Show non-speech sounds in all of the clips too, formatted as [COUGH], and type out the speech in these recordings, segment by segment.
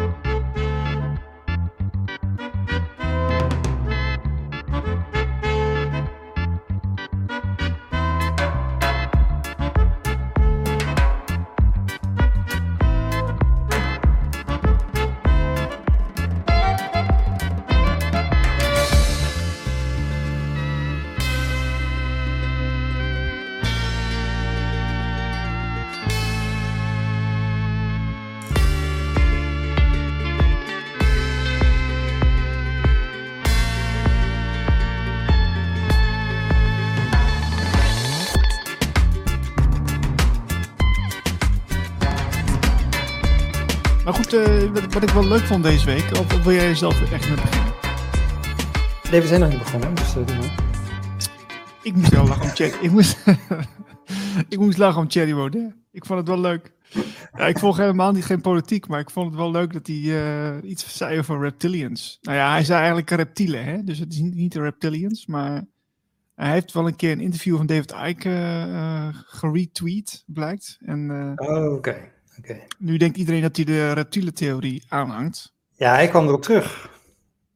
Maar wat, ik wel leuk vond deze week, of, wil jij zelf echt mee beginnen? Nee, we zijn nog niet begonnen, dus uh. Ik moest wel lachen om Thierry. Ik moest, [LAUGHS] ik moest lachen om Thierry Baudet. Ik vond het wel leuk. Ja, ik volg helemaal niet geen politiek, maar ik vond het wel leuk dat hij uh, iets zei over reptilians. Nou ja, hij zei eigenlijk reptielen, hè? dus het is niet, de reptilians, maar hij heeft wel een keer een interview van David Icke uh, geretweet, blijkt. En, oh, oké. Okay. Okay. Nu denkt iedereen dat hij de reptielentheorie aanhangt. Ja, hij kwam erop terug.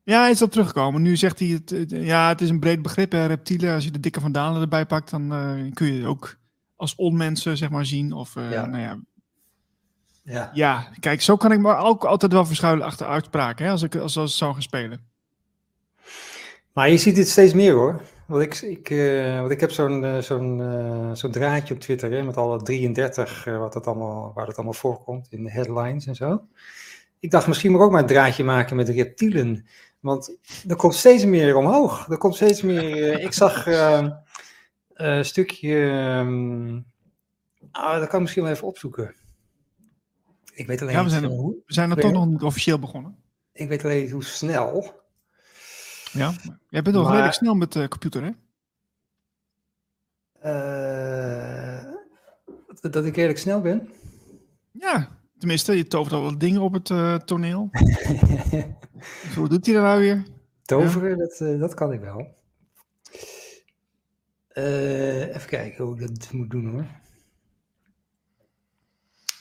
Ja, hij is op teruggekomen. Nu zegt hij, het, ja, het is een breed begrip, hè, reptielen. Als je de dikke van Dalen erbij pakt, dan uh, kun je het ook als onmensen, zeg maar, zien. Of, uh, Ja. nou ja. Ja. Ja, kijk, zo kan ik me ook altijd wel verschuilen achter uitspraken, hè, als ik als, als het zou gaan spelen. Maar je ziet dit steeds meer hoor. Want ik, ik, uh, want ik heb zo'n uh, zo'n uh, zo'n draadje op Twitter hè, met alle 33, wat het allemaal, waar het allemaal voorkomt in de headlines en zo. Ik dacht misschien moet ik ook maar een draadje maken met reptielen. Want er komt steeds meer omhoog. Er komt steeds meer. ik zag een stukje. Um, ah, dat kan ik misschien wel even opzoeken. Ik weet alleen ja, we zijn, er, we zijn er toch nog niet officieel begonnen. Ik weet alleen hoe snel. Ja, jij bent wel Maar- redelijk snel met de computer, hè? Uh, dat, dat ik redelijk snel ben. Ja, tenminste, je tovert al wat dingen op het uh, toneel. dus [LAUGHS] hoe doet hij dat nou weer? Toveren, ja. dat, uh, dat kan ik wel. Uh, even kijken hoe ik dat moet doen hoor.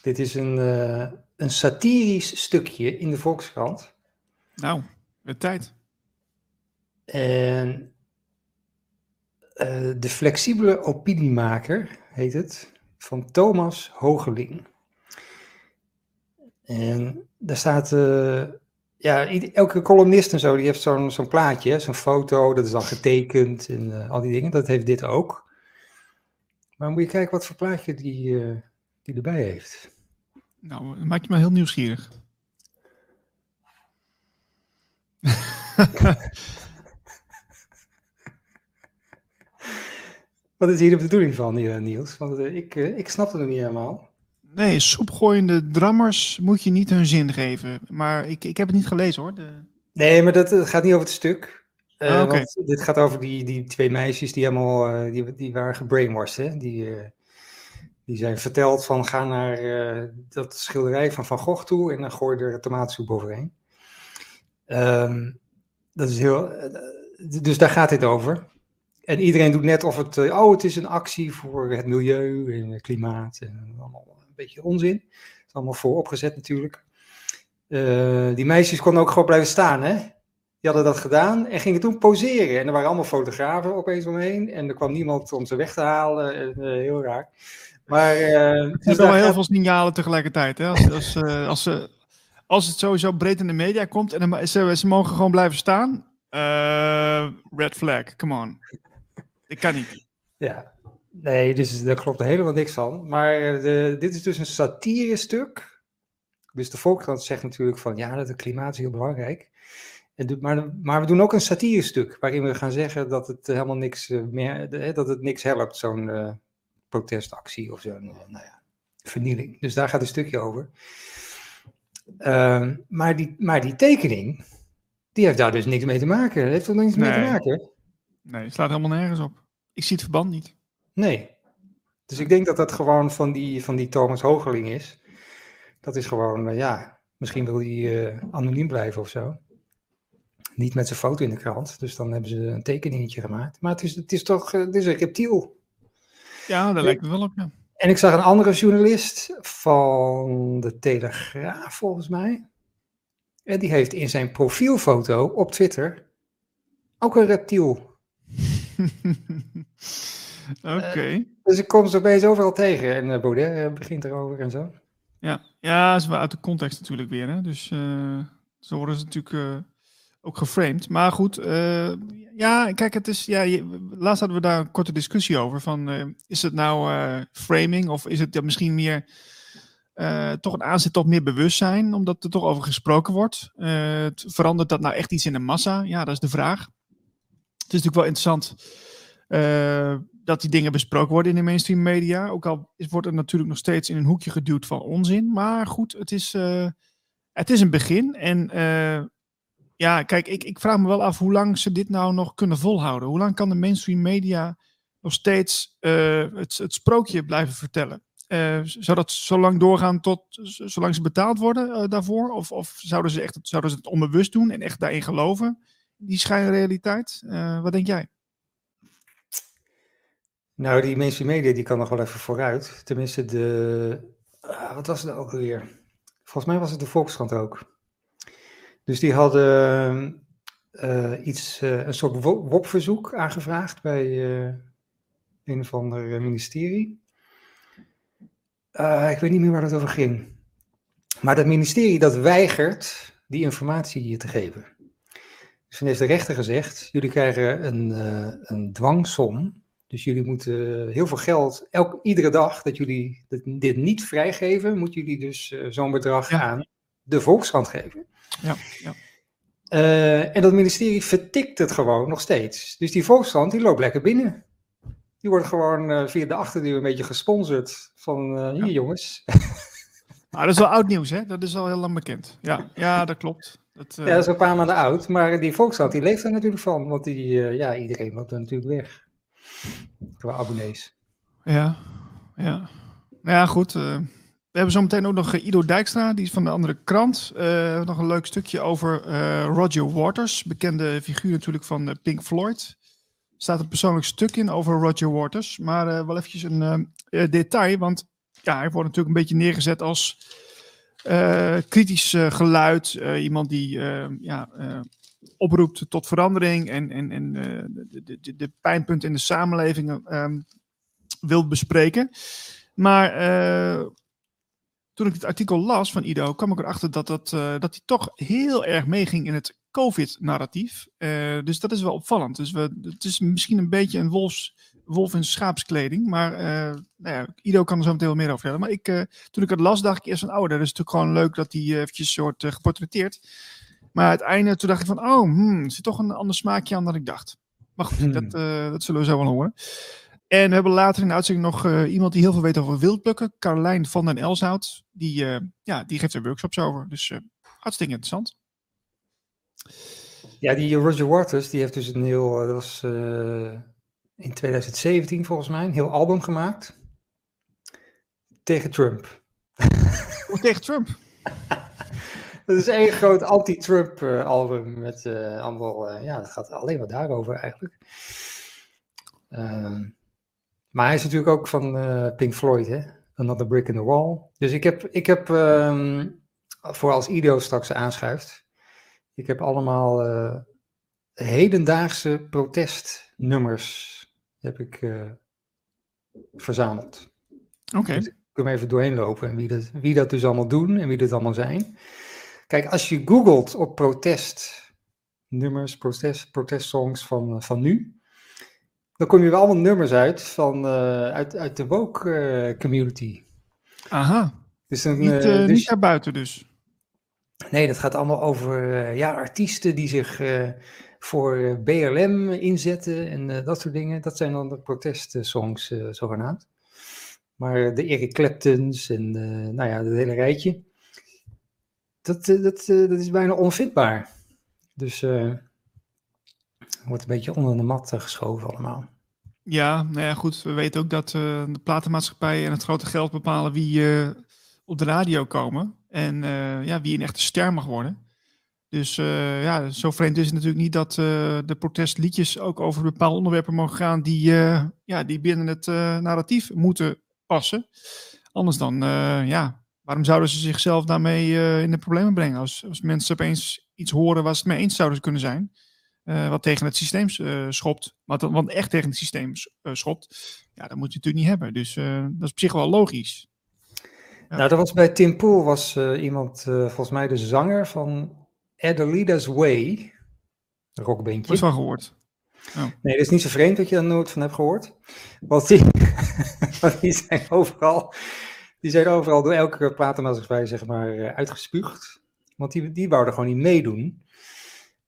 Dit is een, uh, een satirisch stukje in de Volkskrant. Nou, de tijd. En uh, de flexibele opiniemaker heet het, van Thomas Hogeling. En daar staat, uh, ja, elke columnist en zo, die heeft zo'n zo'n plaatje, zo'n foto, dat is dan getekend en uh, al die dingen. Dat heeft dit ook. Maar moet je kijken wat voor plaatje die, die erbij heeft. Nou, maak je me heel nieuwsgierig. [LAUGHS] Wat is hier de bedoeling van, Niels? Want uh, ik, uh, ik snap het nog niet helemaal. Nee, soepgooiende drammers moet je niet hun zin geven. Maar ik, ik heb het niet gelezen hoor. De... Nee, maar dat, dat, gaat niet over het stuk. Uh, Ah, want dit gaat over die, die twee meisjes die helemaal die, die waren gebrainwashed. Hè? Die, die zijn verteld van ga naar dat schilderij van Van Gogh toe en dan gooi je er tomatensoep overheen. Um, dat is heel, dus daar gaat dit over. En iedereen doet net of het, oh, het is een actie voor het milieu en het klimaat. En allemaal een beetje onzin. Het is allemaal voor opgezet natuurlijk. Uh, die meisjes konden ook gewoon blijven staan, hè? Die hadden dat gedaan en gingen toen poseren. En er waren allemaal fotografen opeens omheen. En er kwam niemand om ze weg te halen. En, uh, heel raar. Maar. Uh, er zijn wel heel veel signalen tegelijkertijd, hè? Als, als, als, ze, als het sowieso breed in de media komt en ze, ze mogen gewoon blijven staan. Red flag, come on. Ik kan niet. Ja, nee, dus daar klopt helemaal niks van. Maar de, dit is dus een satire stuk. Dus de Volkskrant zegt natuurlijk van ja, dat het klimaat is heel belangrijk. En maar, maar we doen ook een satire stuk waarin we gaan zeggen dat het helemaal niks meer, dat het niks helpt, zo'n uh, protestactie of zo'n, nou ja, vernieling. Dus daar gaat een stukje over. Uh, maar, die, maar die tekening, die heeft daar dus niks mee te maken. Dat heeft er niks nee. mee te maken. Nee, het slaat helemaal nergens op. Ik zie het verband niet. Nee. Dus ik denk dat dat gewoon van die, van die Thomas Hogeling is. Dat is gewoon, uh, ja, misschien wil hij uh, anoniem blijven of zo. Niet met zijn foto in de krant. Dus dan hebben ze een tekeningetje gemaakt. Maar het is, het is toch, uh, het is een reptiel. Ja, daar lijkt het wel op, ja. En ik zag een andere journalist van de Telegraaf, volgens mij. En die heeft in zijn profielfoto op Twitter ook een reptiel. [LAUGHS] Oké. Dus ik kom ze opeens overal tegen. En uh, Baudet uh, begint erover en zo. Ja, ja, is wel uit de context natuurlijk weer. Hè? Dus uh, zo worden ze natuurlijk ook geframed. Maar goed, ja, kijk, het is. Ja, je, laatst hadden we daar een korte discussie over. Van, is het nou framing of is het ja, misschien meer. toch een aanzet tot meer bewustzijn, omdat er toch over gesproken wordt. verandert dat nou echt iets in de massa? Ja, dat is de vraag. Het is natuurlijk wel interessant dat die dingen besproken worden in de mainstream media. Ook al is, wordt er natuurlijk nog steeds in een hoekje geduwd van onzin. Maar goed, het is, uh, het is een begin. En uh, ja, kijk, ik, ik vraag me wel af hoe lang ze dit nou nog kunnen volhouden. Hoe lang kan de mainstream media nog steeds uh, het, het sprookje blijven vertellen? zou dat zo lang doorgaan tot zolang ze betaald worden daarvoor? Of, of zouden, ze echt, zouden ze het onbewust doen en echt daarin geloven? Die schijnrealiteit? wat denk jij? Nou, die mainstream media die kan nog wel even vooruit. Tenminste, de. Uh, wat was het ook alweer? Volgens mij was het de Volkskrant ook. Dus die hadden uh, iets, uh, een soort WOP-verzoek aangevraagd bij een of ander ministerie. ik weet niet meer waar het over ging. Maar dat ministerie dat weigert die informatie te geven. Dus heeft de rechter gezegd: jullie krijgen een, een dwangsom dus jullie moeten heel veel geld, elk, iedere dag dat jullie dit niet vrijgeven, moeten jullie dus uh, zo'n bedrag aan de Volkskrant geven. Ja, ja. Uh, en dat ministerie vertikt het gewoon nog steeds. Dus die Volkskrant die loopt lekker binnen. Die wordt gewoon uh, via de achterdeur een beetje gesponsord. Van hier jongens. Maar [LAUGHS] dat is wel oud nieuws, hè? Dat is al heel lang bekend. Ja, ja dat klopt. Dat, Ja, dat is een paar maanden oud. Maar die Volkskrant die leeft er natuurlijk van. Want die, ja, iedereen loopt er natuurlijk weg qua abonnees. Ja, ja. Nou ja, goed. Uh, we hebben zometeen ook nog Ido Dijkstra, die is van de andere krant. Nog een leuk stukje over Roger Waters, bekende figuur natuurlijk van Pink Floyd. Er staat een persoonlijk stuk in over Roger Waters, maar wel eventjes een detail, want ja, hij wordt natuurlijk een beetje neergezet als kritisch geluid. iemand die ja, oproept tot verandering en, en, en de, de, de pijnpunten in de samenleving um, wil bespreken. Maar toen ik het artikel las van Ido, kwam ik erachter dat, dat, dat hij toch heel erg meeging in het COVID-narratief. dus dat is wel opvallend. Dus we, het is misschien een beetje een wolfs, wolf in schaapskleding. Maar nou ja, Ido kan er zo meteen wel meer over vertellen. Maar ik, toen ik het las, dacht ik eerst van, oh, dat is natuurlijk gewoon leuk dat hij eventjes soort geportretteerd. Maar uiteindelijk toen dacht ik van, oh, hmm, er zit toch een ander smaakje aan dan ik dacht. Maar goed, hmm. dat, uh, dat zullen we zo wel horen. En we hebben later in de uitzending nog uh, iemand die heel veel weet over wildplukken. Carlijn van den Elshout. Die, uh, ja, die geeft er workshops over. Dus hartstikke interessant. Ja, die Roger Waters, die heeft dus een heel, dat was in 2017 volgens mij, een heel album gemaakt. Tegen Trump. Oh, tegen Trump? [LAUGHS] Het is één groot anti-Trump uh, album met uh, allemaal, uh, ja, het gaat alleen maar daarover eigenlijk. Ehm, maar hij is natuurlijk ook van Pink Floyd, hè? Another Brick in the Wall. Dus ik heb, ik heb um, voor als Ido straks aanschuift, ik heb allemaal hedendaagse protestnummers heb ik verzameld. Oké. Okay. Dus ik kan even doorheen lopen en wie dat, wie dat dus allemaal doen en wie dat allemaal zijn. Kijk, als je googelt op protestnummers, protest, protestsongs van, van nu, dan kom je wel allemaal nummers uit van, uh, uit, uit de woke uh, community. Aha. Dus niet, dus, niet daarbuiten dus? Nee, dat gaat allemaal over ja, artiesten die zich voor BLM inzetten en dat soort dingen. Dat zijn dan de protestsongs zogenaamd. Maar de Eric Claptons en nou ja, het hele rijtje dat, eh, dat, eh, dat is bijna onvindbaar. Dus uh, wordt een beetje onder de mat geschoven allemaal. Ja, nou ja, goed. We weten ook dat de platenmaatschappijen en het grote geld bepalen wie op de radio komen. En ja, wie een echte ster mag worden. Dus ja, zo vreemd is het natuurlijk niet dat de protestliedjes ook over bepaalde onderwerpen mogen gaan die, ja, die binnen het narratief moeten passen. Anders dan, ja, waarom zouden ze zichzelf daarmee eh, in de problemen brengen? Als, als mensen opeens iets horen waar ze het mee eens zouden kunnen zijn, eh, wat tegen het systeem eh, schopt, wat, wat echt tegen het systeem eh, schopt, ja, dat moet je natuurlijk niet hebben. Dus eh, dat is op zich wel logisch. Nou, dat was bij Tim Pool was eh, iemand, eh, volgens mij de zanger van Adelita's Way, een Dat rockbandje. is wel gehoord. Nee, dat is niet zo vreemd dat je daar nooit van hebt gehoord. Want die, [LAUGHS] want die zijn overal, die zijn overal door elke platenmaatschappij zeg maar eh, uitgespuugd. Want die, die wouden gewoon niet meedoen.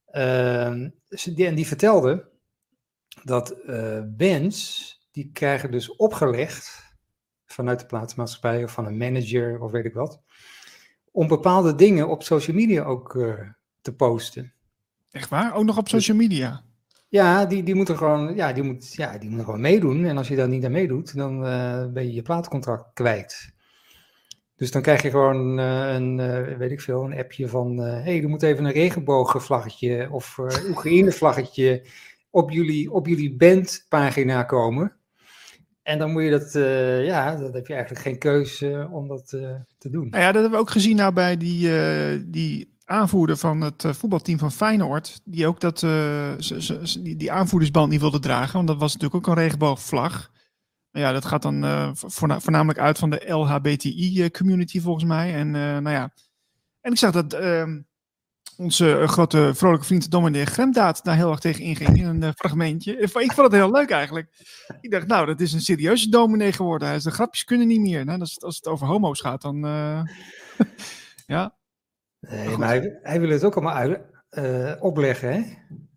Ehm, die, en die vertelde dat eh bands, die krijgen dus opgelegd vanuit de platenmaatschappij of van een manager of weet ik wat, om bepaalde dingen op social media ook eh, te posten. Echt waar? Ook nog op social media. Ja, die, die moeten gewoon, ja, die moet, ja, die moeten gewoon meedoen. En als je daar niet aan meedoet, dan eh, ben je je plaatcontract kwijt. Dus dan krijg je gewoon eh, een, eh, weet ik veel, een appje van, hé, hey, er moet even een regenbogenvlaggetje of Oekraïne-vlaggetje op jullie, op jullie bandpagina komen. En dan moet je dat, ja, dan heb je eigenlijk geen keuze om dat te doen. Nou ja, dat hebben we ook gezien nou bij die, die aanvoerder van het eh, voetbalteam van Feyenoord. Die ook dat, eh, die, aanvoerdersband niet wilde dragen. Want dat was natuurlijk ook een regenboogvlag. Maar ja, dat gaat dan eh, voorna- voornamelijk uit van de LHBTI-community volgens mij. En nou ja, en ik zag dat ehm, onze grote vrolijke vriend Dominic Gremdaad daar heel erg tegen inging in een fragmentje. Ik vond het heel leuk eigenlijk. Ik dacht, nou, dat is een serieuze dominee geworden. De grapjes kunnen niet meer. Nou, als, het, over homo's gaat, dan... [LAUGHS] ja, Nee, goed. maar hij, hij wil het ook allemaal uit, eh, opleggen, hè?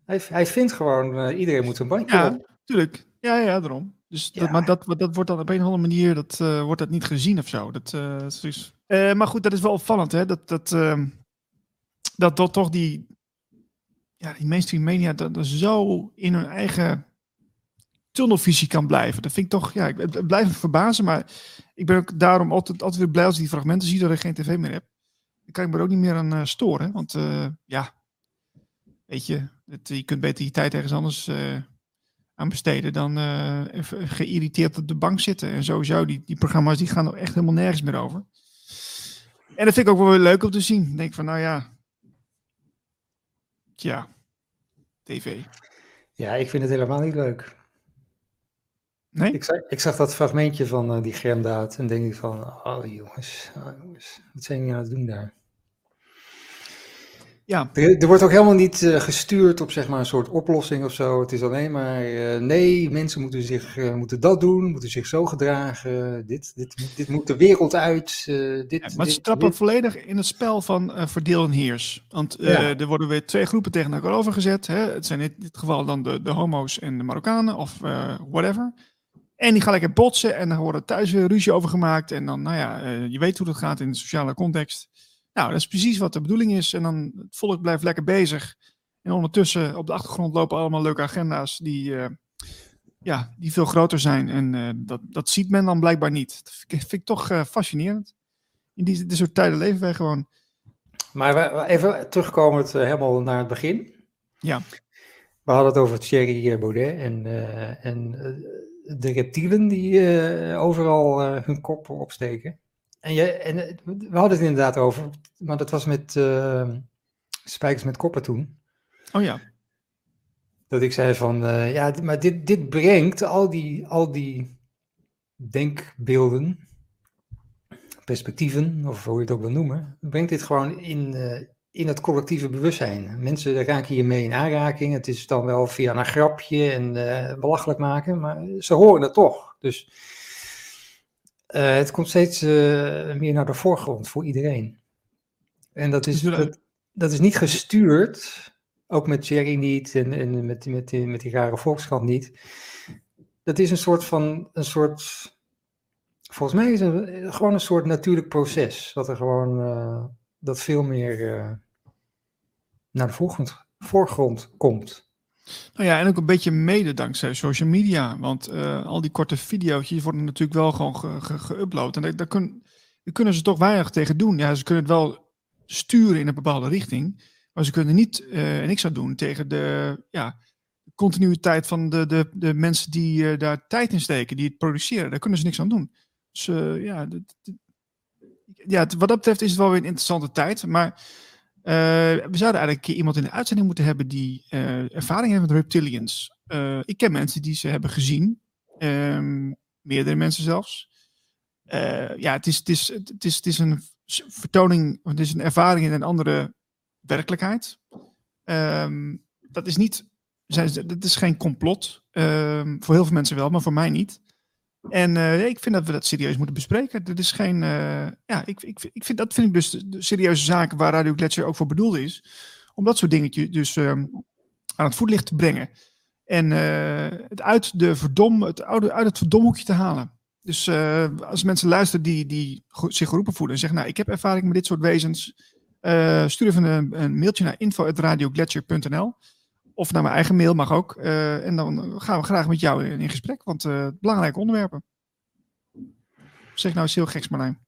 Hij, hij vindt gewoon, eh, iedereen moet een bandje Ja. op. tuurlijk. Ja, ja, daarom. Dus dat, maar dat, dat wordt dan op een of andere manier dat, eh, wordt dat niet gezien of zo. Dat, is dus- maar goed, dat is wel opvallend, hè? Dat, dat, ehm, dat, dat toch die, ja, die mainstream media dat, dat zo in hun eigen tunnelvisie kan blijven. Dat vind ik toch, ja, ik het blijft me verbazen, maar ik ben ook daarom altijd, altijd weer blij als ik die fragmenten zie dat ik geen tv meer heb. Kan ik me er ook niet meer aan eh, storen, want eh, ja, weet je, het, je kunt beter je tijd ergens anders eh, aan besteden dan geïrriteerd op de bank zitten. En sowieso, die, die programma's die gaan er echt helemaal nergens meer over. En dat vind ik ook wel weer leuk om te zien. Ik denk van, nou ja, tja, tv. Ja, ik vind het helemaal niet leuk. Nee? Ik zag, ik zag dat fragmentje van eh, die Gremdaad en denk ik van, oh jongens, oh, jongens, wat zijn jullie aan het doen daar? Ja, Er, er wordt ook helemaal niet eh, gestuurd op zeg maar een soort oplossing of zo. Het is alleen maar, eh, nee, mensen moeten, zich, eh, moeten dat doen, moeten zich zo gedragen. Dit, dit, moet- dit moet de wereld uit. dit, Ja, maar ze trappen dit. volledig in het spel van verdeel en heers. Want Ja. er worden weer twee groepen tegen elkaar overgezet. Hè? Het zijn in dit geval dan de, de homo's en de Marokkanen of whatever. En die gaan lekker botsen en dan wordt er thuis weer ruzie over gemaakt. En dan, nou ja, je weet hoe dat gaat in de sociale context. Nou, dat is precies wat de bedoeling is. En dan het volk blijft lekker bezig. En ondertussen op de achtergrond lopen allemaal leuke agenda's die, eh, ja, die veel groter zijn. En eh, dat, dat ziet men dan blijkbaar niet. Dat vind ik, vind ik toch eh, fascinerend. In die, dit soort tijden leven wij gewoon. Maar even terugkomend helemaal naar het begin. Ja. We hadden het over Thierry Baudet en, en de reptielen die overal hun kop opsteken. En, je, en eh, we hadden het inderdaad over, maar dat was met eh, Spijkers met Koppen toen. Oh ja. Dat ik zei van, eh, ja, maar dit, dit brengt al die, al die denkbeelden, perspectieven, of hoe je het ook wil noemen, brengt dit gewoon in, in het collectieve bewustzijn. Mensen raken hiermee in aanraking. Het is dan wel via een grapje en belachelijk maken, maar ze horen het toch. Dus eh, het komt steeds eh, meer naar de voorgrond voor iedereen. En dat is, dat, dat is niet gestuurd, ook met Jerry niet en, en met, met, die- met die rare Volkskrant niet. Dat is een soort van, een soort, volgens mij is het gewoon een soort natuurlijk proces. Dat er gewoon, eh, dat veel meer naar de voorgrond, voorgrond komt. Nou ja, en ook een beetje mede dankzij social media. Want eh, al die korte video's worden natuurlijk wel gewoon ge- ge- geüpload. En daar, kun- kunnen ze toch weinig tegen doen. Ja, ze kunnen het wel sturen in een bepaalde richting. Maar ze kunnen niet eh niks aan doen tegen de ja, continuïteit van de, de, de mensen die eh, daar tijd in steken, die het produceren. Daar kunnen ze niks aan doen. Dus ja, ja, wat dat betreft is het wel weer een interessante tijd. Maar uh, we zouden eigenlijk iemand in de uitzending moeten hebben die uh, ervaring heeft met reptilians. Uh, ik ken mensen die ze hebben gezien. Um, meerdere mensen zelfs. ja, het is, het, is, het, is, het is een vertoning, het is een ervaring in een andere werkelijkheid. Um, dat is niet, dat is geen complot. Um, voor heel veel mensen wel, maar voor mij niet. En uh, ik vind dat we dat serieus moeten bespreken. Dat is geen. Uh, ja, ik, ik, ik vind, dat vind ik dus de, serieuze zaken waar Radio Gletscher ook voor bedoeld is. Om dat soort dingetjes dus um, aan het voetlicht te brengen. En uh, het uit, de verdom, het oude, uit het verdomhoekje te halen. Dus als mensen luisteren die, die zich geroepen voelen en zeggen: Nou, ik heb ervaring met dit soort wezens. stuur even een, een mailtje naar info.radioglacier.nl of naar mijn eigen mail mag ook. Uh, en dan gaan we graag met jou in, in gesprek, want uh, belangrijke onderwerpen. Zeg nou eens heel geks, Marlijn.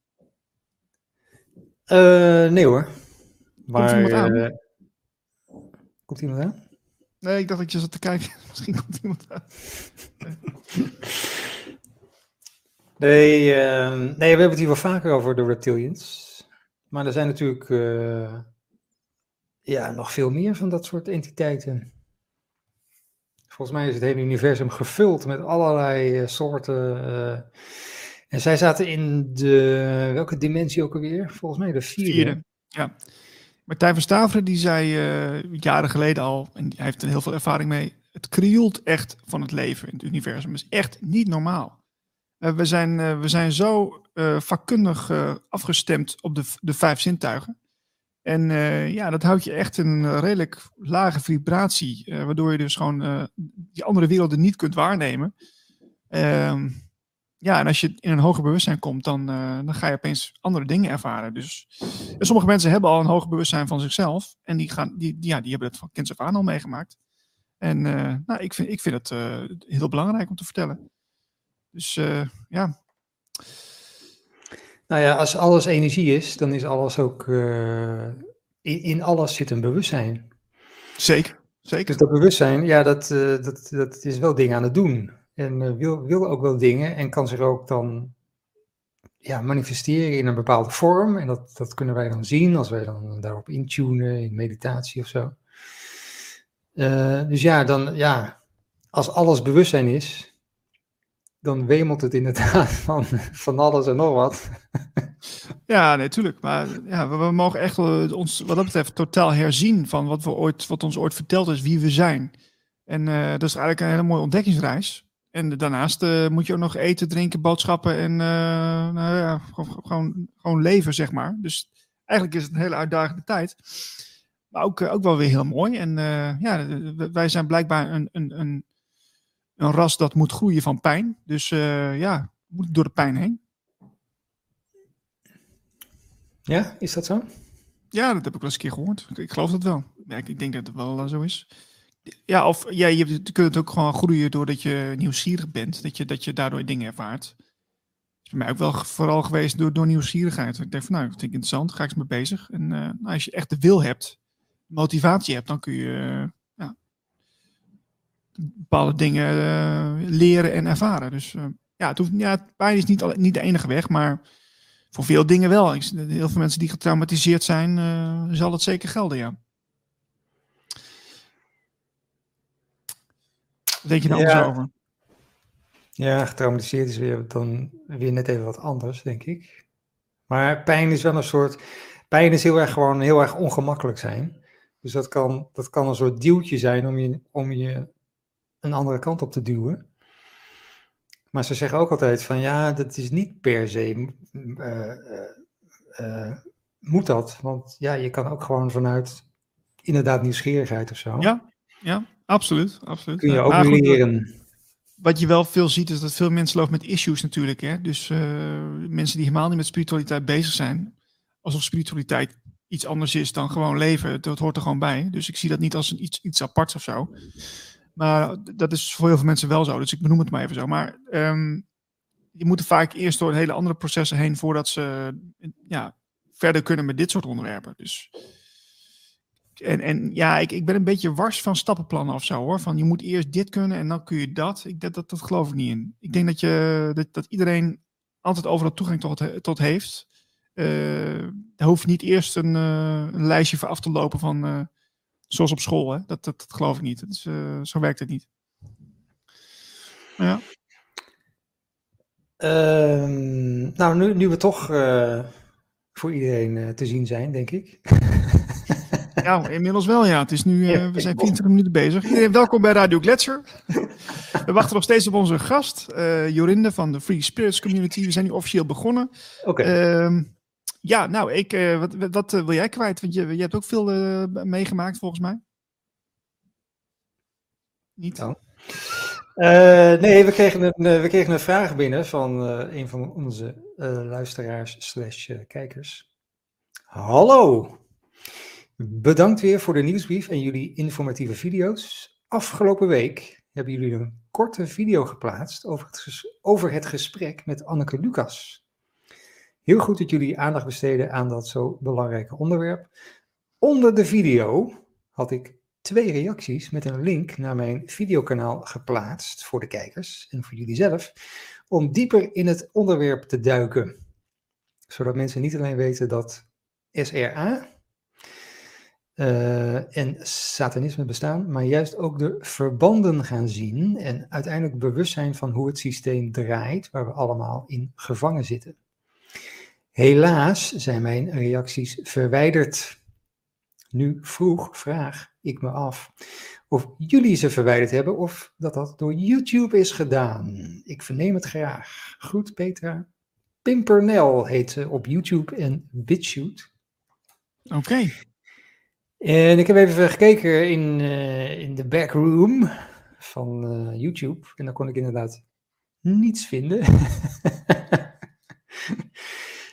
Uh, nee hoor. Maar, komt iemand aan? komt iemand aan? Nee, ik dacht dat je zat te kijken. [LAUGHS] Misschien komt iemand aan. nee, nee, we hebben het hier wel vaker over de reptilians. Maar er zijn natuurlijk ja, nog veel meer van dat soort entiteiten. Volgens mij is het hele universum gevuld met allerlei uh, soorten. Uh, en zij zaten in de, welke dimensie ook alweer? Volgens mij de vierde. ja. Martijn van Staveren die zei uh, jaren geleden al, en hij heeft er heel veel ervaring mee, het krioelt echt van het leven in het universum. Is echt niet normaal. we, zijn, we zijn zo vakkundig afgestemd op de, de vijf zintuigen. En uh, ja, dat houdt je echt in een redelijk lage vibratie, uh, waardoor je dus gewoon uh, die andere werelden niet kunt waarnemen. Ehm, ja, en als je in een hoger bewustzijn komt, dan, dan ga je opeens andere dingen ervaren. Dus sommige mensen hebben al een hoger bewustzijn van zichzelf. En die, gaan, die, die ja, die hebben het van kinds af aan al meegemaakt. En nou, ik, vind, ik vind het heel belangrijk om te vertellen. Dus ja. Nou ja, als alles energie is, dan is alles ook. Uh, in, in, alles zit een bewustzijn. Zeker, zeker. Dus dat bewustzijn, ja, dat, uh, dat, dat is wel dingen aan het doen. En uh, wil, wil ook wel dingen en kan zich ook dan ja, manifesteren in een bepaalde vorm. En dat, dat kunnen wij dan zien als wij dan daarop intunen in meditatie of zo. dus ja, dan, ja, als alles bewustzijn is, dan wemelt het inderdaad [LAUGHS] van, van alles en nog wat. Ja, natuurlijk. maar ja, we, mogen echt ons, wat dat betreft, totaal herzien van wat, we ooit, wat ons ooit verteld is wie we zijn. En uh, dat is eigenlijk een hele mooie ontdekkingsreis. En daarnaast uh, moet je ook nog eten, drinken, boodschappen en uh, nou ja, gewoon, gewoon leven, zeg maar. Dus eigenlijk is het een hele uitdagende tijd. Maar ook, ook wel weer heel mooi. En ja, wij zijn blijkbaar een, een, een een ras dat moet groeien van pijn. Dus uh, ja, moet door de pijn heen. Ja, is dat zo? Ja, dat heb ik wel eens een keer gehoord. Ik, geloof dat wel. Ja, ik, denk dat het wel uh, zo is. Ja, of ja, je, kunt het ook gewoon groeien doordat je nieuwsgierig bent. Dat je, dat je daardoor dingen ervaart. Het is bij mij ook wel vooral geweest door, door nieuwsgierigheid. Ik denk van nou, dat vind ik interessant, ga ik eens mee bezig. En uh, nou, als je echt de wil hebt, motivatie hebt, dan kun je bepaalde dingen uh, leren en ervaren. Dus uh, ja, het hoeft, ja, pijn is niet, al, niet de enige weg, maar voor veel dingen wel. Heel veel mensen die getraumatiseerd zijn, uh, zal het zeker gelden, ja. Wat denk je daar ja. over? Ja, getraumatiseerd is weer, dan weer net even wat anders, denk ik. Maar pijn is wel een soort. Pijn is heel erg gewoon heel erg ongemakkelijk zijn. Dus dat kan, dat kan een soort duwtje zijn om je, om je een andere kant op te duwen. Maar ze zeggen ook altijd van ja, dat is niet per se, uh, uh, moet dat. Want ja, je kan ook gewoon vanuit inderdaad nieuwsgierigheid of zo. Ja, ja absoluut. absoluut. Kun je ook leren. wat je wel veel ziet is dat veel mensen lopen met issues natuurlijk. Hè? Dus mensen die helemaal niet met spiritualiteit bezig zijn. Alsof spiritualiteit iets anders is dan gewoon leven. Dat hoort er gewoon bij. Dus ik zie dat niet als een iets, iets aparts of zo. Maar dat is voor heel veel mensen wel zo, dus ik benoem het maar even zo. Maar um, je moet vaak eerst door hele andere processen heen voordat ze ja, verder kunnen met dit soort onderwerpen. Dus, en, en ja, ik, ik ben een beetje wars van stappenplannen of zo hoor. Van je moet eerst dit kunnen en dan kun je dat. Ik, dat, dat, dat geloof ik niet in. Ik denk dat, je, dat, dat iedereen altijd overal toegang tot, tot heeft. uh, daar hoef je niet eerst een, uh, een, lijstje voor af te lopen van, uh, zoals op school. Hè? Dat, dat, dat geloof ik niet. Is, zo werkt het niet. Ja. Ehm, nou, nu, nu we toch voor iedereen te zien zijn, denk ik. [LAUGHS] Ja, inmiddels wel ja. Het is nu, we zijn 20 minuten bezig. Iedereen welkom bij Radio Gletscher. [LAUGHS] We wachten nog steeds op onze gast, uh, Jorinde van de Free Spirits Community. We zijn nu officieel begonnen. Oké. Ehm, ja, nou, ik, uh, wat, wat uh, wil jij kwijt? Want je, je hebt ook veel meegemaakt, volgens mij. Niet? Oh. nee, we kregen, een, we kregen een vraag binnen van een van onze luisteraars slash kijkers. Hallo! Bedankt weer voor de nieuwsbrief en jullie informatieve video's. Afgelopen week hebben jullie een korte video geplaatst over het, over het gesprek met Anneke Lucas. Heel goed dat jullie aandacht besteden aan dat zo belangrijke onderwerp. Onder de video had ik twee reacties met een link naar mijn videokanaal geplaatst voor de kijkers en voor jullie zelf, om dieper in het onderwerp te duiken. Zodat mensen niet alleen weten dat SRA uh, en satanisme bestaan, maar juist ook de verbanden gaan zien en uiteindelijk bewust zijn van hoe het systeem draait, waar we allemaal in gevangen zitten. Helaas zijn mijn reacties verwijderd. Nu vroeg vraag ik me af of jullie ze verwijderd hebben of dat dat door YouTube is gedaan. Ik verneem het graag. Goed, Petra. Pimpernel heet ze op YouTube en BitChute. Oké. En ik heb even gekeken in, uh, in de backroom van uh, YouTube. En dan kon ik inderdaad niets vinden. [LAUGHS]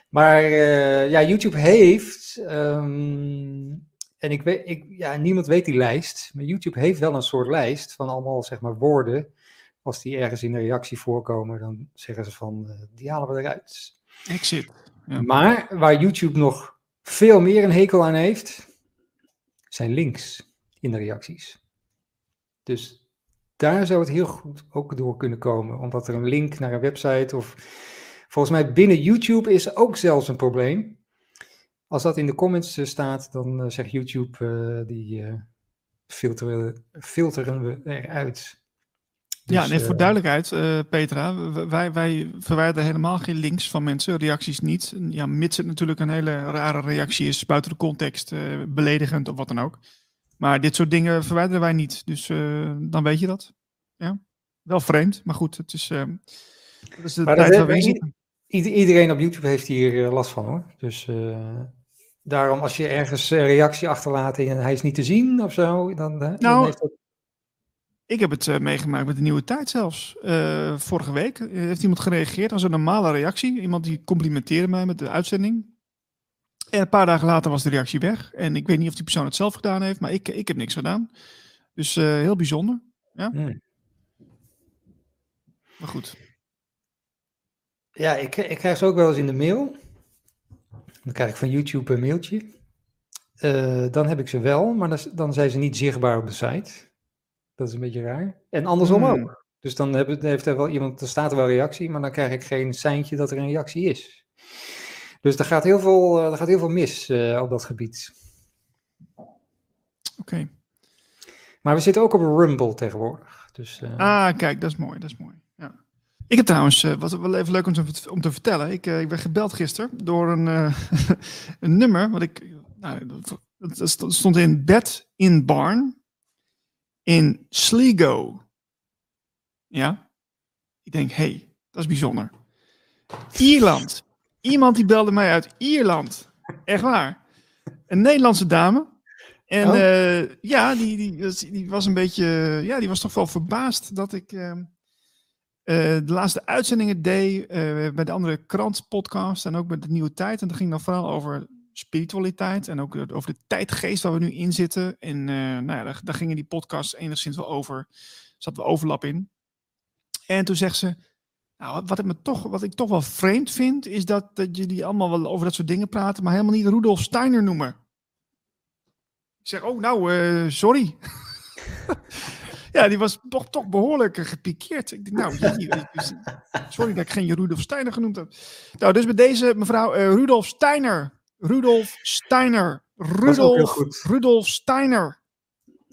maar uh, ja, YouTube heeft. Um, en ik weet, ik, ja, niemand weet die lijst. Maar YouTube heeft wel een soort lijst van allemaal zeg maar woorden. Als die ergens in een reactie voorkomen, dan zeggen ze van die halen we eruit. Exit. Ja. Maar waar YouTube nog veel meer een hekel aan heeft zijn links in de reacties. Dus daar zou het heel goed ook door kunnen komen, omdat er een link naar een website of volgens mij binnen YouTube is ook zelfs een probleem. Als dat in de comments eh, staat, dan uh, zegt YouTube uh, die filteren, filteren we eruit. Dus, ja, nee, voor duidelijkheid, Petra, wij, wij verwijderen helemaal geen links van mensen, reacties niet. Ja, mits het natuurlijk een hele rare reactie is, buiten de context, beledigend of wat dan ook. Maar dit soort dingen verwijderen wij niet, dus dan weet je dat. Ja, wel vreemd, maar goed, het is, dat is de maar tijd waar we zitten. Iedereen op YouTube heeft hier last van hoor, dus... Daarom, als je ergens een reactie achterlaat en hij is niet te zien of zo, dan, nou, dan heeft dat... Ik heb het uh, meegemaakt met de nieuwe tijd zelfs. Vorige week heeft iemand gereageerd als een normale reactie. Iemand die complimenteerde mij met de uitzending. En een paar dagen later was de reactie weg. En ik weet niet of die persoon het zelf gedaan heeft, maar ik, ik heb niks gedaan. Dus heel bijzonder. Ja? Hmm. Maar goed. Ja, ik, ik krijg ze ook wel eens in de mail. Dan krijg ik van YouTube een mailtje. Uh, dan heb ik ze wel, maar dan, dan, zijn ze niet zichtbaar op de site. Dat is een beetje raar. En andersom hmm. ook. Dus dan heb, heeft er wel iemand, er staat er wel reactie, maar dan krijg ik geen seintje dat er een reactie is. Dus er gaat heel veel, er gaat heel veel mis uh, op dat gebied. Oké. Okay. Maar we zitten ook op Rumble tegenwoordig. Dus, uh... Ah, kijk, dat is mooi, dat is mooi. Ik heb trouwens, uh, wat wel even leuk om te, om te vertellen. Ik, uh, ik ben gebeld gisteren door een, uh, [LAUGHS] een nummer. Wat ik, nou, dat, stond in bed in barn in Sligo. Ja, ik denk, hé, hey, dat is bijzonder. Ierland. Iemand die belde mij uit Ierland. Echt waar. Een Nederlandse dame. En oh. ja, die, die, die was een beetje, ja, die was toch wel verbaasd dat ik uh, de laatste uitzendingen deed uh, bij de andere krantpodcast en ook met de Nieuwe Tijd. En dat ging dan vooral over spiritualiteit en ook over de tijdgeest waar we nu in zitten. En uh, nou ja, daar, gingen die podcasts enigszins wel over. Zat wel overlap in. En toen zegt ze, nou, wat, ik me toch, wat ik toch wel vreemd vind, is dat, dat jullie allemaal wel over dat soort dingen praten, maar helemaal niet Rudolf Steiner noemen. Ik zeg, oh nou, sorry. [LAUGHS] Ja, die was toch, toch behoorlijk eh, gepikeerd. Ik denk, nou, sorry dat ik geen Rudolf Steiner genoemd heb. Nou, dus met deze mevrouw uh, Rudolf Steiner. Rudolf Steiner. Rudolf, Rudolf Steiner.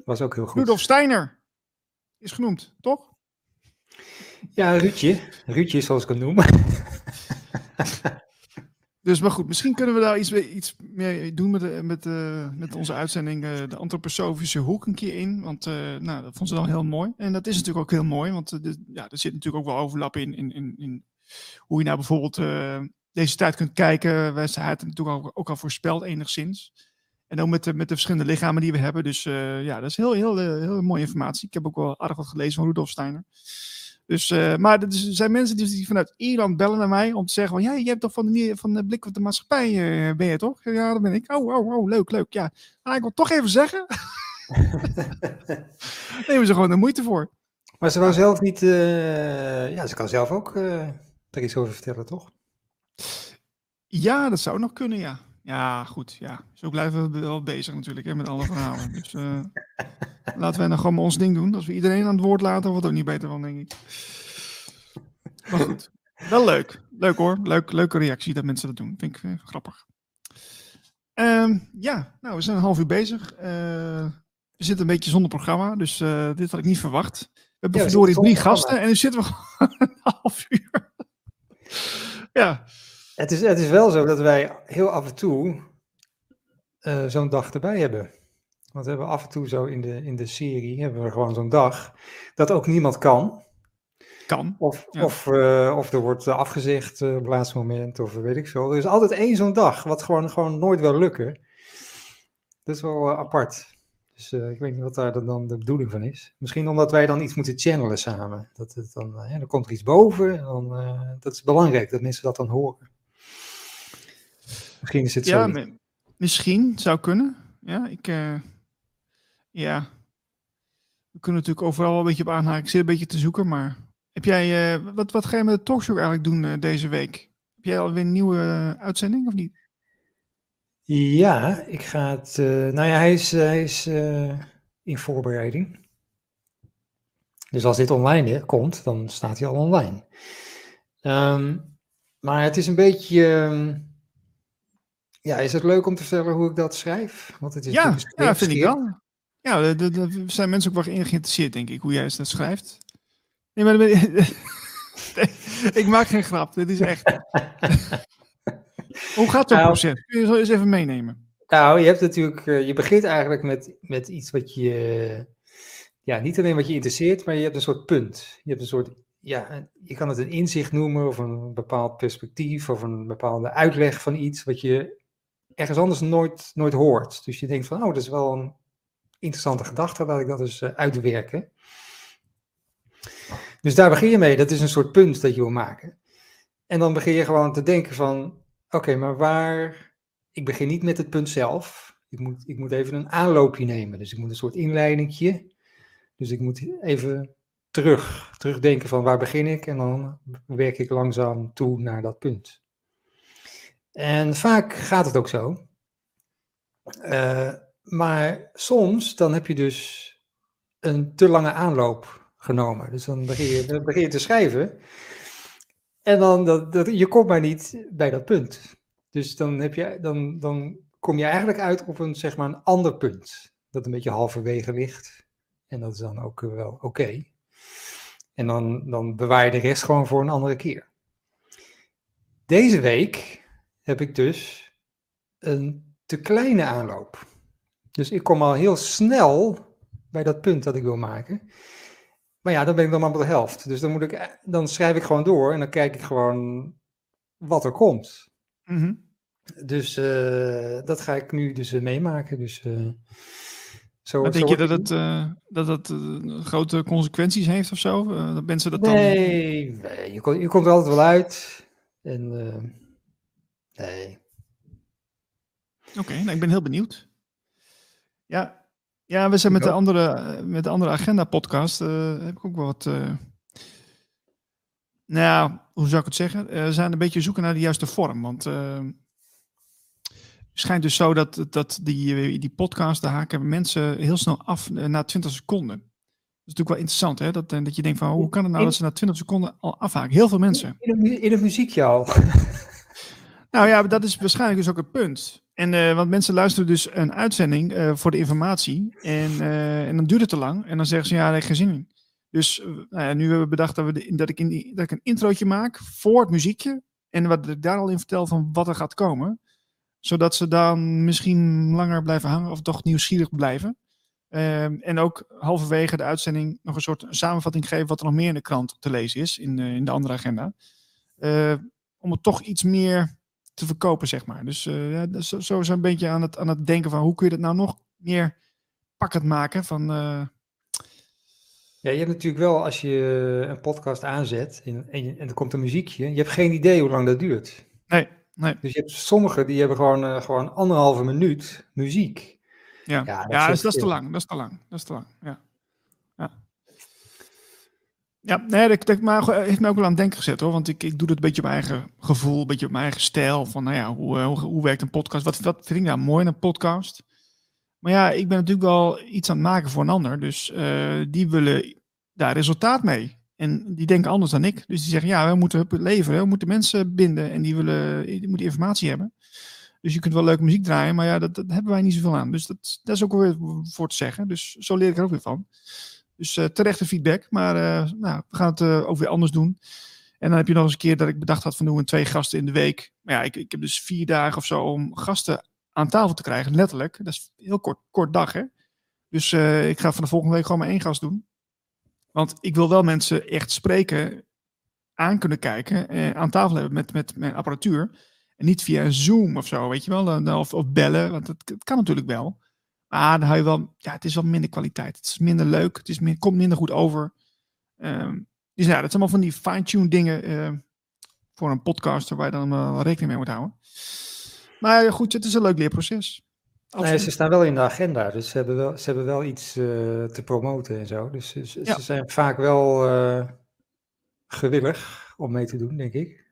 Was ook heel goed. Rudolf Steiner is genoemd, toch? Ja, Ruudje. Ruudje, zoals ik het noem. [LAUGHS] Dus maar goed, misschien kunnen we daar iets, iets meer doen met, met, met onze uitzending uh, de antroposofische hoek een keer in. Want uh, nou, dat vond ze dan heel mooi. En dat is natuurlijk ook heel mooi, want ja, er zit natuurlijk ook wel overlap in, in, in, hoe je nou bijvoorbeeld deze tijd kunt kijken. Wij hebben het natuurlijk ook, al voorspeld enigszins. En ook met de, met de verschillende lichamen die we hebben. Dus ja, dat is heel, heel, heel, mooie informatie. Ik heb ook wel aardig wat gelezen van Rudolf Steiner. Dus, uh, maar er zijn mensen die vanuit Ierland bellen naar mij om te zeggen: van, ja, je hebt toch van de, van de blik op de maatschappij, uh, ben je toch? Ja, dat ben ik. Oh, oh, oh, leuk, leuk. Ja, nou, ik wil toch even zeggen. [LAUGHS] Nemen ze gewoon de moeite voor. Maar ze wou zelf niet, uh, ja, ze kan zelf ook er iets over vertellen, toch? Ja, dat zou nog kunnen, ja. Ja, goed. Ja. Zo blijven we wel bezig natuurlijk hè, met alle verhalen. Dus uh, [LAUGHS] laten wij dan gewoon ons ding doen. Als we iedereen aan het woord laten, wordt ook niet beter van, denk ik. Maar goed. Wel leuk. Leuk hoor. Leuk, leuke reactie dat mensen dat doen. Vind ik uh, grappig. Um, ja, nou, we zijn een half uur bezig. Uh, we zitten een beetje zonder programma, dus dit had ik niet verwacht. We hebben ja, verdorie drie gasten en nu zitten we [LAUGHS] gewoon een half uur. ja. Het is, het is wel zo dat wij heel af en toe uh, zo'n dag erbij hebben. Want we hebben af en toe zo in de, in de serie, hebben we gewoon zo'n dag, dat ook niemand kan. Kan. Of, of, uh, of er wordt afgezegd uh, op het laatste moment, of weet ik veel. Er is altijd één zo'n dag, wat gewoon, gewoon nooit wil lukken. Dat is wel apart. Dus ik weet niet wat daar dan de bedoeling van is. Misschien omdat wij dan iets moeten channelen samen. Dat het dan, dan komt er iets boven. En dan, dat is belangrijk dat mensen dat dan horen. Misschien is het ja, zo. Misschien zou kunnen. Ja, ik. Uh, ja. We kunnen natuurlijk overal wel een beetje op aanhaken. Ik zit een beetje te zoeken, maar. Heb jij. Uh, wat, wat ga je met de talkshow eigenlijk doen uh, deze week? Heb jij alweer een nieuwe uitzending of niet? Ja, ik ga het. nou ja, hij is, hij is in voorbereiding. Dus als dit online komt, dan staat hij al online. Um, maar het is een beetje. Um, ja, is het leuk om te vertellen hoe ik dat schrijf? Want het is ja, ja, vind ik wel. Ja, er zijn mensen ook wel geïnteresseerd, denk ik, hoe jij dat schrijft. Nee, maar [LAUGHS] ik maak geen grap, dit is echt. hoe gaat het nou, proces? Kun je zo eens even meenemen? Nou, je hebt natuurlijk, eh, je begint eigenlijk met, met iets wat je, ja, niet alleen wat je interesseert, maar je hebt een soort punt. Je hebt een soort, ja, je kan het een inzicht noemen of een bepaald perspectief of een bepaalde uitleg van iets wat je ergens anders nooit, nooit hoort. Dus je denkt van, oh, dat is wel een interessante gedachte, laat ik dat eens uh, uitwerken. Dus daar begin je mee, dat is een soort punt dat je wil maken. En dan begin je gewoon te denken van, oké, maar waar, ik begin niet met het punt zelf. Ik moet, ik moet even een aanloopje nemen, dus ik moet een soort inleidingje. Dus ik moet even terug, terugdenken van waar begin ik en dan werk ik langzaam toe naar dat punt. En vaak gaat het ook zo. Uh, maar soms dan heb je dus een te lange aanloop genomen. Dus dan begin je, dan te schrijven. En dan, dat, dat, je komt maar niet bij dat punt. Dus dan, heb je, dan, dan kom je eigenlijk uit op een, zeg maar, een ander punt. Dat een beetje halverwege ligt. En dat is dan ook wel oké. En dan, dan bewaar je de rest gewoon voor een andere keer. Deze week heb ik dus een te kleine aanloop. Dus ik kom al heel snel bij dat punt dat ik wil maken. Maar ja, dan ben ik dan maar op de helft. Dus dan, moet ik, dan schrijf ik gewoon door en dan kijk ik gewoon wat er komt. Mhm. Dus uh, dat ga ik nu dus uh, meemaken. Dus, uh, zo, maar denk je dat het, dat het grote consequenties heeft of zo? dat mensen dat nee, dan... nee je, komt, je komt er altijd wel uit. En Nee. Oké, nou, ik ben heel benieuwd. Ja, ja we zijn met de, andere, met de andere agenda-podcast. Uh, heb ik ook wel wat. Uh, nou, hoe zou ik het zeggen? we zijn een beetje zoeken naar de juiste vorm. Want het schijnt dus zo dat, dat die, die podcast, de haken mensen heel snel af na 20 seconden. is natuurlijk wel interessant, hè? Dat, dat je denkt van, hoe kan het nou dat ze na 20 seconden al afhaken? Heel veel mensen. In de, in de muziekje al. [LAUGHS] Nou ja, dat is waarschijnlijk dus ook het punt. En, uh, want mensen luisteren dus een uitzending uh, voor de informatie. En, uh, en dan duurt het te lang. En dan zeggen ze, ja, daar heb ik geen zin in. Dus nou nu hebben we bedacht dat, we dat, ik in die, dat ik een introotje maak voor het muziekje. En wat ik daar al in vertel van wat er gaat komen. Zodat ze dan misschien langer blijven hangen of toch nieuwsgierig blijven. Ehm, en ook halverwege de uitzending nog een soort samenvatting geven wat er nog meer in de krant te lezen is. In, in de andere agenda. om het toch iets meer te verkopen, zeg maar. Dus uh, ja, zo, zo is een beetje aan het, aan het denken van hoe kun je dat nou nog meer pakkend maken van... Uh... Ja, je hebt natuurlijk wel, als je een podcast aanzet en, en, en er komt een muziekje, je hebt geen idee hoe lang dat duurt. Nee, nee. Dus je hebt sommigen die hebben gewoon, uh, gewoon anderhalve minuut muziek. Ja, ja, dat, ja, dus dat is te lang, dat is te lang, dat is te lang, ja. Ja, nee, dat, dat maar, heeft me ook wel aan het denken gezet hoor. Want ik, ik doe het een beetje op mijn eigen gevoel, een beetje op mijn eigen stijl. Van nou ja, hoe, hoe, hoe werkt een podcast? Wat, wat vind ik nou mooi in een podcast? Maar ja, ik ben natuurlijk wel iets aan het maken voor een ander. Dus uh, die willen daar resultaat mee. En die denken anders dan ik. Dus die zeggen, ja, we moeten leveren, we moeten mensen binden. En die, willen, die moeten informatie hebben. Dus je kunt wel leuke muziek draaien, maar ja, dat, dat hebben wij niet zoveel aan. Dus dat, dat is ook weer voor te zeggen. Dus zo leer ik er ook weer van. Dus uh, terechte feedback. Maar uh, nou, we gaan het uh, ook weer anders doen. En dan heb je nog eens een keer dat ik bedacht had van doen we twee gasten in de week. Maar ja, ik, ik heb dus vier dagen of zo om gasten aan tafel te krijgen, letterlijk. Dat is een heel kort, kort dag, hè. Dus ik ga van de volgende week gewoon maar één gast doen. Want ik wil wel mensen echt spreken, aan kunnen kijken, eh, aan tafel hebben met, met mijn apparatuur. En niet via Zoom of zo, weet je wel. Of, of bellen, want het, het kan natuurlijk wel. Maar dan hou je wel, ja, het is wel minder kwaliteit. Het is minder leuk. Het is meer, komt minder goed over. Um, dus ja, dat zijn allemaal van die fine-tune dingen uh, voor een podcaster waar je dan wel rekening mee moet houden. Maar goed, het is een leuk leerproces. Nee, ze staan wel in de agenda, dus ze hebben wel, ze hebben wel iets uh, te promoten en zo. Dus ze, ja. zijn vaak wel uh, gewillig om mee te doen, denk ik.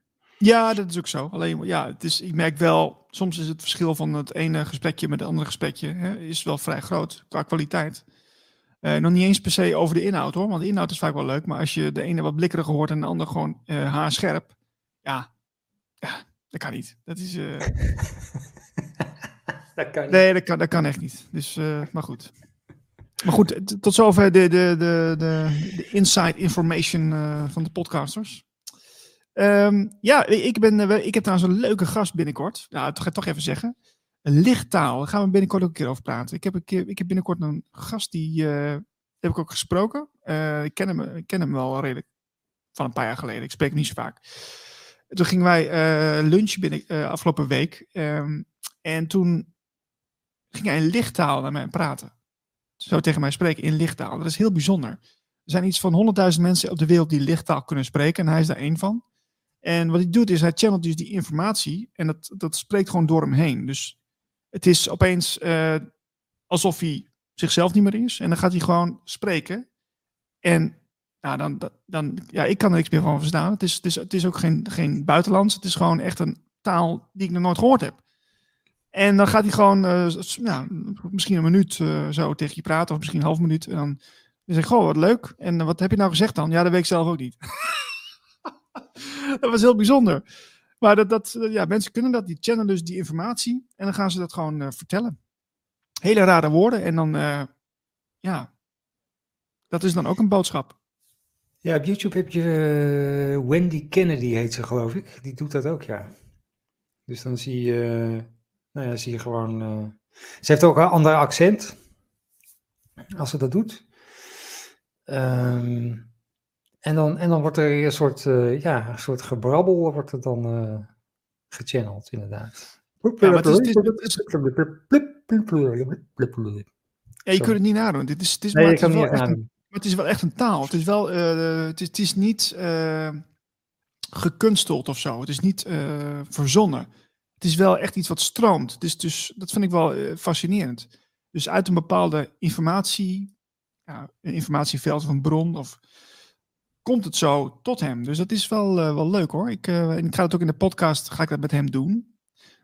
Ja, dat is ook zo. Alleen, ja, het is, ik merk wel, soms is het verschil van het ene gesprekje met het andere gesprekje hè, is wel vrij groot qua kwaliteit. Uh, nog niet eens per se over de inhoud hoor, want de inhoud is vaak wel leuk. Maar als je de ene wat blikkeriger hoort en de ander gewoon uh, haarscherp, ja, ja, dat kan niet. Dat is. Uh... [LAUGHS] dat kan niet. Nee, dat kan, dat kan echt niet. Dus, maar goed. Maar goed, tot zover de, de, de, de, de inside information van de podcasters. Um, ja, ik, ben, eh, ik heb trouwens een leuke gast binnenkort. Nou, dat ga ik toch even zeggen. Lichttaal. Daar gaan we binnenkort ook een keer over praten. Ik heb, een keer, ik heb binnenkort een gast die uh, heb ik ook gesproken. Uh, ik, ken hem, ik ken hem wel redelijk van een paar jaar geleden. Ik spreek niet zo vaak. Toen gingen wij uh, lunchen binnen, afgelopen week. Um, en toen ging hij in lichttaal naar mij praten. Zo tegen mij spreken in lichttaal. Dat is heel bijzonder. Er zijn iets van 100.000 mensen op de wereld die lichttaal kunnen spreken. En hij is daar één van. En wat hij doet is, hij channelt dus die informatie en dat, dat spreekt gewoon door hem heen. Dus het is opeens uh, alsof hij zichzelf niet meer is. En dan gaat hij gewoon spreken. En nou, dan, dan, ja, ik kan er niks meer van verstaan. Het is, het is, het is ook geen, geen buitenlands. Het is gewoon echt een taal die ik nog nooit gehoord heb. En dan gaat hij gewoon, ja, misschien een minuut uh, zo tegen je praten, of misschien een half minuut. En dan, dan zeg ik, goh, wat leuk. En wat heb je nou gezegd dan? Ja, dat weet ik zelf ook niet. [LAUGHS] [LAUGHS] dat was heel bijzonder. Maar dat, dat, ja, mensen kunnen dat, die channelen dus die informatie en dan gaan ze dat gewoon uh, vertellen. Hele rare woorden en dan, uh, ja, dat is dan ook een boodschap. Ja, op YouTube heb je uh, Wendy Kennedy, heet ze geloof ik. Die doet dat ook, ja. Dus dan zie je, nou ja, zie je gewoon. ze heeft ook een ander accent als ze dat doet. Um, en dan, en dan wordt er een soort, uh, ja, een soort gebrabbel wordt er dan uh, gechanneld, inderdaad. Ja, maar het is, ja, je kunt het niet nadoen. Dit is, het is, nee, maar, het is wel echt een, maar het is wel echt een taal. Het is wel, uh, het, is, het is niet gekunsteld of zo. Het is niet verzonnen. Het is wel echt iets wat stroomt. Dus, dus dat vind ik wel fascinerend. Dus uit een bepaalde informatie, ja, een informatieveld of een bron of komt het zo tot hem. Dus dat is wel, uh, wel leuk hoor. Ik, uh, ik ga het ook in de podcast, ga ik dat met hem doen.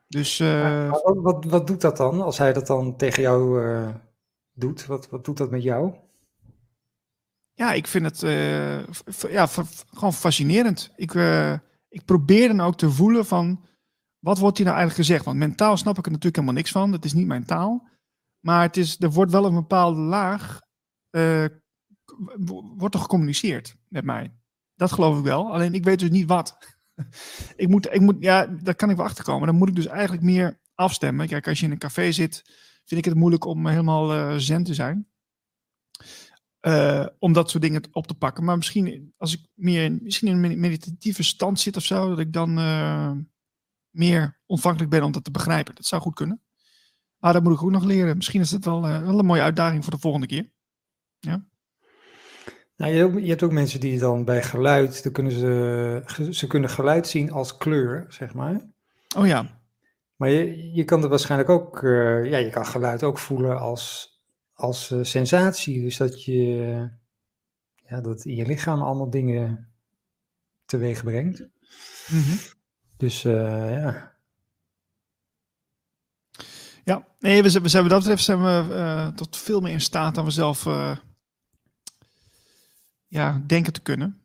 Dus, uh, wat, wat, wat, doet dat dan, als hij dat dan tegen jou doet? Wat, wat doet dat met jou? ja, ik vind het ja, gewoon fascinerend. Ik, ik probeer dan ook te voelen van, wat wordt hier nou eigenlijk gezegd? Want mentaal snap ik er natuurlijk helemaal niks van. Dat is niet mijn taal. Maar het is, er wordt wel een bepaalde laag, wordt er gecommuniceerd met mij. Dat geloof ik wel. Alleen ik weet dus niet wat. [LAUGHS] ik moet, ik moet, ja, daar kan ik wel achter komen. Dan moet ik dus eigenlijk meer afstemmen. Kijk, als je in een café zit, vind ik het moeilijk om helemaal uh, zen te zijn. Uh, om dat soort dingen op te pakken. Maar misschien als ik meer misschien in een meditatieve stand zit of zo, dat ik dan uh, meer ontvankelijk ben om dat te begrijpen. Dat zou goed kunnen. Maar dat moet ik ook nog leren. Misschien is het wel, een mooie uitdaging voor de volgende keer. Ja. Nou, je, hebt ook, je hebt ook mensen die dan bij geluid, dan kunnen ze, ze kunnen geluid zien als kleur, zeg maar. Oh ja. Maar je, je kan het waarschijnlijk ook, uh, ja, je kan geluid ook voelen als, als uh, sensatie. Dus dat je, ja, dat in je lichaam allemaal dingen teweeg brengt. Mm -hmm. Dus uh, ja. Ja, nee, we, we zijn, wat dat betreft zijn we tot veel meer in staat dan we zelf ja, denken te kunnen.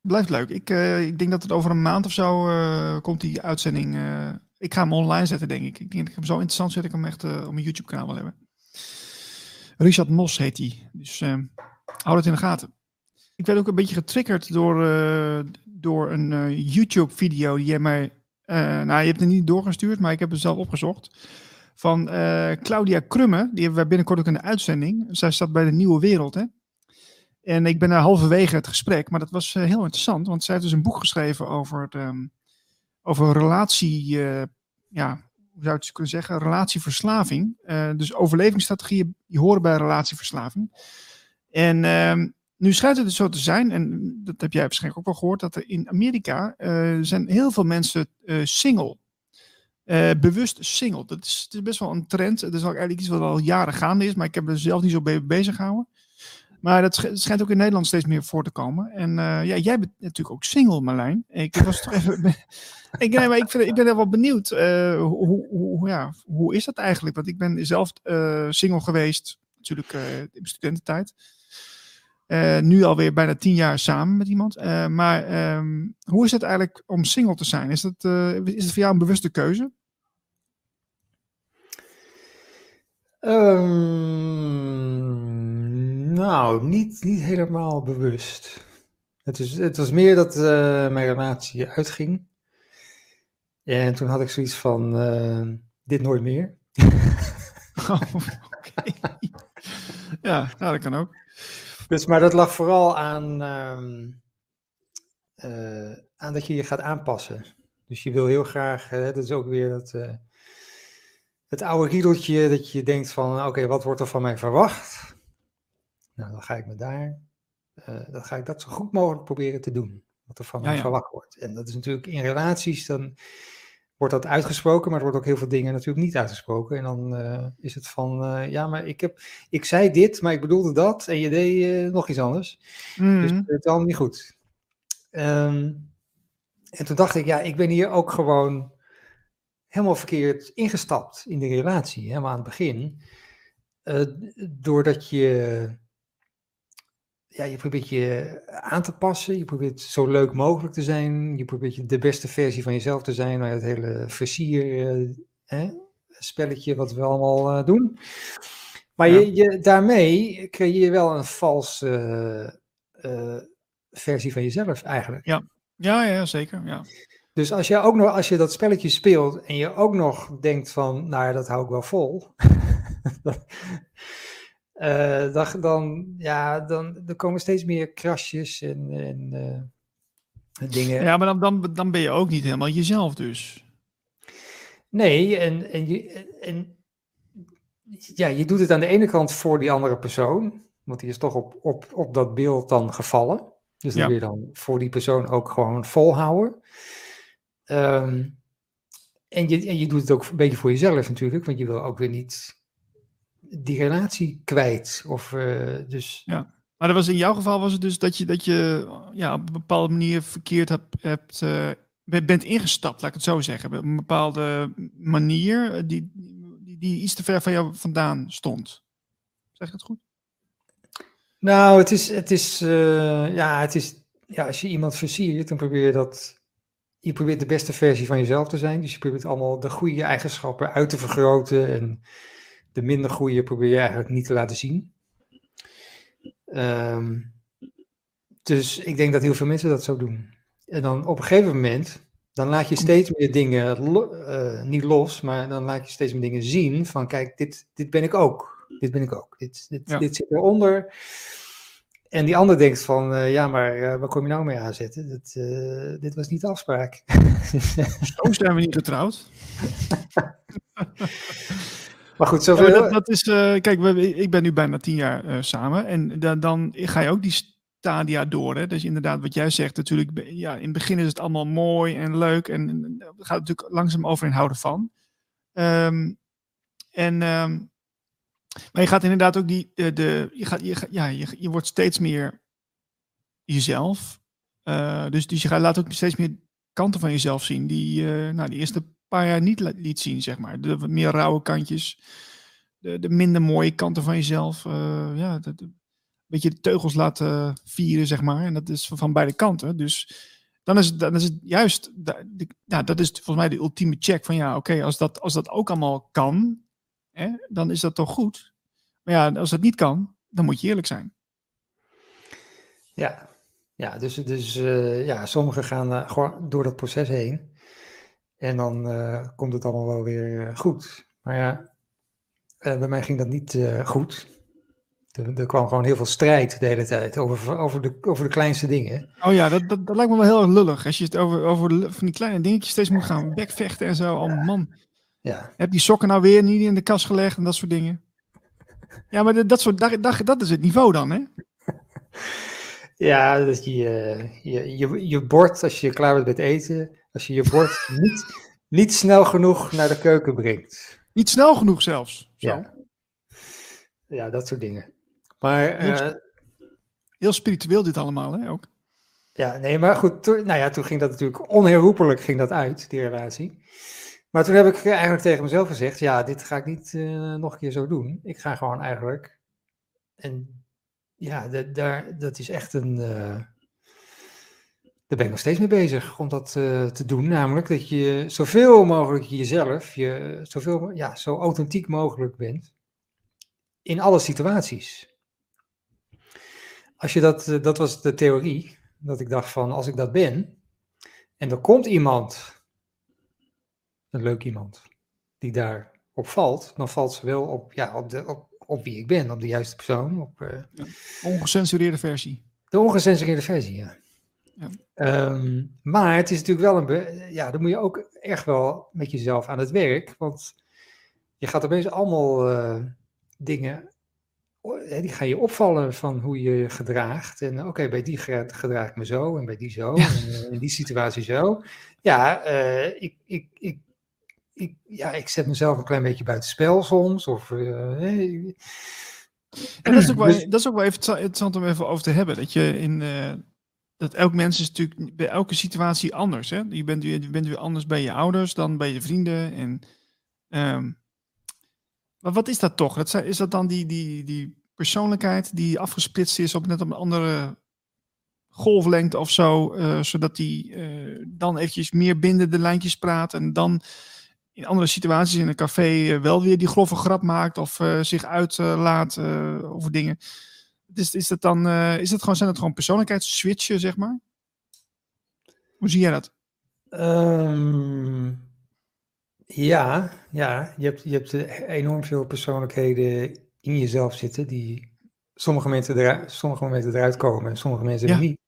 Blijft leuk. Ik, ik denk dat het over een maand of zo komt die uitzending ik ga hem online zetten, denk ik. Ik denk dat ik hem zo interessant zet, ik hem echt op mijn YouTube-kanaal wil hebben. Richard Mos heet hij. Dus hou dat in de gaten. Ik werd ook een beetje getriggerd door, door een YouTube-video die jij mij... nou, je hebt het niet doorgestuurd, maar ik heb het zelf opgezocht. Van Claudia Krumme, die hebben we binnenkort ook in de uitzending. Zij staat bij de Nieuwe Wereld, hè. En ik ben daar halverwege het gesprek, maar dat was heel interessant. Want zij heeft dus een boek geschreven over... De, um, over relatie, uh, ja, hoe zou je het kunnen zeggen, relatieverslaving. Uh, dus overlevingsstrategieën die horen bij relatieverslaving. En uh, nu schijnt het dus zo te zijn, en dat heb jij waarschijnlijk ook wel gehoord, dat er in Amerika uh, zijn heel veel mensen single. bewust single. Dat is, best wel een trend. Dat is eigenlijk iets wat al jaren gaande is, maar ik heb er zelf niet zo mee bezig gehouden. Maar dat schijnt ook in Nederland steeds meer voor te komen. En uh, ja, jij bent natuurlijk ook single, Marlijn. Ik was toch even. [LAUGHS] ik, maar ik, vind, ik ben wel benieuwd. Uh, hoe, hoe, ja, hoe is dat eigenlijk? Want ik ben zelf uh, single geweest, natuurlijk in studententijd. nu alweer bijna tien jaar samen met iemand. maar um, hoe is het eigenlijk om single te zijn? Is, dat, is voor jou een bewuste keuze? Um, nou, niet, niet helemaal bewust. Het, is, het was meer dat uh, mijn relatie uitging. En toen had ik zoiets van, uh, dit nooit meer. [LAUGHS] oh, okay. Ja, nou, dat kan ook. Dus, maar dat lag vooral aan, um, uh, aan dat je je gaat aanpassen. Dus je wil heel graag, dat is ook weer dat het oude riedeltje dat je denkt van, oké, okay, wat wordt er van mij verwacht? Nou, dan ga ik me daar, uh, dan ga ik dat zo goed mogelijk proberen te doen, wat er van ja, mij ja. verwacht wordt. En dat is natuurlijk in relaties, dan wordt dat uitgesproken, maar er wordt ook heel veel dingen natuurlijk niet uitgesproken. En dan uh, is het van, uh, ja, maar ik, heb, ik zei dit, maar ik bedoelde dat en je deed nog iets anders. Mm. Dus het is allemaal niet goed. Um, en toen dacht ik, ja, ik ben hier ook gewoon helemaal verkeerd ingestapt in de relatie, helemaal aan het begin. Uh, doordat je, ja, je probeert je aan te passen, je probeert zo leuk mogelijk te zijn, je probeert de beste versie van jezelf te zijn, het hele versier hè, spelletje wat we allemaal uh, doen. Maar ja. je, je, daarmee creëer je wel een valse versie van jezelf eigenlijk. Ja, ja, ja zeker. Ja. Dus als je ook nog, als je dat spelletje speelt en je ook nog denkt van, nou ja, dat hou ik wel vol. [LAUGHS] uh, dan, dan, ja, dan, er komen steeds meer krasjes en, en uh, dingen. Ja, maar dan, dan, dan ben je ook niet helemaal jezelf dus. Nee, en, en, je, en ja, je doet het aan de ene kant voor die andere persoon, want die is toch op, op, op dat beeld dan gevallen. Dus dan ja. wil je dan voor die persoon ook gewoon volhouden. Um, en, je, en je doet het ook een beetje voor jezelf natuurlijk, want je wil ook weer niet die relatie kwijt. Of, uh, dus... Ja, maar dat was in jouw geval was het dus dat je, dat je ja, op een bepaalde manier verkeerd hebt, hebt uh, bent ingestapt, laat ik het zo zeggen. Op een bepaalde manier die, die, die iets te ver van jou vandaan stond. Zeg ik het goed? Nou, het is, het is, uh, ja, het is, ja, als je iemand versiert, dan probeer je dat, je probeert de beste versie van jezelf te zijn. Dus je probeert allemaal de goede eigenschappen uit te vergroten en de minder goede probeer je eigenlijk niet te laten zien. Um, dus ik denk dat heel veel mensen dat zo doen. En dan op een gegeven moment, dan laat je steeds meer dingen, uh, niet los, maar dan laat je steeds meer dingen zien van kijk, dit, dit ben ik ook. Dit ben ik ook. Dit, dit, dit zit eronder. En die ander denkt van, uh, ja, maar uh, waar kom je nou mee aanzetten? Dat, dit was niet de afspraak. Zo zijn we niet getrouwd. [LAUGHS] maar goed, zoveel... Dat, dat, is, kijk, we, ik ben nu bijna tien jaar samen en dan, ga je ook die stadia door. Hè? Dus inderdaad, wat jij zegt, natuurlijk, ja, in het begin is het allemaal mooi en leuk. En het gaat natuurlijk langzaam over in houden van. Um, en, um, maar je gaat inderdaad ook die, de, de je, gaat, je, ja, je, je wordt steeds meer jezelf. Dus, dus je gaat, laat ook steeds meer kanten van jezelf zien die uh, nou, die eerste paar jaar niet liet zien, zeg maar. De meer rauwe kantjes, de, de minder mooie kanten van jezelf. Uh, ja, de, beetje de teugels laten vieren, zeg maar. En dat is van beide kanten. Dus dan is dan is het juist, dat is volgens mij de ultieme check van ja, oké, als, dat, als dat ook allemaal kan, hè, dan is dat toch goed. Maar ja, als dat niet kan, dan moet je eerlijk zijn. Ja, ja dus, dus uh, ja, sommigen gaan uh, gewoon door dat proces heen. En dan uh, komt het allemaal wel weer goed. Maar ja, bij mij ging dat niet goed. Er, er, kwam gewoon heel veel strijd de hele tijd over, over, de, over de kleinste dingen. Oh ja, dat, dat, dat lijkt me wel heel erg lullig. Als je het over, over van die kleine dingetjes steeds moet gaan bekvechten en zo. Oh man. Ja. Heb die sokken nou weer niet in de kast gelegd en dat soort dingen? [LAUGHS] Ja, maar dat, soort, dat, dat, dat is het niveau dan, hè? [LAUGHS] Ja, dat je, je, je, je bord, als je klaar bent met eten, als je je bord niet, niet snel genoeg naar de keuken brengt. Niet snel genoeg zelfs? Zo. Ja. ja, dat soort dingen. Maar, heel, uh, heel, spiritueel dit allemaal, hè, ook. Ja, nee, maar goed, toen, nou ja, toen ging dat natuurlijk onherroepelijk ging dat uit, die relatie. Maar toen heb ik eigenlijk tegen mezelf gezegd, ja, dit ga ik niet uh, nog een keer zo doen. Ik ga gewoon eigenlijk, en ja, de, daar, dat is echt een, uh, daar ben ik nog steeds mee bezig om dat uh, te doen. Namelijk dat je zoveel mogelijk jezelf, je zoveel, ja, zo authentiek mogelijk bent in alle situaties als je dat, eh, dat was de theorie, dat ik dacht van als ik dat ben en er komt iemand, een leuk iemand, die daarop valt, dan valt ze wel op, ja, op, de, op, op wie ik ben, op de juiste persoon. Op, uh, ja. Ongecensureerde versie. De ongecensureerde versie, ja. Ja. Um, maar het is natuurlijk wel een, ja, dan moet je ook echt wel met jezelf aan het werk, want je gaat opeens allemaal uh, dingen die gaan je opvallen van hoe je je gedraagt. En oké, bij die gedraag ik me zo en bij die zo. En eh, in die situatie zo. Ja, uh, ik, ik, ik, ik, ja, ik zet mezelf een klein beetje buitenspel soms. Of, uh, en dat is, ook wel, dus dat is ook wel even interessant om even over te hebben. Dat je in. Dat elk mens is natuurlijk bij elke situatie anders. Hè? Je, bent, je bent weer anders bij je ouders dan bij je vrienden. En um, maar wat is dat toch? Dat is dat dan die, die, die persoonlijkheid die afgesplitst is op net op een andere golflengte of zo, uh, zodat die uh, dan eventjes meer binnen de lijntjes praat en dan in andere situaties in een café uh, wel weer die grove grap maakt of zich uitlaat over dingen. Is, is dat dan, is dat gewoon, zijn dat gewoon persoonlijkheidsswitchen, zeg maar? Hoe zie jij dat? Um, ja, ja, je hebt, je hebt enorm veel persoonlijkheden in jezelf zitten die sommige mensen, eruit, sommige momenten eruit komen en sommige mensen ja. niet.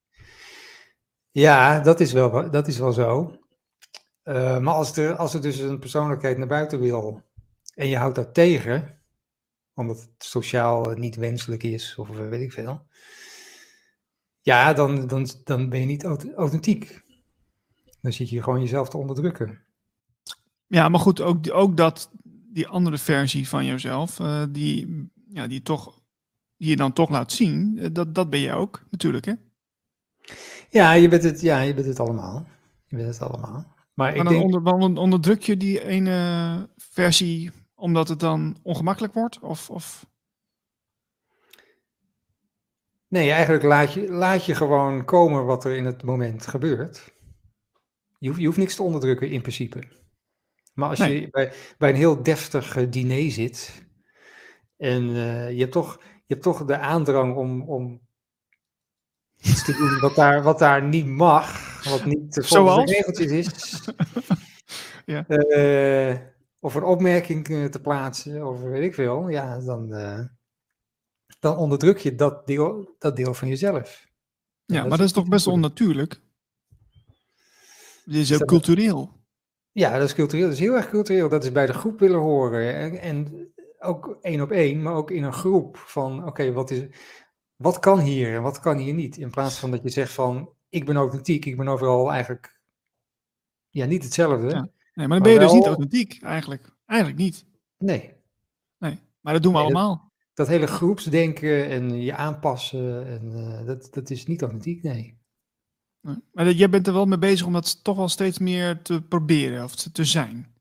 Ja, dat is wel, dat is wel zo. Uh, maar als er, als er dus een persoonlijkheid naar buiten wil en je houdt dat tegen, omdat het sociaal niet wenselijk is of weet ik veel, ja, dan, dan, dan ben je niet authentiek. Dan zit je gewoon jezelf te onderdrukken. Ja, maar goed, ook, ook dat, die andere versie van jezelf, uh, die, ja, die, toch, die je dan toch laat zien, dat, dat ben je ook natuurlijk, hè? Ja, je bent het, ja, je bent het allemaal. Je bent het allemaal. Maar, maar ik dan denk... onderdruk je die ene versie omdat het dan ongemakkelijk wordt? Of, of... Nee, eigenlijk laat je, laat je gewoon komen wat er in het moment gebeurt. Je hoeft, je hoeft niks te onderdrukken in principe. Maar als Nee. je bij, bij een heel deftig eh, diner zit en eh, je, hebt toch, je hebt toch de aandrang om, om iets te doen wat daar, wat daar niet mag, wat niet [LAUGHS] volgens de regeltjes is. [LAUGHS] Ja. Eh, of een opmerking te plaatsen, of weet ik veel, ja, dan, eh, dan onderdruk je dat deel, dat deel van jezelf. Ja, dat maar is dat is toch best onnatuurlijk? Dit is Is ook dat- cultureel. Ja, dat is cultureel. Dat is heel erg cultureel. Dat is bij de groep willen horen. En, en ook één op één, maar ook in een groep. Van oké, wat is, wat kan hier en wat kan hier niet? In plaats van dat je zegt van ik ben authentiek, ik ben overal eigenlijk ja, niet hetzelfde. Ja. Nee, maar dan ben je dus niet authentiek, eigenlijk. Eigenlijk niet. Nee, Nee. Maar dat doen we Nee, allemaal. dat hele groepsdenken en je aanpassen, en, eh, dat, dat is niet authentiek, nee. Nee. Maar dat, jij bent er wel mee bezig om dat toch wel steeds meer te proberen of te, te zijn.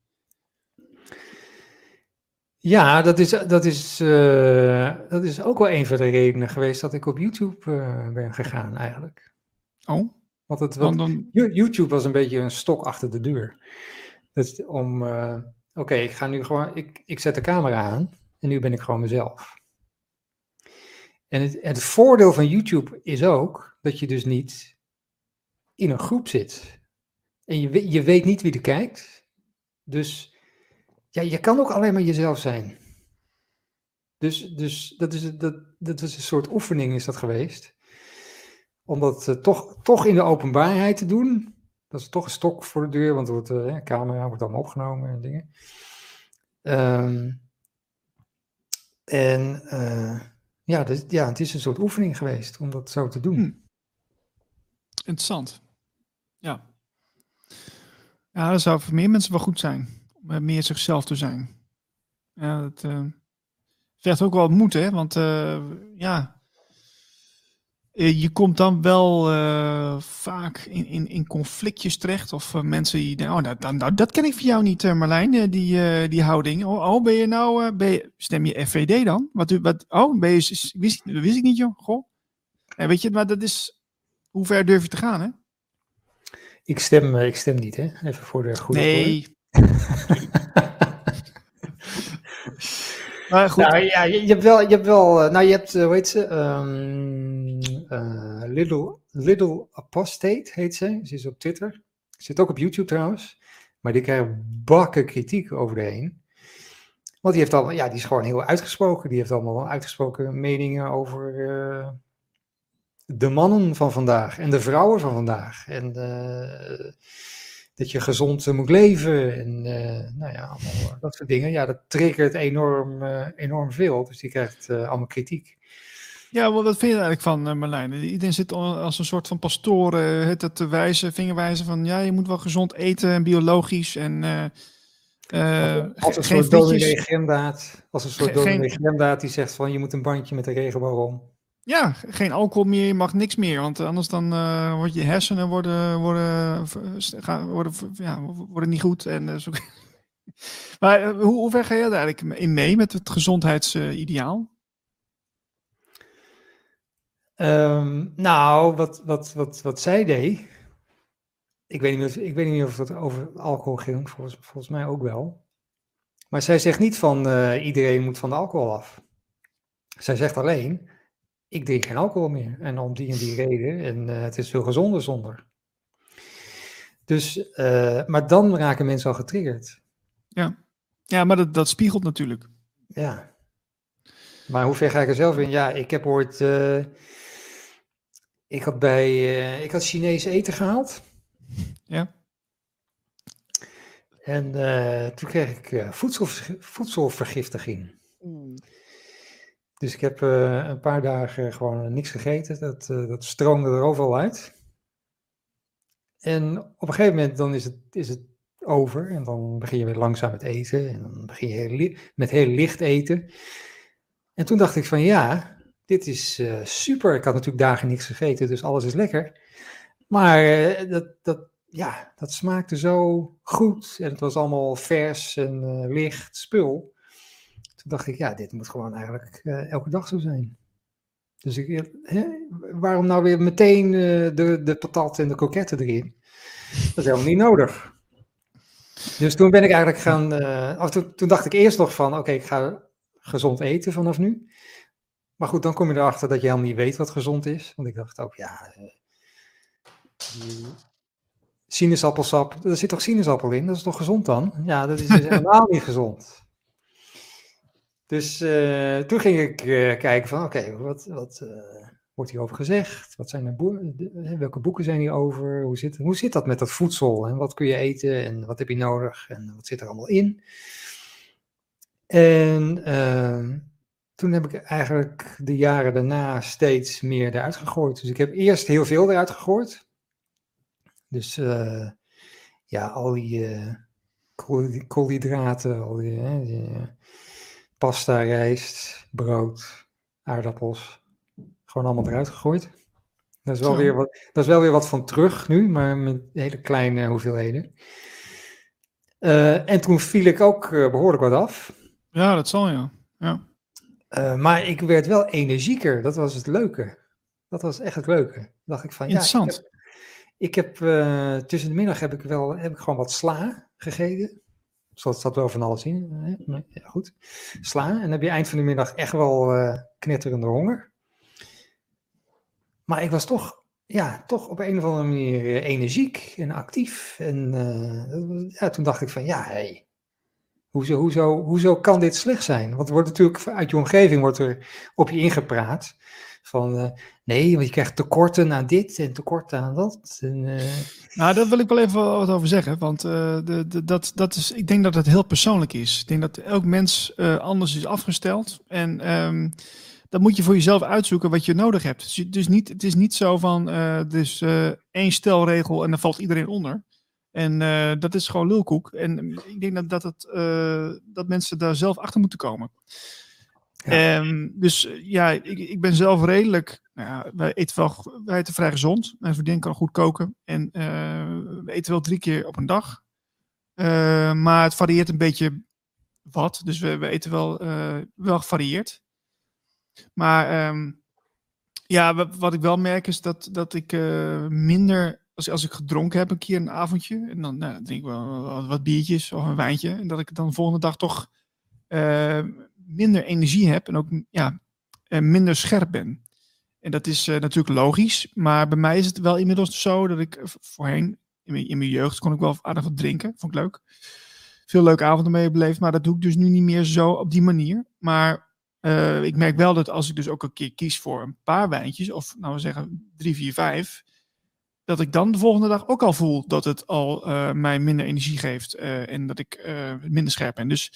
Ja, dat is, dat, is, eh, dat is ook wel een van de redenen geweest dat ik op YouTube eh, ben gegaan eigenlijk. Oh, Want het, dan, want dan, You- YouTube was een beetje een stok achter de deur. Dus om, eh, oké, ik ga nu gewoon, ik, ik zet de camera aan en nu ben ik gewoon mezelf. En het, het voordeel van YouTube is ook dat je dus niet in een groep zit. En je, je weet niet wie er kijkt. Dus ja, je kan ook alleen maar jezelf zijn. Dus, dus dat, is, dat, dat is een soort oefening is dat geweest. Om dat eh, toch, toch in de openbaarheid te doen. Dat is toch een stok voor de deur, want wordt, eh, camera wordt allemaal opgenomen en dingen. Ehm, en eh, ja, dus, ja, het is een soort oefening geweest om dat zo te doen. Hm. interessant. Ja. Ja, dat zou voor meer mensen wel goed zijn. Om eh, meer zichzelf te zijn. Ja, dat eh vergt ook wel moed, hè? Want ja, je komt dan wel eh, vaak in, in, in conflictjes terecht. Of eh, mensen die denken, oh, nou, nou, nou, dat ken ik van jou niet, eh, Marlijn, eh, die, eh, die houding. Oh, oh, ben je nou, eh, ben je, stem je FVD dan? Wat, u- wat, oh, ben je, wist, wist ik niet, joh. Goh. En weet je, maar dat is, hoe ver durf je te gaan, hè? Ik, stem, eh, ik stem niet, hè? Even voor de goede. Nee. [LAUGHS] maar goed, Nou ja, je, je hebt wel, je hebt wel, eh, nou je hebt, eh, hoe heet ze? Ehm, eh, Little, Apostate heet ze. Ze is op Twitter. Zit ook op YouTube trouwens. Maar die krijgt bakken kritiek over de heen. Want die heeft al, ja, die is gewoon heel uitgesproken. Die heeft allemaal uitgesproken meningen over eh, de mannen van vandaag en de vrouwen van vandaag. En eh, dat je gezond moet leven en nou ja, allemaal dat soort dingen. Ja, dat triggert enorm, enorm veel. Dus die krijgt allemaal kritiek. Ja, wat vind je eigenlijk van, eh, Marlijn? Iedereen zit al als een soort van pastoor eh, het te wijzen, vingerwijzen van, ja, je moet wel gezond eten en biologisch en eh, Als een soort dominee. Gremdaad. Als een soort dominee die zegt van je moet een bandje met een regenboog om. Ja, geen alcohol meer, je mag niks meer, want anders dan wordt je hersenen worden, worden, gaan, worden, ja, worden niet goed. En, zo. [LAUGHS] maar hoe, hoe ver ga je daar eigenlijk in mee met het gezondheidsideaal? Ehm, nou, wat, wat, wat, wat zij deed. Ik weet, niet of, ik weet niet of het over alcohol ging, volgens, volgens mij ook wel. Maar zij zegt niet van eh, iedereen moet van de alcohol af. Zij zegt alleen, ik drink geen alcohol meer. En om die en die reden. En eh, het is veel gezonder zonder. Dus, eh, maar dan raken mensen al getriggerd. Ja, maar dat, dat spiegelt natuurlijk. Ja. Maar hoe ver ga ik er zelf in? Ja, ik heb ooit. Ik had bij. eh, ik had Chinees eten gehaald. Ja. En eh, toen kreeg ik eh, voedselver- voedselvergiftiging. Dus ik heb eh, een paar dagen gewoon niks gegeten. Dat, eh, dat stroomde er overal uit. En op een gegeven moment dan is het, is het over. En dan begin je weer langzaam met eten. En dan begin je heel met heel licht eten. En toen dacht ik van ja, dit is eh, super. Ik had natuurlijk dagen niks gegeten, dus alles is lekker. Maar eh, dat, dat, ja, dat smaakte zo goed. En het was allemaal vers en eh, licht spul. Toen dacht ik, ja, dit moet gewoon eigenlijk elke dag zo zijn. Dus ik, hè, waarom nou weer meteen de, de patat en de kroketten erin? Dat is helemaal niet nodig. Dus toen ben ik eigenlijk gaan. Uh, toen, toen, dacht ik eerst nog van: oké, ik ga gezond eten vanaf nu. Maar goed, dan kom je erachter dat je helemaal niet weet wat gezond is. Want ik dacht ook, ja. Uh, sinaasappelsap, er zit toch sinaasappel in? Dat is toch gezond dan? Ja, dat is dus [LAUGHS] helemaal niet gezond. Dus uh, toen ging ik kijken van: oké, wat. wat wordt hierover gezegd? Wat zijn er boeken, welke boeken zijn hierover? Hoe zit, hoe zit dat met dat voedsel? En wat kun je eten? En wat heb je nodig? En wat zit er allemaal in? En uh, toen heb ik eigenlijk de jaren daarna steeds meer eruit gegooid. Dus ik heb eerst heel veel eruit gegooid. Dus uh, ja, al die uh, koolhydraten, al die, die pasta, rijst, brood, aardappels. Gewoon allemaal eruit gegooid. Dat is, wel weer wat, dat is wel weer wat van terug nu, maar met hele kleine hoeveelheden. En toen viel ik ook behoorlijk wat af. Ja, dat zal ja. ja. Uh, maar ik werd wel energieker. Dat was het leuke. Dat was echt het leuke. dacht ik van Interessant. ja. Ik heb, ik heb tussen de middag heb ik wel heb ik gewoon wat sla gegeten. Zoals zat wel van alles in. Ja, goed. Sla. En dan heb je eind van de middag echt wel knetterende honger. Maar ik was toch, ja, toch op een of andere manier eh, energiek en actief. En uh, ja, toen dacht ik van, ja, hey, hoezo, hoezo, hoezo kan dit slecht zijn? Want er wordt natuurlijk uit je omgeving wordt er op je ingepraat. Van uh, nee, want je krijgt tekorten aan dit en tekorten aan dat. En, uh... Nou, daar wil ik wel even wat over zeggen. Want uh, de, de, dat, dat is, ik denk dat het heel persoonlijk is. Ik denk dat elk mens anders is afgesteld. En um, dan moet je voor jezelf uitzoeken wat je nodig hebt. Dus, dus niet, het is niet zo van, dus één stelregel en dan valt iedereen onder. En uh, dat is gewoon lulkoek. En ik denk dat, dat, het, dat mensen daar zelf achter moeten komen. Ja. Um, dus ja, ik, ik ben zelf redelijk. Nou ja, wij eten wel wij eten vrij gezond. Mijn vriendin kan goed koken. En we eten wel drie keer op een dag. maar het varieert een beetje wat. Dus we, we eten wel, wel gevarieerd. Maar um, ja, wat ik wel merk is dat, dat ik minder, als, als ik gedronken heb een keer een avondje, en dan nou, drink ik wel wat, biertjes of een wijntje, en dat ik dan de volgende dag toch uh, minder energie heb en ook ja, uh, minder scherp ben. En dat is natuurlijk logisch, maar bij mij is het wel inmiddels zo dat ik voorheen, in mijn, jeugd, kon ik wel aardig wat drinken, vond ik leuk. Veel leuke avonden mee beleefd, maar dat doe ik dus nu niet meer zo op die manier. Maar ik merk wel dat als ik dus ook een keer kies voor een paar wijntjes, of nou we zeggen drie, vier, vijf, dat ik dan de volgende dag ook al voel dat het al uh, mij minder energie geeft uh, en dat ik minder scherp ben. Dus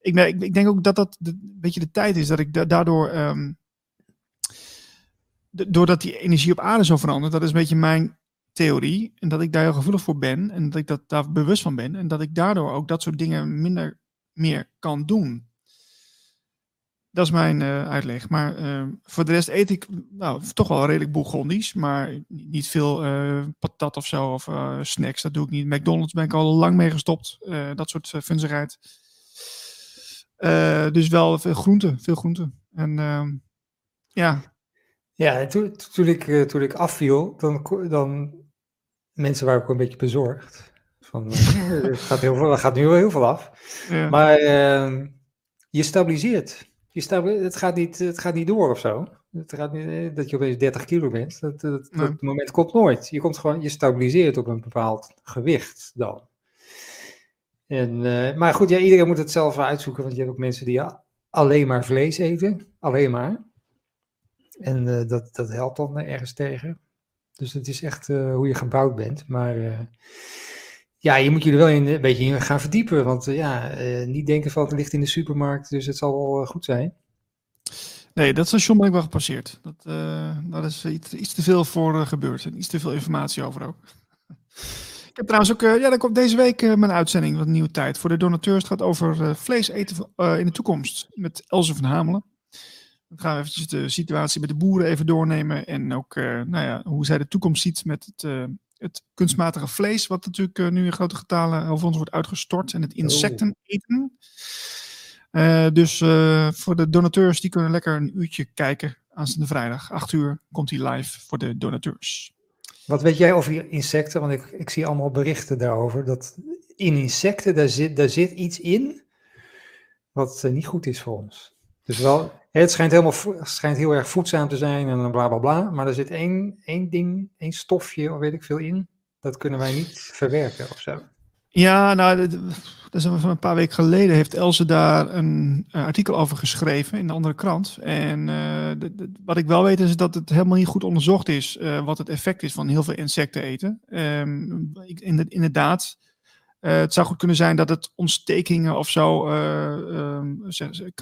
ik, merk, ik, denk ook dat dat de, een beetje de tijd is dat ik da daardoor, um, doordat die energie op aarde zo verandert, dat is een beetje mijn theorie. En dat ik daar heel gevoelig voor ben en dat ik dat, daar bewust van ben en dat ik daardoor ook dat soort dingen minder meer kan doen. Dat is mijn uh, uitleg. Maar uh, voor de rest eet ik nou, toch wel redelijk bourgondisch. Maar niet veel uh, patat of zo. Of snacks, dat doe ik niet. McDonald's ben ik al lang mee gestopt. dat soort funzigheid. dus wel veel groenten. Veel groenten. En ehm, ja. Ja, toen, toen, ik, toen ik afviel, dan, dan mensen waren ook een beetje bezorgd. Van, [LAUGHS] er, gaat heel veel, er gaat nu wel heel veel af. Ja. Maar ehm, je stabiliseert je staat, het, gaat niet, het gaat niet door of zo. Het gaat niet, eh, dat je opeens 30 kilo bent. Dat, dat, nee. dat, moment komt nooit. Je komt gewoon, je stabiliseert op een bepaald gewicht dan. En, uh, maar goed, ja, iedereen moet het zelf uitzoeken. Want je hebt ook mensen die alleen maar vlees eten. Alleen maar. En uh, dat, dat helpt dan ergens tegen. Dus het is echt hoe je gebouwd bent. Maar ja, je moet je er wel in, een beetje in gaan verdiepen. Want uh, ja, uh, niet denken van het ligt in de supermarkt, dus het zal wel goed zijn. Nee, dat station ben ik wel gepasseerd. Dat, dat is iets, te veel voor gebeurd. En iets te veel informatie over ook. [LAUGHS] ik heb trouwens ook, ja, dan komt deze week mijn uitzending, wat nieuwe tijd. Voor de donateurs het gaat over vlees eten in de toekomst. Met Elze van Hamelen. Dan gaan we eventjes de situatie bij de boeren even doornemen. En ook nou ja, hoe zij de toekomst ziet met het het kunstmatige vlees, wat natuurlijk uh, nu in grote getalen over ons wordt uitgestort, en het oh. insecten eten. Uh, dus uh, voor de donateurs, die kunnen lekker een uurtje kijken aanstaande vrijdag, 8 uur, komt hij live voor de donateurs. Wat weet jij over insecten? Want ik, ik zie allemaal berichten daarover. Dat in insecten, daar zit, daar zit iets in wat eh, niet goed is voor ons. Dus wel, het schijnt, helemaal, schijnt heel erg voedzaam te zijn en bla bla bla. Maar er zit één, één ding, één stofje, of weet ik veel in. Dat kunnen wij niet verwerken of zo. Ja, nou, dat is van een paar weken geleden heeft Else daar een artikel over geschreven in de andere krant. En uh, wat ik wel weet is dat het helemaal niet goed onderzocht is uh, wat het effect is van heel veel insecten eten. Um, inderdaad, uh, het zou goed kunnen zijn dat het ontstekingen of zo um,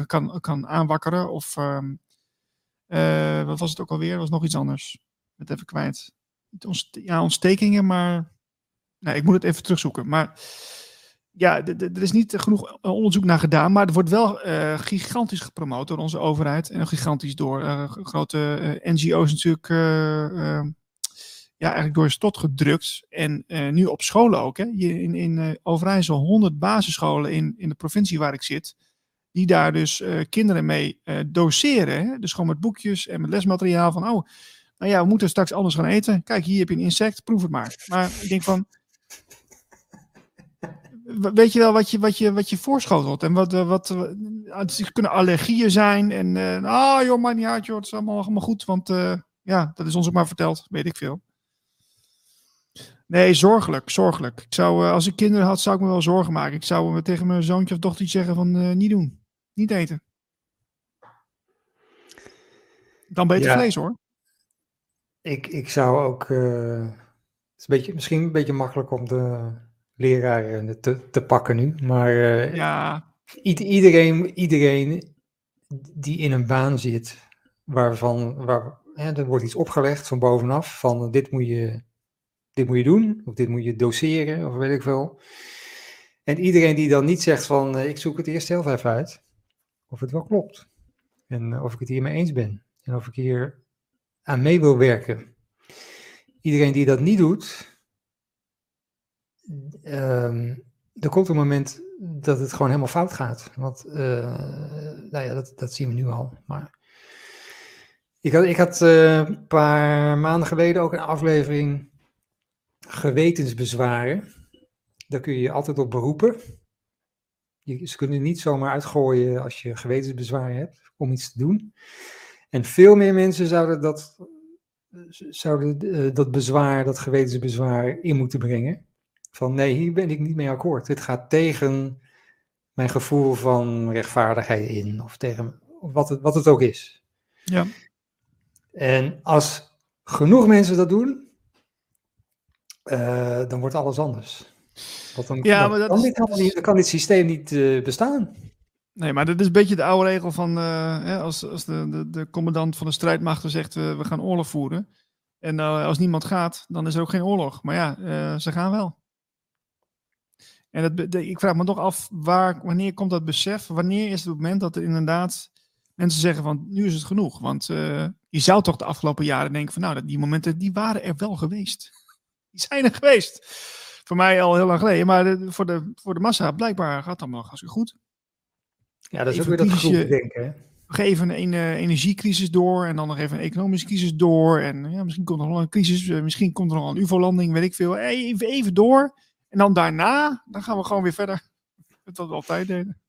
kan, kan aanwakkeren. Of um, wat was het ook alweer? was nog iets anders. Het even kwijt. Ja, ontstekingen, maar nou, ik moet het even terugzoeken. Maar ja, er is niet genoeg onderzoek naar gedaan. Maar er wordt wel uh, gigantisch gepromoot door onze overheid. En gigantisch door uh, grote uh, NGO's natuurlijk. Ja, eigenlijk door stot gedrukt. En nu op scholen ook. Hè. In, in Overijssel 100 basisscholen in, in de provincie waar ik zit. Die daar dus kinderen mee doseren. Hè. Dus gewoon met boekjes en met lesmateriaal van. Oh, nou ja, we moeten straks anders gaan eten. Kijk, hier heb je een insect, proef het maar. Maar ik denk van weet je wel wat je, wat je, wat je voorschotelt. En wat, eh, wat, eh, het kunnen allergieën zijn. En uh, ah joh, maar niet uit joh, het is allemaal, allemaal goed. Want uh, ja, dat is ons ook maar verteld, weet ik veel. Nee, zorgelijk, zorgelijk. Ik zou, als ik kinderen had, zou ik me wel zorgen maken. Ik zou me tegen mijn zoontje of dochtertje zeggen van niet doen. Niet eten. Dan beter ja. vlees hoor. Ik, ik zou ook... het is een beetje, misschien een beetje makkelijk om de leraar te, te pakken nu. Maar uh, ja. iedereen, iedereen die in een baan zit, waarvan waar, hè, er wordt iets opgelegd van bovenaf, van dit moet je, dit moet je doen, of dit moet je doseren, of weet ik veel. En iedereen die dan niet zegt van, uh, ik zoek het eerst zelf even uit, of het wel klopt. En uh, of ik het hiermee eens ben. En of ik hier aan mee wil werken. Iedereen die dat niet doet, um, er komt een moment dat het gewoon helemaal fout gaat. Want, uh, nou ja, dat, dat zien we nu al. Maar ik had, ik had een paar maanden geleden ook een aflevering gewetensbezwaren. Daar kun je je altijd op beroepen. Je, ze kunnen niet zomaar uitgooien als je gewetensbezwaren hebt om iets te doen. En veel meer mensen zouden dat, zouden, uh, dat bezwaar, dat gewetensbezwaar in moeten brengen. Van nee, hier ben ik niet mee akkoord. Dit gaat tegen mijn gevoel van rechtvaardigheid in. Of tegen wat het, wat het ook is. Ja. En als genoeg mensen dat doen, uh, dan wordt alles anders. Want dan, ja, maar dat dan, is, kan, dit, kan dit systeem niet uh, bestaan. Nee, maar dat is een beetje de oude regel van uh, hè, als, als de, de, de, commandant van de strijdmachten zegt we gaan oorlog voeren. En als niemand gaat, dan is er ook geen oorlog. Maar ja, ze gaan wel. En dat, ik vraag me toch af, waar, wanneer komt dat besef? Wanneer is het moment dat er inderdaad mensen zeggen van, nu is het genoeg? Want je zou toch de afgelopen jaren denken van, nou, die momenten, die waren er wel geweest. Die zijn er geweest. Voor mij al heel lang geleden, maar de, voor, de, voor de massa blijkbaar gaat het allemaal hartstikke goed. Ja, dat is even ook weer dat groep denken. Nog even een, een energiecrisis door en dan nog even een economische crisis door. En ja, misschien komt er nog een crisis, eh, misschien komt er nog een UFO-landing, weet ik veel. Even, even door. En dan daarna, dan gaan we gewoon weer verder [LAUGHS] wat we altijd deden.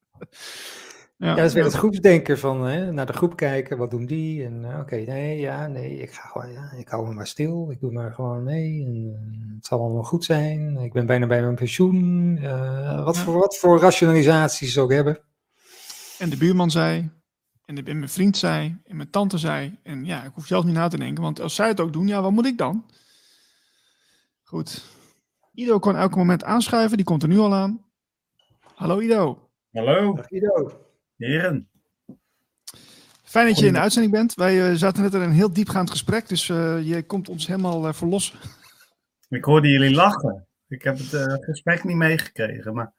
Ja, ja dat is weer het groepsdenken van hè, naar de groep kijken, wat doen die? En uh, oké, nee, ja, nee, ik ga gewoon, ja, ik hou me maar stil, ik doe maar gewoon mee. En, uh, het zal allemaal goed zijn. Ik ben bijna bij mijn pensioen. Uh, wat, ja. voor, wat voor rationalisaties ze ook hebben. En de buurman zei, en, de, en mijn vriend zei, en mijn tante zei. En ja, ik hoef zelf niet na te denken, want als zij het ook doen, ja, wat moet ik dan? Goed, Ido kan elk moment aanschuiven, die komt er nu al aan. Hallo Ido. Hallo. Dag Ido. Heren. Fijn dat je in de uitzending bent. Wij uh, zaten net in een heel diepgaand gesprek, dus uh, je komt ons helemaal uh, verlossen. Ik hoorde jullie lachen. Ik heb het gesprek niet meegekregen, maar...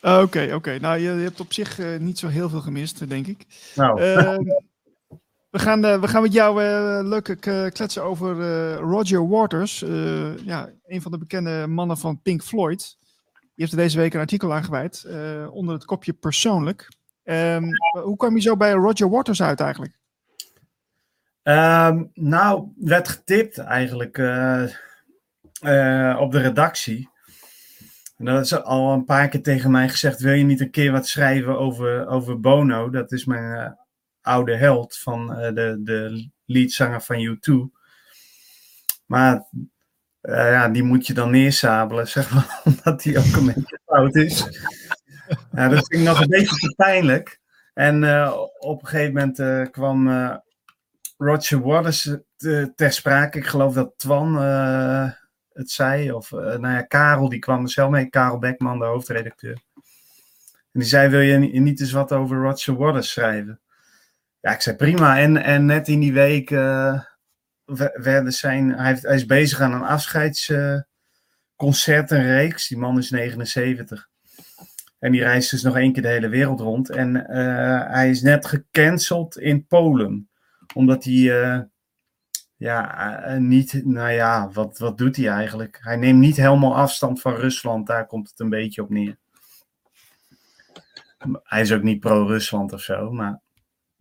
Oké, oké. Okay, okay. Nou, je, je, hebt op zich niet zo heel veel gemist, denk ik. Nou. We gaan, we gaan met jou leuk kletsen over Roger Waters. ja, een van de bekende mannen van Pink Floyd. Die heeft er deze week een artikel aangeweid onder het kopje persoonlijk. Um, hoe kwam je zo bij Roger Waters uit eigenlijk? Ehm, nou, werd getipt eigenlijk eh, eh, op de redactie. En dat is al een paar keer tegen mij gezegd: wil je niet een keer wat schrijven over, over Bono? Dat is mijn eh, oude held van de, de leadzanger van U2. Maar ja, die moet je dan neersabelen, [LAUGHS] zeg maar, omdat die ook een beetje fout is. Ja, dat vind ik nog een beetje te pijnlijk. En op een gegeven moment kwam Roger Waters ter sprake. Ik geloof dat Twan het zei. Of nou ja, Karel, die kwam er zelf mee. Karel Beckman, de hoofdredacteur. En die zei, wil je niet eens wat over Roger Waters schrijven? Ja, ik zei prima. En, en net in die week werden zijn... Hij, hij, is bezig aan een afscheidsconcert, een reeks. Die man is 79. En die reist dus nog één keer de hele wereld rond. En hij is net gecanceld in Polen omdat hij uh, ja, uh, niet, nou ja, wat, wat doet hij eigenlijk? Hij neemt niet helemaal afstand van Rusland, daar komt het een beetje op neer. Hij is ook niet pro-Rusland of zo, maar.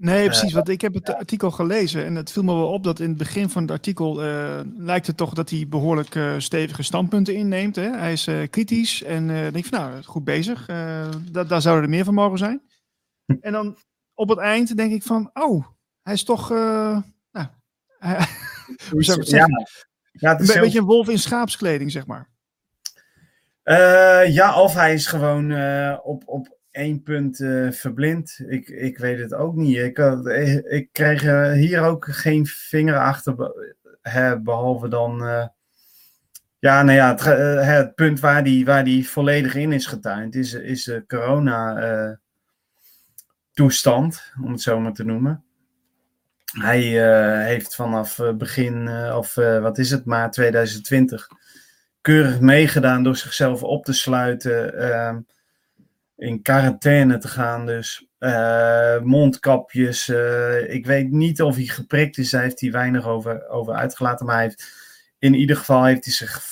Nee, precies. Want ik heb het artikel gelezen en het viel me wel op dat in het begin van het artikel uh, lijkt het toch dat hij behoorlijk uh, stevige standpunten inneemt. Hè? Hij is uh, kritisch en denk van nou, goed bezig. Da daar zouden er meer van mogen zijn. En dan op het eind denk ik van, oh, hij is toch, nou, [LAUGHS] hoe zou ik het zeggen? Ja, het een beetje een wolf in schaapskleding, zeg maar. Ja, of hij is gewoon op, op één punt verblind. Ik, ik weet het ook niet. Ik, ik krijg hier ook geen vinger achter, hè, behalve dan... ja, nou ja, het, het, punt waar die, waar die volledig in is getuind is, is de corona-toestand, om het zo maar te noemen. Hij heeft vanaf eh, begin, of wat is het, maart 2020, keurig meegedaan door zichzelf op te sluiten, ehm, in quarantaine te gaan. Dus mondkapjes. ik weet niet of hij geprikt is, daar heeft hij weinig over, over uitgelaten. Maar hij heeft, in ieder geval heeft hij zich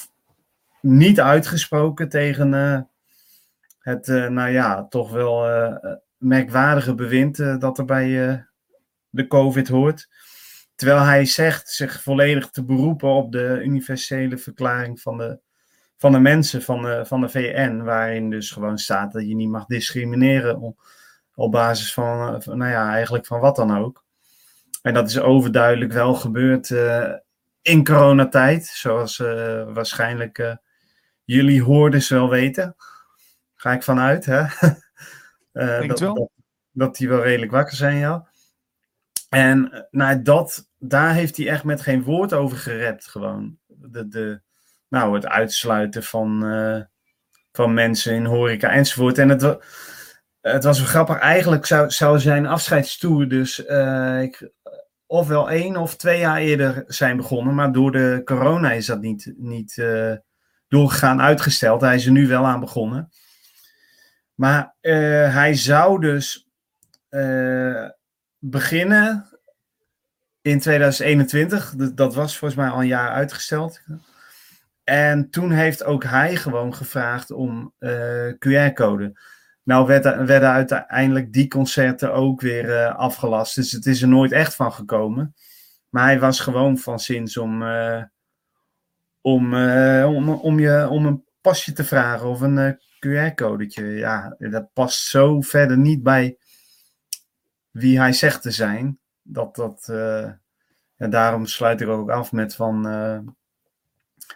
niet uitgesproken tegen het, nou ja, toch wel merkwaardige bewind dat er bij de COVID hoort. Terwijl hij zegt zich volledig te beroepen op de universele verklaring van de, van de mensen van de, van de VN, waarin dus gewoon staat dat je niet mag discrimineren op, op basis van, nou ja, eigenlijk van wat dan ook. En dat is overduidelijk wel gebeurd uh, in coronatijd, zoals uh, waarschijnlijk uh, jullie hoorders wel weten. Ga ik vanuit, hè? [LAUGHS] dat, wel. Dat, dat, die wel redelijk wakker zijn, ja. En nou, dat, daar heeft hij echt met geen woord over gerept. Gewoon. De, de, nou, het uitsluiten van, uh, van mensen in horeca enzovoort. En het, het was wel grappig. Eigenlijk zou, zou zijn afscheidstoer dus uh, ik, ofwel één of twee jaar eerder zijn begonnen. Maar door de corona is dat niet, niet uh, doorgegaan, uitgesteld. Hij is er nu wel aan begonnen. Maar hij zou dus beginnen in 2021. Dat was volgens mij al een jaar uitgesteld. En toen heeft ook hij gewoon gevraagd om eh, QR-code. Nou werden, werden uiteindelijk die concerten ook weer uh, afgelast. Dus het is er nooit echt van gekomen. Maar hij was gewoon van zins om, uh, om, om, om, je, om een pasje te vragen of een QR-codetje. Ja, dat past zo verder niet bij wie hij zegt te zijn. Dat dat, en daarom sluit ik ook af met van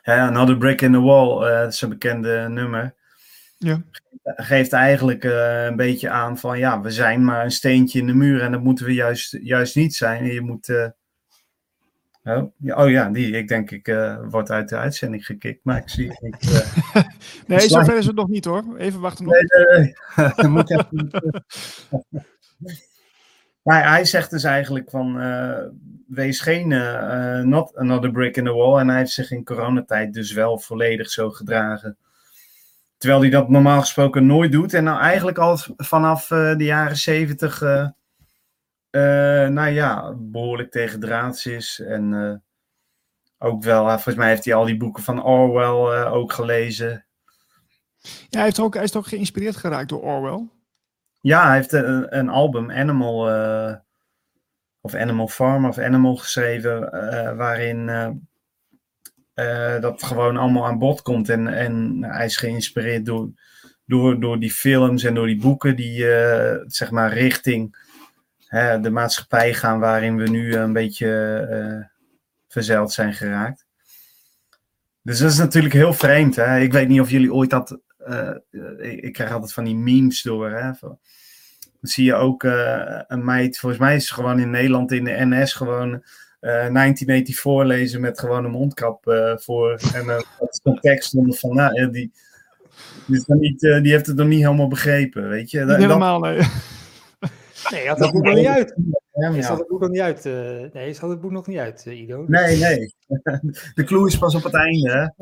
Another Brick in the Wall, uh, dat is een bekende nummer. Ja. Geeft eigenlijk een beetje aan van ja, we zijn maar een steentje in de muur en dat moeten we juist, juist niet zijn. Je moet. Oh ja, oh ja, die. Ik denk ik uh, word uit de uitzending gekikt, maar ik zie. Ik, uh, [LAUGHS] nee, zover is het nog niet hoor. Even wachten nog. Nee, nee, nee. [LAUGHS] moet even. [LAUGHS] Maar hij zegt dus eigenlijk van uh, wees geen uh, not another brick in the wall. En hij heeft zich in coronatijd dus wel volledig zo gedragen. Terwijl hij dat normaal gesproken nooit doet. En nou eigenlijk al vanaf de jaren zeventig, nou ja, behoorlijk tegen draads is. En ook wel, volgens mij heeft hij al die boeken van Orwell ook gelezen. Ja, hij, heeft ook, hij is ook geïnspireerd geraakt door Orwell. Ja, hij heeft een, een album, Animal, uh, of Animal Farm of Animal geschreven, eh, waarin eh, eh, dat gewoon allemaal aan bod komt. En, en hij is geïnspireerd door, door, door die films en door die boeken die eh, zeg maar richting de maatschappij gaan waarin we nu een beetje eh, verzeild zijn geraakt. Dus dat is natuurlijk heel vreemd. Hè? Ik weet niet of jullie ooit dat. Eh, ik, ik krijg altijd van die memes door. Hè? Van- dan zie je ook eh, een meid, volgens mij is ze gewoon in Nederland in de NS gewoon eh 1984 lezen met gewoon een mondkap eh, voor. En eh dat is een tekst onder van, nou, eh, die, die, is dan niet, eh, die heeft het nog niet helemaal begrepen, weet je. Niet Dat- dat- helemaal, nee. Nee, had het boek nog niet uit. Ja, Is ja. dat het boek nog niet uit? eh, nee, is dat het boek nog niet uit, eh, Ido? Nee, nee. [LAUGHS] De clue is pas op het einde, hè. [LAUGHS]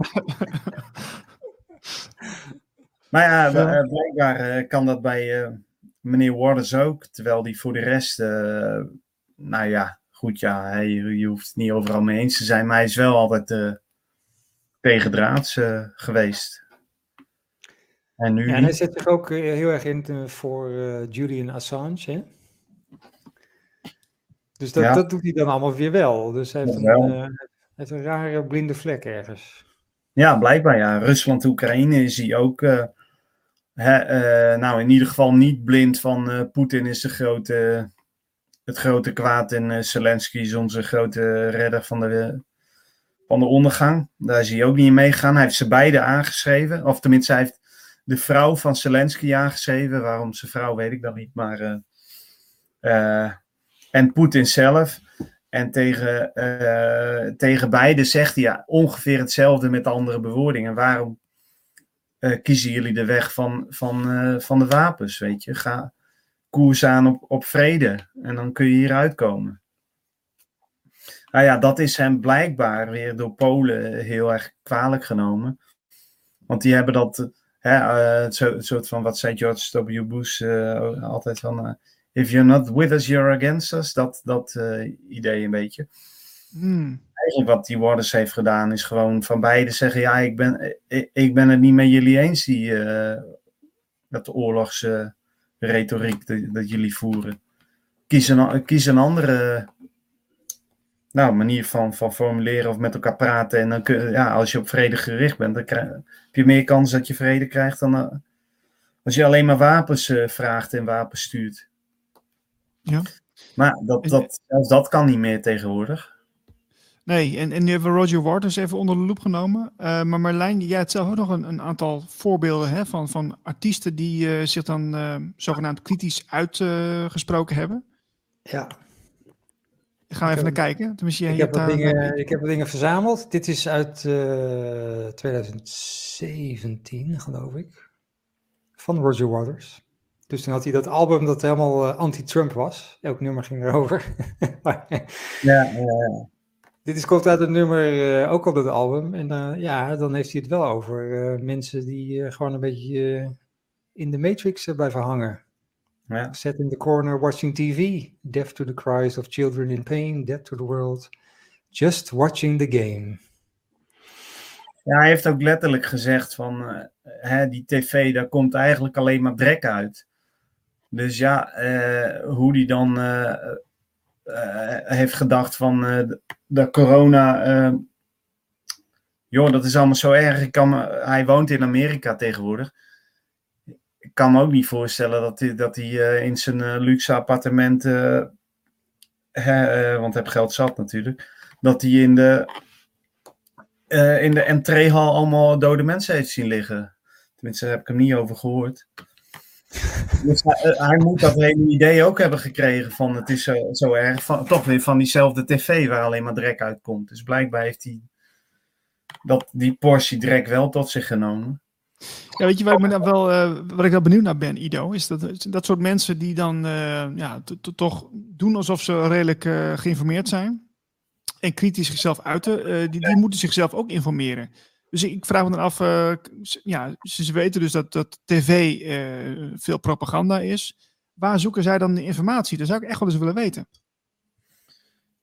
Maar ja, eh, blijkbaar eh, kan dat bij eh, meneer Waters ook. Terwijl die voor de rest, nou ja, goed ja, hij, je hoeft het niet overal mee eens te zijn. Maar hij is wel altijd tegendraads geweest. En nu Ja, en hij zet zich ook heel erg in voor Julian Assange. Hè? Dus dat, Ja. dat doet hij dan allemaal weer wel. Dus hij heeft, een, heeft een rare blinde vlek ergens. Ja, blijkbaar ja. Rusland-Oekraïne is hij ook. Eh, nou, in ieder geval niet blind van eh, Poetin is de grote, het grote kwaad en eh, Zelensky is onze grote redder van de, van de ondergang. Daar is hij ook niet in meegegaan. Hij heeft ze beide aangeschreven. Of tenminste, hij heeft de vrouw van Zelensky aangeschreven. Waarom zijn vrouw weet ik dan niet. Maar, en Poetin zelf. En tegen, tegen beide zegt hij ja, ongeveer hetzelfde met andere bewoordingen. Waarom eh, kiezen jullie de weg van, van, eh, van de wapens? Weet je, ga koers aan op, op vrede en dan kun je hieruit komen. Nou ja, dat is hem blijkbaar weer door Polen heel erg kwalijk genomen. Want die hebben dat, hè, eh, het, soort van, wat zei George W. Bush altijd van, if you're not with us, you're against us. Dat, dat idee een beetje Hmm. Eigenlijk wat die Waters heeft gedaan, is gewoon van beide zeggen: ja, ik ben, ik, ik ben het niet met jullie eens, die, eh, dat oorlogsretoriek dat, dat jullie voeren. Kies een, kies een andere nou, manier van, van formuleren of met elkaar praten. En dan kun, ja, als je op vrede gericht bent, dan krijg, heb je meer kans dat je vrede krijgt dan eh, als je alleen maar wapens eh, vraagt en wapens stuurt. Ja. Maar dat, dat, zelfs dat kan niet meer tegenwoordig. Nee, en, en nu hebben we Roger Waters even onder de loep genomen. Eh, maar Marlijn, jij hebt zelf ook nog een, een aantal voorbeelden hè, van, van artiesten die eh, zich dan eh, zogenaamd kritisch uitgesproken hebben. Ja, Gaan we Ik even naar heb- kijken. Tenminste, jij ik, heb hebt daar- dingen, ik heb wat dingen verzameld. Dit is uit eh 2017, geloof ik. Van Roger Waters. Dus toen had hij dat album dat helemaal anti-Trump was. Elk nummer ging erover. [LAUGHS] Ja, ja, Dit is, komt uit het nummer eh, ook op dat album. En ja, dan heeft hij het wel over eh, mensen die eh, gewoon een beetje in de matrix blijven hangen. ja. Set in the corner watching TV. Deaf to the cries of children in pain. Dead to the world. Just watching the game. Ja, hij heeft ook letterlijk gezegd van hè, die tv, daar komt eigenlijk alleen maar drek uit. Dus ja, hoe die dan heeft gedacht van eh, de- corona, eh, joh, dat is allemaal zo erg. Kan, hij woont in Amerika tegenwoordig. Ik kan me ook niet voorstellen dat hij, dat hij eh, in zijn eh, luxe appartement, eh, eh, want heeft geld zat natuurlijk, dat hij in de eh, in de entreehal allemaal dode mensen heeft zien liggen. Tenminste, daar heb ik hem niet over gehoord. [LAUGHS] Dus hij, eh, hij moet dat hele idee ook hebben gekregen van het is zo, zo erg. Van, toch weer van diezelfde tv waar alleen maar drek uitkomt. Dus blijkbaar heeft hij dat, die portie drek wel tot zich genomen. Ja, weet je waar ik, me dan wel, eh, waar ik wel benieuwd naar ben, Ido? Is dat, dat soort mensen die dan eh, ja, to- to- toch doen alsof ze redelijk geïnformeerd zijn. En kritisch zichzelf uiten, die, die moeten zichzelf ook informeren. Dus ik vraag me dan af, z- ja, ze weten dus dat, dat tv eh, veel propaganda is. Waar zoeken zij dan de informatie? Dat zou ik echt wel eens willen weten.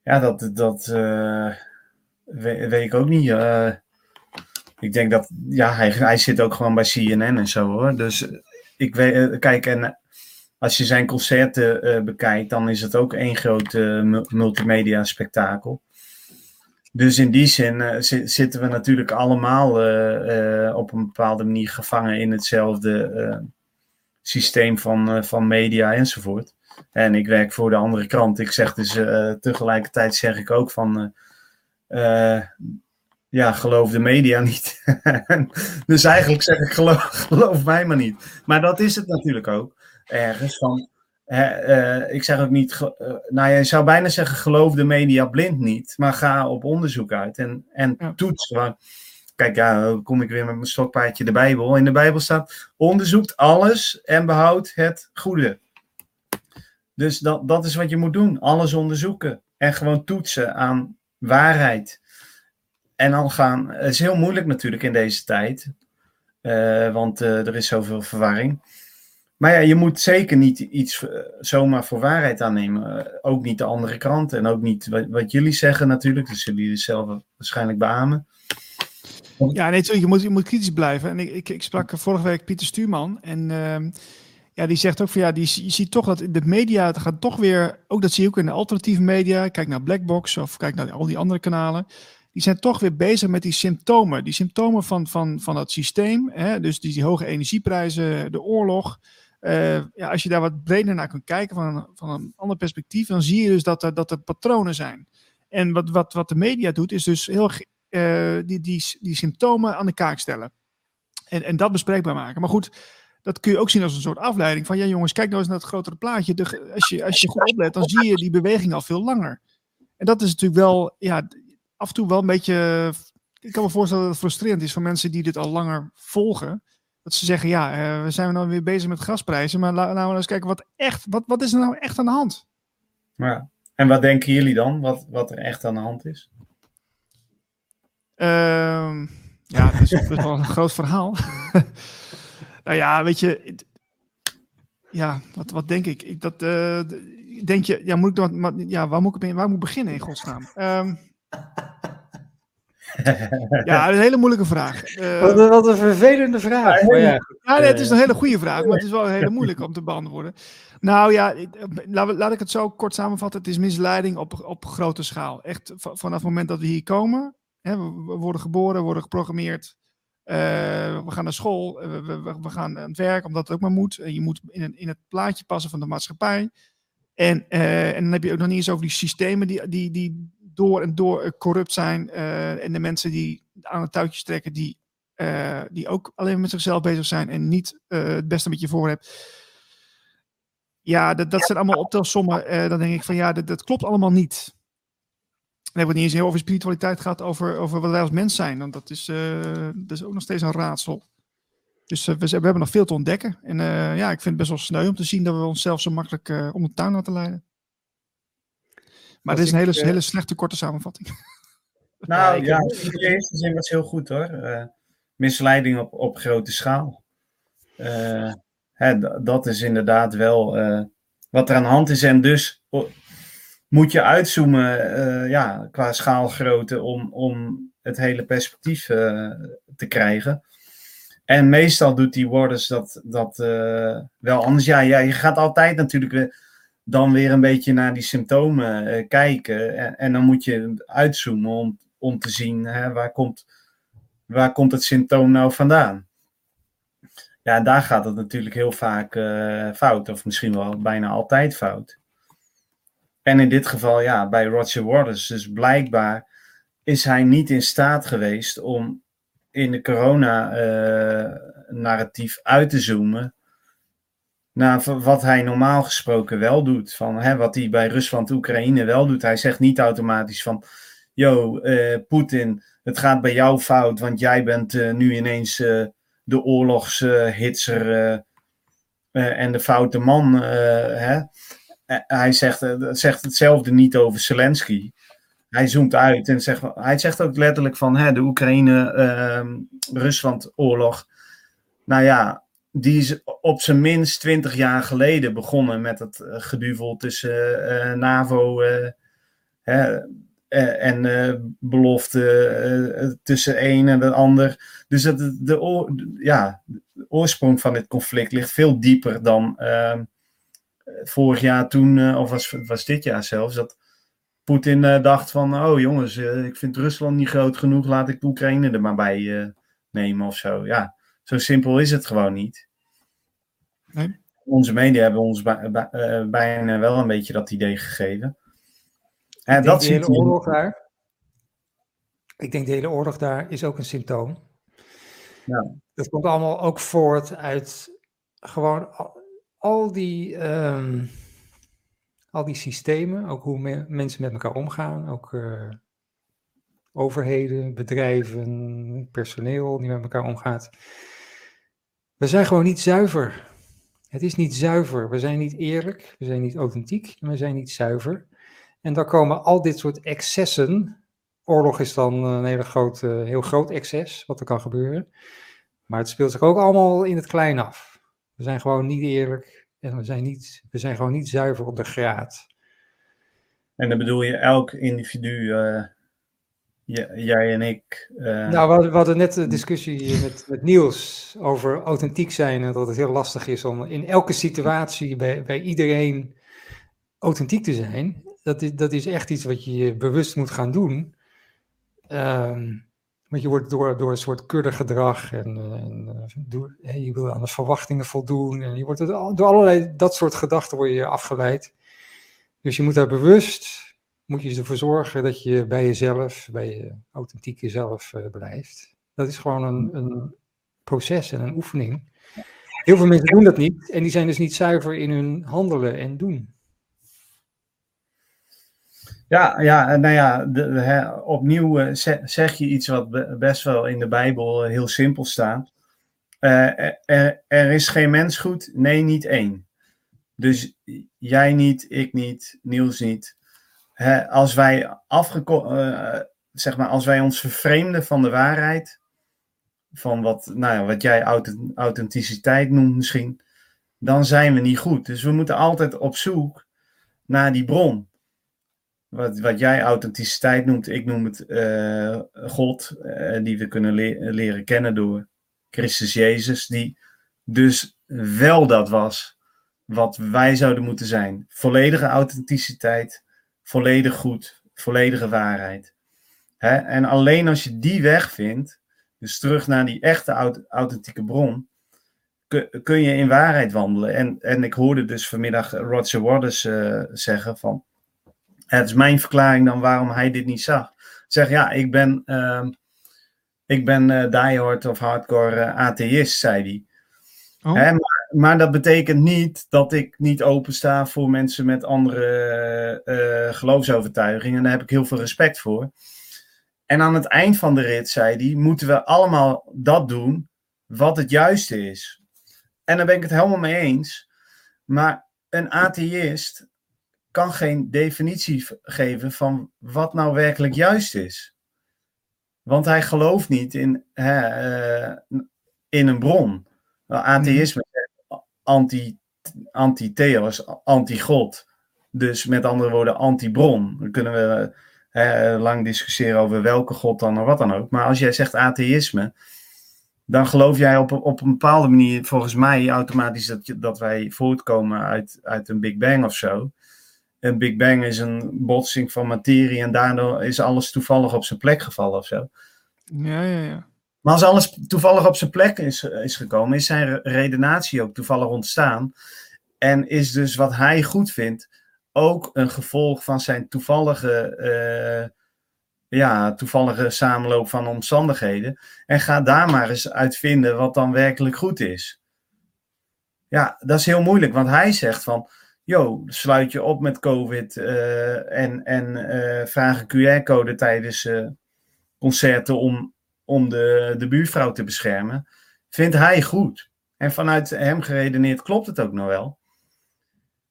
Ja, dat, dat eh, weet, ik ook niet. Ik denk dat, ja, hij, hij zit ook gewoon bij CNN en zo hoor. Dus ik weet, kijk, en als je zijn concerten bekijkt, dan is het ook één groot multimedia spektakel. Dus in die zin zitten we natuurlijk allemaal op een bepaalde manier gevangen in hetzelfde systeem van, van media enzovoort. En ik werk voor de andere krant. Ik zeg dus tegelijkertijd zeg ik ook van ja, geloof de media niet. [LAUGHS] dus eigenlijk zeg ik, geloof, geloof, mij maar niet. Maar dat is het natuurlijk ook. Ergens van, uh, ik zeg ook niet, uh, nou je zou bijna zeggen, geloof de media blind niet. Maar ga op onderzoek uit en, en ja. toets. kijk, ja, dan kom ik weer met mijn stokpaardje de Bijbel. In de Bijbel staat, onderzoekt alles en behoud het goede. Dus dat, dat is wat je moet doen. Alles onderzoeken. En gewoon toetsen aan waarheid. En dan gaan, het is heel moeilijk natuurlijk in deze tijd, uh, want er is zoveel verwarring. Maar ja, je moet zeker niet iets uh, zomaar voor waarheid aannemen. ook niet de andere kranten en ook niet wat, wat jullie zeggen natuurlijk. Dus jullie het zelf waarschijnlijk beamen. Ja, nee, je moet, je moet kritisch blijven. En ik, ik, ik sprak vorige week Pieter Stuurman en ehm, ja, die zegt ook van ja, die, je ziet toch dat de media het gaat toch weer, ook dat zie je ook in de alternatieve media. Kijk naar Blackbox of kijk naar al die andere kanalen die zijn toch weer bezig met die symptomen. Die symptomen van, van, van het systeem. Hè? Dus die hoge energieprijzen, de oorlog. Uh, ja, als je daar wat breder naar kunt kijken van een, van een ander perspectief, dan zie je dus dat er, dat er patronen zijn. En wat, wat, wat de media doet, is dus heel uh, die, die, die symptomen aan de kaak stellen. En, en dat bespreekbaar maken. Maar goed, dat kun je ook zien als een soort afleiding van, ja jongens, kijk nou eens naar het grotere plaatje. Als, je, als je goed oplet, dan zie je die beweging al veel langer. En dat is natuurlijk wel, ja, af en toe wel een beetje. Ik kan me voorstellen dat het frustrerend is voor mensen die dit al langer volgen. Dat ze zeggen, ja, uh, we zijn nou weer bezig met gasprijzen, maar laten we nou eens kijken wat echt, wat, wat is er nou echt aan de hand? Ja. En wat denken jullie dan, wat, wat er echt aan de hand is? Uh, ja, het is, het is wel een groot verhaal. [LAUGHS] nou ja, weet je, ja, wat, wat denk ik? ik dat, uh, denk je, ja, moet ik dan, ja, waar moet ik, waar moet ik beginnen in godsnaam? Um, ja, [LAUGHS] een hele moeilijke vraag. Uh, wat, een, wat, een vervelende vraag. Ja, ja, ja nee, het is een hele goede vraag, maar het is wel een hele [LAUGHS] moeilijke om te beantwoorden. Nou ja, laat, laat ik het zo kort samenvatten. Het is misleiding op, op grote schaal. Echt vanaf het moment dat we hier komen, hè, we, worden geboren, worden geprogrammeerd. Uh, we gaan naar school, we, we, we, gaan aan het werk, omdat het ook maar moet. En je moet in, in het plaatje passen van de maatschappij. En, uh, en dan heb je ook nog niet eens over die systemen die, die, die door en door eh, corrupt zijn. Uh, en de mensen die aan het touwtjes trekken, die, uh, die ook alleen met zichzelf bezig zijn en niet het beste met je voor hebt. Ja, dat, dat zijn allemaal optelsommen. dan denk ik van ja, dat, dat klopt allemaal niet. Dan hebben we het niet eens heel over spiritualiteit gehad, over, over wat wij als mens zijn. Want dat is, dat is ook nog steeds een raadsel. Dus we, we, hebben nog veel te ontdekken. En ja, ik vind het best wel sneu om te zien dat we onszelf zo makkelijk om de tuin laten leiden. Maar dit is een hele, ik, hele slechte korte samenvatting. [LAUGHS] Nou ja, in de eerste zin was heel goed hoor. Uh, misleiding op, op grote schaal. Uh, hè, dat is inderdaad wel uh, wat er aan de hand is. En dus moet je uitzoomen ja, qua schaalgrootte om, om het hele perspectief te krijgen. En meestal doet die Warders dat, dat wel anders. Ja, ja, je gaat altijd natuurlijk dan weer een beetje naar die symptomen uh, kijken. En, en, dan moet je uitzoomen om, om te zien hè, waar, komt, waar komt het symptoom nou vandaan. Ja, daar gaat het natuurlijk heel vaak uh, fout, of misschien wel bijna altijd fout. En in dit geval, ja, bij Roger Waters, dus blijkbaar is hij niet in staat geweest om in de corona-narratief uh, uit te zoomen nou, wat hij normaal gesproken wel doet. Van, hè, wat hij bij Rusland-Oekraïne wel doet. Hij zegt niet automatisch van... Yo, uh, Poetin, het gaat bij jou fout. Want jij bent uh, nu ineens uh, de oorlogshitser en de foute man. Hè? hij zegt, zegt hetzelfde niet over Zelensky. Hij zoomt uit en zegt... Hij zegt ook letterlijk van... Hè, de Oekraïne-Rusland-oorlog... Nou ja, die is op zijn minst twintig jaar geleden begonnen met het uh, geduvel tussen uh, NAVO uh, en belofte tussen een en de ander. Dus het, de, ja, de oorsprong van dit conflict ligt veel dieper dan, ehm, vorig jaar toen, of was, was dit jaar zelfs, dat Poetin dacht van, oh jongens, ik vind Rusland niet groot genoeg, laat ik Oekraïne er maar bij nemen of zo. Ja, zo simpel is het gewoon niet. Nee. Onze media hebben ons bijna wel een beetje dat idee gegeven. En dat de hele oorlog daar. Ik denk de hele oorlog daar is ook een symptoom. Ja. Dat komt allemaal ook voort uit gewoon al, die, ehm, al die systemen, ook hoe mensen met elkaar omgaan, ook uh, overheden, bedrijven, personeel die met elkaar omgaat. We zijn gewoon niet zuiver. Het is niet zuiver. We zijn niet eerlijk, we zijn niet authentiek en we zijn niet zuiver. En dan komen al dit soort excessen. Oorlog is dan een hele heel groot excess, wat er kan gebeuren. Maar het speelt zich ook allemaal in het klein af. We zijn gewoon niet eerlijk en we zijn, niet, we zijn gewoon niet zuiver op de graad. En dan bedoel je elk individu, uh, jij en ik. Uh... Nou, we hadden, net een discussie met, met Niels over authentiek zijn en dat het heel lastig is om in elke situatie bij, bij iedereen authentiek te zijn dat is, dat is echt iets wat je bewust moet gaan doen. Um, want je wordt door, door een soort kuddegedrag en, eh, en eh, door, je wil aan de verwachtingen voldoen. En je wordt door allerlei dat soort gedachten word je afgeleid. Dus je moet daar bewust, moet je ervoor zorgen dat je bij jezelf, bij je authentieke zelf uh, blijft. Dat is gewoon een, een proces en een oefening. Heel veel mensen doen dat niet en die zijn dus niet zuiver in hun handelen en doen. Ja, ja, nou ja, opnieuw uh, zeg je iets wat best wel in de Bijbel heel simpel staat. Er, er, is geen mens goed, nee, niet één. Dus jij niet, ik niet, Niels niet. Als wij afgeko zeg maar, als wij ons vervreemden van de waarheid, van wat, nou ja, wat jij authenticiteit noemt misschien, dan zijn we niet goed. Dus we moeten altijd op zoek naar die bron wat, wat jij authenticiteit noemt, ik noem het uh, God, uh, die we kunnen le leren kennen door Christus Jezus, die dus wel dat was wat wij zouden moeten zijn. Volledige authenticiteit, volledig goed, volledige waarheid. Hè? En alleen als je die weg vindt, dus terug naar die echte authentieke bron, kun je in waarheid wandelen. En, en ik hoorde dus vanmiddag Roger Waters uh, zeggen van het is mijn verklaring dan waarom hij dit niet zag. Zeg ja, ik ben, uh, ik ben uh, diehard of hardcore uh, atheïst, zei hij. Oh. Maar, maar, dat betekent niet dat ik niet opensta voor mensen met andere uh, geloofsovertuigingen. Daar heb ik heel veel respect voor. En aan het eind van de rit, zei hij, moeten we allemaal dat doen wat het juiste is. En daar ben ik het helemaal mee eens. Maar een atheïst kan geen definitie geven van wat nou werkelijk juist is. Want hij gelooft niet in, hè, uh, in een bron. Atheïsme. Anti, anti-theos, anti-god. Dus met andere woorden, anti-bron. Dan kunnen we lang discussiëren over welke god dan of wat dan ook. Maar als jij zegt atheïsme, dan geloof jij op, op een bepaalde manier, volgens mij, automatisch dat, dat wij voortkomen uit, uit een Big Bang of zo een Big Bang is een botsing van materie en daardoor is alles toevallig op zijn plek gevallen of zo. Ja, ja, ja. Maar als alles toevallig op zijn plek is, is gekomen, is zijn redenatie ook toevallig ontstaan. En is dus wat hij goed vindt ook een gevolg van zijn toevallige, uh, ja, toevallige samenloop van omstandigheden. En ga daar maar eens uitvinden wat dan werkelijk goed is. Ja, dat is heel moeilijk, want hij zegt van yo, sluit je op met COVID uh, en, en uh, vraag een QR-code tijdens concerten om, om de, de buurvrouw te beschermen, vindt hij goed. En vanuit hem geredeneerd klopt het ook nog wel.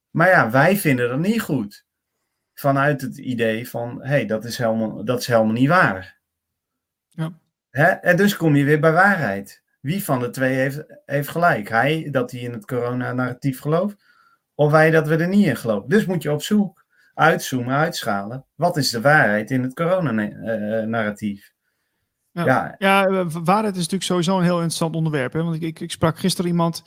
Maar ja, wij vinden dat niet goed. Vanuit het idee van, hé, hey, dat, is helemaal, dat is helemaal niet waar. Ja. Hè? En dus kom je weer bij waarheid. Wie van de twee heeft, heeft gelijk? Hij, dat hij in het coronanarratief gelooft? Of wij dat we er niet in geloven. Dus moet je op zoek, uitzoomen, uitschalen. Wat is de waarheid in het coronanarratief? Ja, ja. ja, waarheid is natuurlijk sowieso een heel interessant onderwerp. Hè? Want ik, ik, ik sprak gisteren iemand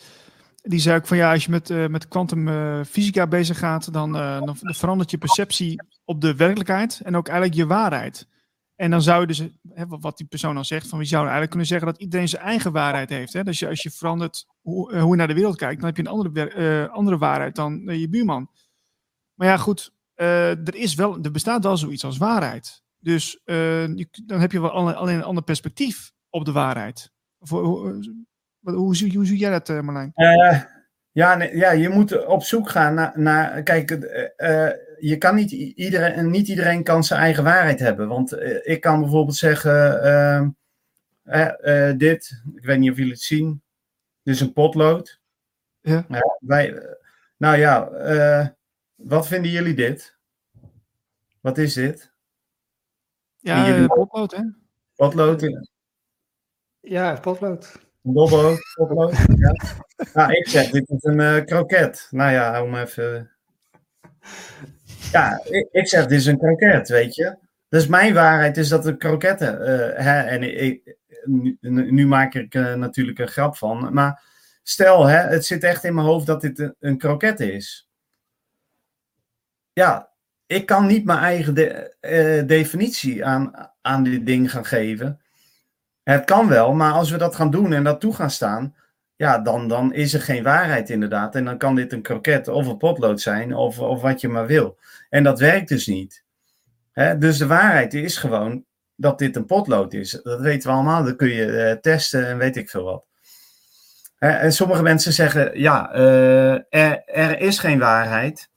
Die zei ook van ja, als je met, uh, met kwantumfysica bezig gaat, dan, uh, dan verandert je perceptie op de werkelijkheid en ook eigenlijk je waarheid. En dan zou je dus, hè, wat die persoon dan zegt, van wie zou eigenlijk kunnen zeggen dat iedereen zijn eigen waarheid heeft. Hè? Dus je, als je verandert hoe, hoe je naar de wereld kijkt, dan heb je een andere, andere waarheid dan je buurman. Maar ja, goed, er, is wel, er bestaat wel zoiets als waarheid. Dus je, dan heb je wel alleen een ander perspectief op de waarheid. Voor, hoe, hoe, zie, hoe zie jij dat, uh, Marlijn? Uh, ja, nee, ja, je moet op zoek gaan naar. naar kijk, uh, je kan niet iedereen, niet iedereen kan zijn eigen waarheid hebben. Want ik kan bijvoorbeeld zeggen: ehm, dit, ik weet niet of jullie het zien. Dit is een potlood. Ja. wij, nou ja, wat vinden jullie dit? Wat is dit? Ja, potlood, hè? Potlood, ja. Ja, potlood. Dobbo, potlood. Ja. [LAUGHS] Nou, ik zeg, dit is een uh, kroket. Nou ja, om even. Ja, ik, ik, zeg, dit is een kroket, weet je. Dus mijn waarheid is dat de kroketten. Uh, hè, en ik, nu, nu, maak ik uh, natuurlijk een grap van. Maar stel, hè, het zit echt in mijn hoofd dat dit een, een kroket is. Ja, ik kan niet mijn eigen de, definitie aan, aan dit ding gaan geven. Het kan wel, maar als we dat gaan doen en dat toe gaan staan, ja, dan, dan is er geen waarheid inderdaad. En dan kan dit een kroket of een potlood zijn of, of wat je maar wil. En dat werkt dus niet. dus de waarheid is gewoon dat dit een potlood is. Dat weten we allemaal. Dat kun je uh, testen en weet ik veel wat. en sommige mensen zeggen, ja, uh, er, er is geen waarheid.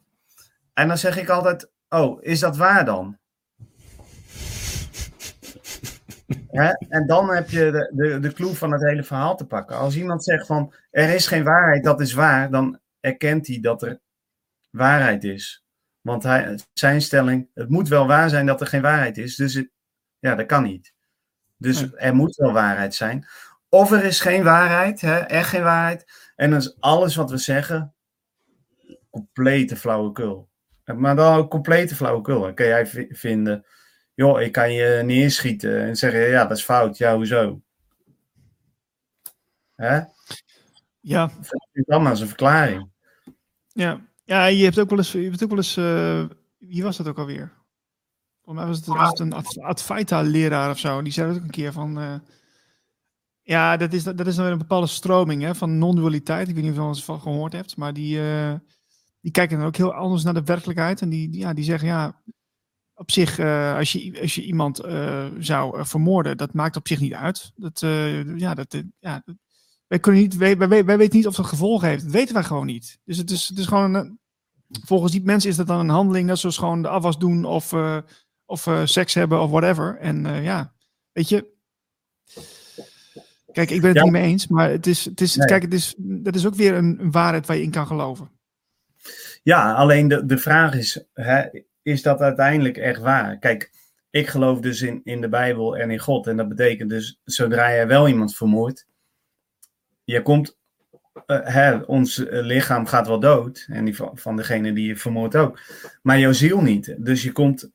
En dan zeg ik altijd, oh, is dat waar dan? [LAUGHS] En dan heb je de, de, de clue van het hele verhaal te pakken. Als iemand zegt van er is geen waarheid, dat is waar, dan erkent hij dat er waarheid is. Want hij, zijn stelling, het moet wel waar zijn dat er geen waarheid is. Dus het, ja, dat kan niet. Dus er moet wel waarheid zijn. Of er is geen waarheid, hè, echt geen waarheid. En dan is alles wat we zeggen complete flauwekul. Maar dan ook complete flauwekul. Dan kan jij vinden joh, ik kan je neerschieten en zeggen, ja, dat is fout. Ja, hoezo? Hè? Ja. Dan maar een verklaring. Ja. ja, je hebt ook wel eens, je hebt ook wel eens uh, wie was dat ook alweer? Volgens mij was het, was het een Advaita-leraar of zo. Die zei ook een keer van, uh, ja, dat is, dat is dan weer een bepaalde stroming hè, van non-dualiteit. Ik weet niet of je eens van gehoord hebt, maar die, uh, die kijken dan ook heel anders naar de werkelijkheid. En die, ja, die zeggen, ja, op zich, uh, als, je, als je iemand uh, zou uh, vermoorden, dat maakt op zich niet uit. Dat, ja, dat, ja, dat, wij, kunnen niet, wij, wij, wij, weten niet of dat gevolgen heeft. Dat weten wij gewoon niet. Dus het is, het is gewoon, een, volgens die mensen is dat dan een handeling, net zoals gewoon de afwas doen of, of seks hebben of whatever. En ja, weet je. Kijk, ik ben het ja. niet mee eens, maar het is, het is, nee. kijk, het is, dat is ook weer een, een waarheid waar je in kan geloven. Ja, alleen de, de vraag is, hè, is dat uiteindelijk echt waar? Kijk, ik geloof dus in, in de Bijbel en in God. En dat betekent dus, zodra je wel iemand vermoordt, je komt, uh, hè, ons lichaam gaat wel dood. En die van, van degene die je vermoordt ook. Maar jouw ziel niet. Dus je komt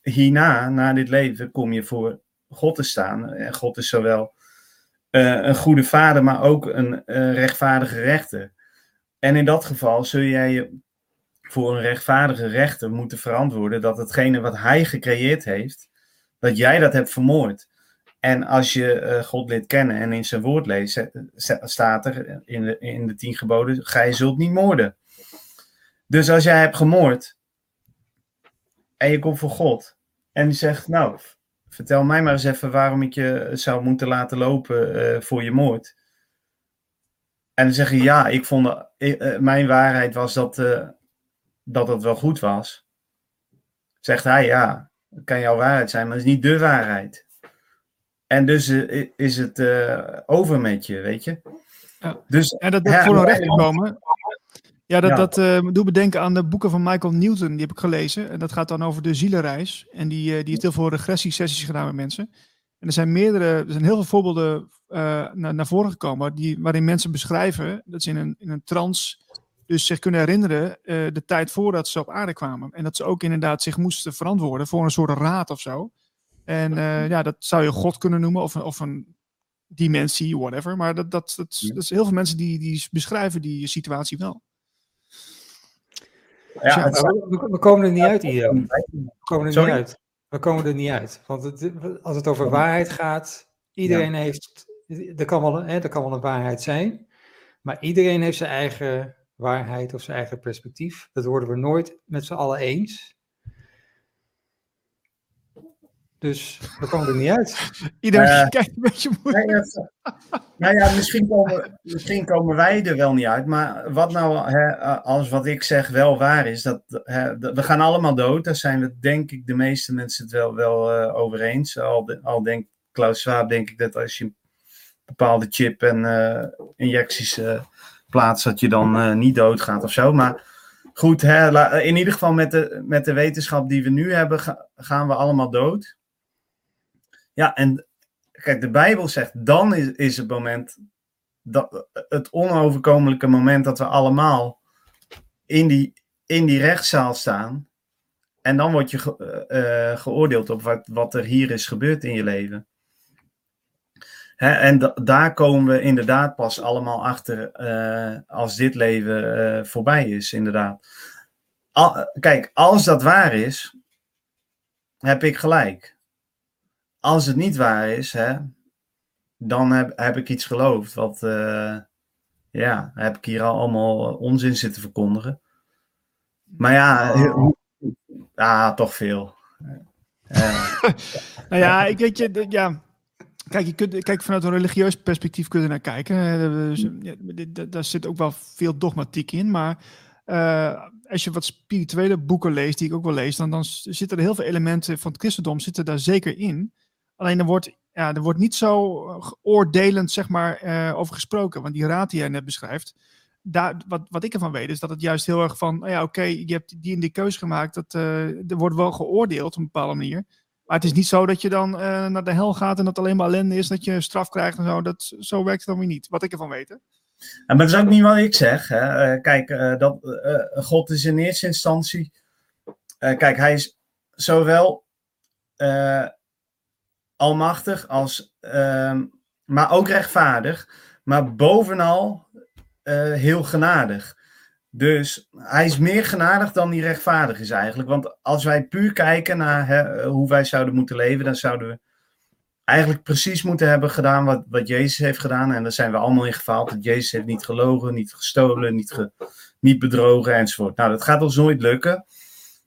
hierna, na dit leven, kom je voor God te staan. En God is zowel uh, een goede vader, maar ook een rechtvaardige rechter. En in dat geval zul jij je voor een rechtvaardige rechter moeten verantwoorden dat hetgene wat hij gecreëerd heeft, dat jij dat hebt vermoord. En als je uh, God leert kennen en in zijn woord leest, staat er in de, in de tien geboden, gij zult niet moorden. Dus als jij hebt gemoord en je komt voor God en die zegt, nou, vertel mij maar eens even waarom ik je zou moeten laten lopen voor je moord. En dan zeg je, ja, ik vond, mijn waarheid was dat dat het wel goed was, zegt hij ja, het kan jouw waarheid zijn, maar het is niet de waarheid. En dus uh, is het uh, over met je, weet je. Ja. Dus, en dat, dat ja, voor een komen. Ja, dat, ja. dat uh, doet bedenken aan de boeken van Michael Newton, die heb ik gelezen. En dat gaat dan over de zielenreis. En die, die heeft heel veel regressiesessies gedaan met mensen. En er zijn meerdere, er zijn heel veel voorbeelden naar, naar voren gekomen, die, waarin mensen beschrijven dat ze in een, in een trance dus zich kunnen herinneren uh, de tijd voordat ze op aarde kwamen. En dat ze ook inderdaad zich moesten verantwoorden voor een soort raad of zo. En uh, ja, dat zou je God kunnen noemen of, of een dimensie, whatever. Maar dat, dat, dat, dat is heel veel mensen die, die beschrijven die situatie wel. Ja, we, we, komen er niet uit, Ido. We komen er niet uit. We komen er niet uit. Want het, als het over waarheid gaat, iedereen heeft. Er kan, wel, hè, er kan wel een waarheid zijn. Maar iedereen heeft zijn eigen waarheid of zijn eigen perspectief. Dat worden we nooit met z'n allen eens. Dus we komen er niet uit. [LAUGHS] Iedereen uh, kijkt een beetje moeilijk. nou ja, misschien komen, misschien komen wij er wel niet uit. Maar wat nou, hè, als wat ik zeg wel waar is, dat hè, we gaan allemaal dood. Daar zijn we denk ik de meeste mensen het wel, wel uh, over eens. Al, de, al denkt Klaus Schwab denk ik dat als je een bepaalde chip en uh, injecties plaatst, dat je dan niet doodgaat of zo. Maar goed, hè, in ieder geval met de, met de wetenschap die we nu hebben, gaan we allemaal dood. Ja, en kijk, de Bijbel zegt, dan is, het moment, dat, het onoverkomelijke moment dat we allemaal in die, in die rechtszaal staan. En dan word je ge, uh, geoordeeld op wat, wat er hier is gebeurd in je leven. Hè, en daar komen we inderdaad pas allemaal achter uh, als dit leven uh, voorbij is, inderdaad. Al, kijk, als dat waar is, heb ik gelijk als het niet waar is, hè, dan heb, heb ik iets geloofd. Wat, uh, ja, heb ik hier al allemaal onzin zitten verkondigen. Maar ja, oh. ja toch veel. [LAUGHS] Nou ja, ik weet je, ja. Kijk, je kunt, kijk, vanuit een religieus perspectief kun je naar kijken. Daar zit ook wel veel dogmatiek in. Maar uh, als je wat spirituele boeken leest, die ik ook wel lees, dan, dan zitten er heel veel elementen van het christendom zitten daar zeker in. Alleen er wordt, ja, er wordt niet zo eh, oordelend zeg maar, uh, over gesproken. Want die raad die jij net beschrijft, daar, wat, wat ik ervan weet, is dat het juist heel erg van, nou ja, oké, je hebt die en die keuze gemaakt. Dat, uh, er wordt wel geoordeeld op een bepaalde manier. Maar het is niet zo dat je dan uh, naar de hel gaat en dat alleen maar ellende is, dat je straf krijgt en zo. Dat, zo werkt het dan weer niet, wat ik ervan weet. Hè? Maar dat is ook niet wat ik zeg. Hè. Uh, kijk, dat, God is in eerste instantie. kijk, hij is zowel almachtig, als, uh, maar ook rechtvaardig, maar bovenal heel genadig. Dus hij is meer genadig dan die rechtvaardig is eigenlijk. Want als wij puur kijken naar hè, hoe wij zouden moeten leven, dan zouden we eigenlijk precies moeten hebben gedaan wat, wat Jezus heeft gedaan. En daar zijn we allemaal in gefaald. Dat Jezus heeft niet gelogen, niet gestolen, niet, niet bedrogen enzovoort. Nou, dat gaat ons nooit lukken.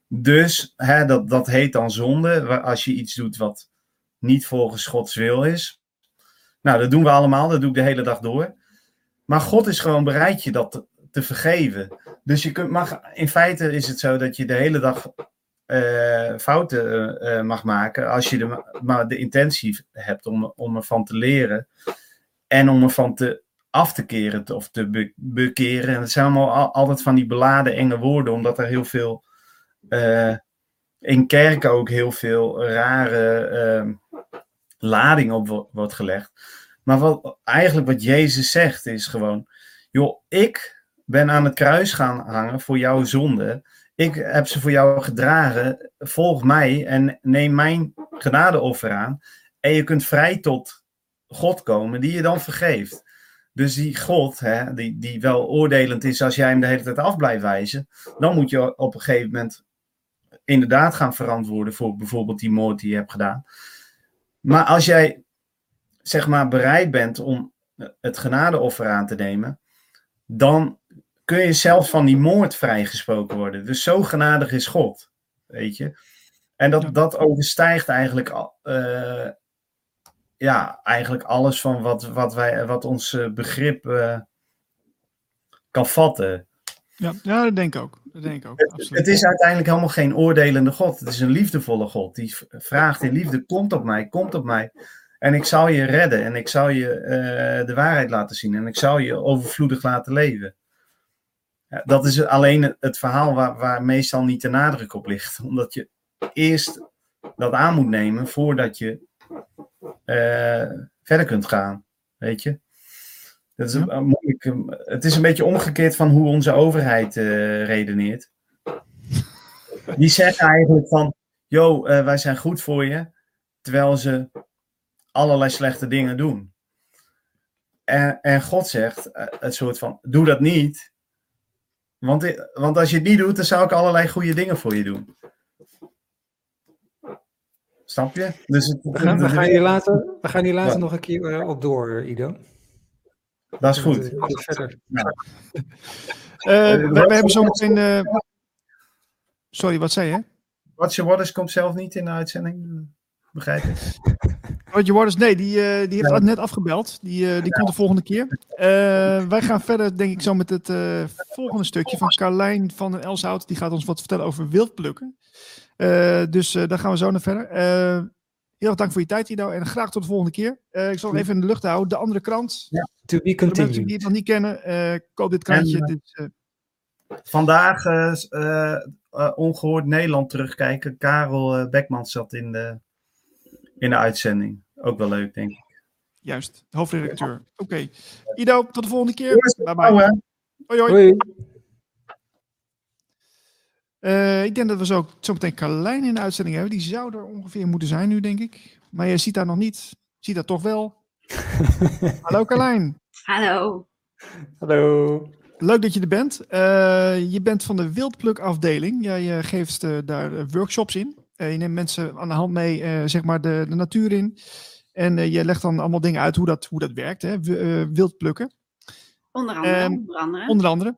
Dus hè, dat, dat heet dan zonde. Als je iets doet wat niet volgens Gods wil is. Nou, dat doen we allemaal, dat doe ik de hele dag door. Maar God is gewoon bereid je dat te, vergeven. Dus je kunt, mag, in feite is het zo dat je de hele dag uh, fouten uh, mag maken. Als je de, maar de intentie hebt om, om ervan te leren. En om ervan te, af te keren of te be, bekeren. En het zijn allemaal altijd van die beladen enge woorden, omdat er heel veel. In kerken ook heel veel rare uh, lading op wordt gelegd. Maar wat, eigenlijk wat Jezus zegt is gewoon: joh, ik ben aan het kruis gaan hangen voor jouw zonde. Ik heb ze voor jou gedragen. Volg mij en neem mijn genadeoffer aan. En je kunt vrij tot God komen, die je dan vergeeft. Dus die God, hè, die, die wel oordelend is als jij hem de hele tijd af blijft wijzen, dan moet je op een gegeven moment inderdaad gaan verantwoorden voor bijvoorbeeld die moord die je hebt gedaan. Maar als jij, zeg maar, bereid bent om het genadeoffer aan te nemen, dan kun je zelfs van die moord vrijgesproken worden. Dus zo genadig is God, weet je. En dat, dat overstijgt eigenlijk, uh, ja, eigenlijk alles van wat, wat, wij, wat ons begrip uh, kan vatten. Ja, ja, dat denk ik ook. Dat denk ik ook het, het, is uiteindelijk helemaal geen oordelende God. Het is een liefdevolle God. Die vraagt in liefde: komt op mij, komt op mij. En ik zal je redden. En ik zal je uh, de waarheid laten zien. En ik zal je overvloedig laten leven. Ja, dat is alleen het verhaal waar, waar meestal niet de nadruk op ligt. Omdat je eerst dat aan moet nemen voordat je uh, verder kunt gaan. Weet je? Dat is een, moeilijk, het is een beetje omgekeerd van hoe onze overheid uh, redeneert. Die zeggen eigenlijk van, yo, uh, wij zijn goed voor je, terwijl ze allerlei slechte dingen doen. En, en God zegt het soort van, doe dat niet. Want, want als je het niet doet, dan zou ik allerlei goede dingen voor je doen. Snap je? Dus het, we, gaan, we, gaan hier later, we gaan hier later ja. nog een keer uh, op door, Ido. Dat is goed. Verder. Ja. Uh, [LAUGHS] we, we, hebben zo meteen. Uh... Sorry, wat zei je? Roger Waters komt zelf niet in de uitzending, begrijp ik. [LAUGHS] Roger Waters, nee, die, uh, die heeft ja. net afgebeld. Die, die ja. komt de volgende keer. wij gaan verder, denk ik, zo met het volgende stukje van Carlijn van den Elshout. Die gaat ons wat vertellen over wildplukken. dus daar gaan we zo naar verder. heel erg dank voor je tijd, Ido. En graag tot de volgende keer. ik zal even in de lucht houden. De andere krant. Ja. To be Voor de continued. mensen die het nog niet kennen, koop dit krantje. En, dit, uh, Vandaag uh, uh, ongehoord Nederland terugkijken. Karel Beckman zat in de, in de uitzending. Ook wel leuk, denk ik. Juist, hoofdredacteur. Oké. Okay. Ido, tot de volgende keer. Bye bye. Hoi, hoi. hoi. Uh, ik denk dat we zo, zo meteen Carlijn in de uitzending hebben. Die zou er ongeveer moeten zijn nu, denk ik. Maar je ziet daar nog niet. Ziet dat toch wel. [LAUGHS] Hallo Carlijn. Hallo. Hallo. Leuk dat je er bent. Uh, je bent van de wildplukafdeling. Jij uh, geeft uh, daar workshops in. Je neemt mensen aan de hand mee, zeg maar, de, de natuur in. En je legt dan allemaal dingen uit hoe dat, hoe dat werkt, hè? wildplukken. Onder andere. onder andere. Onder andere.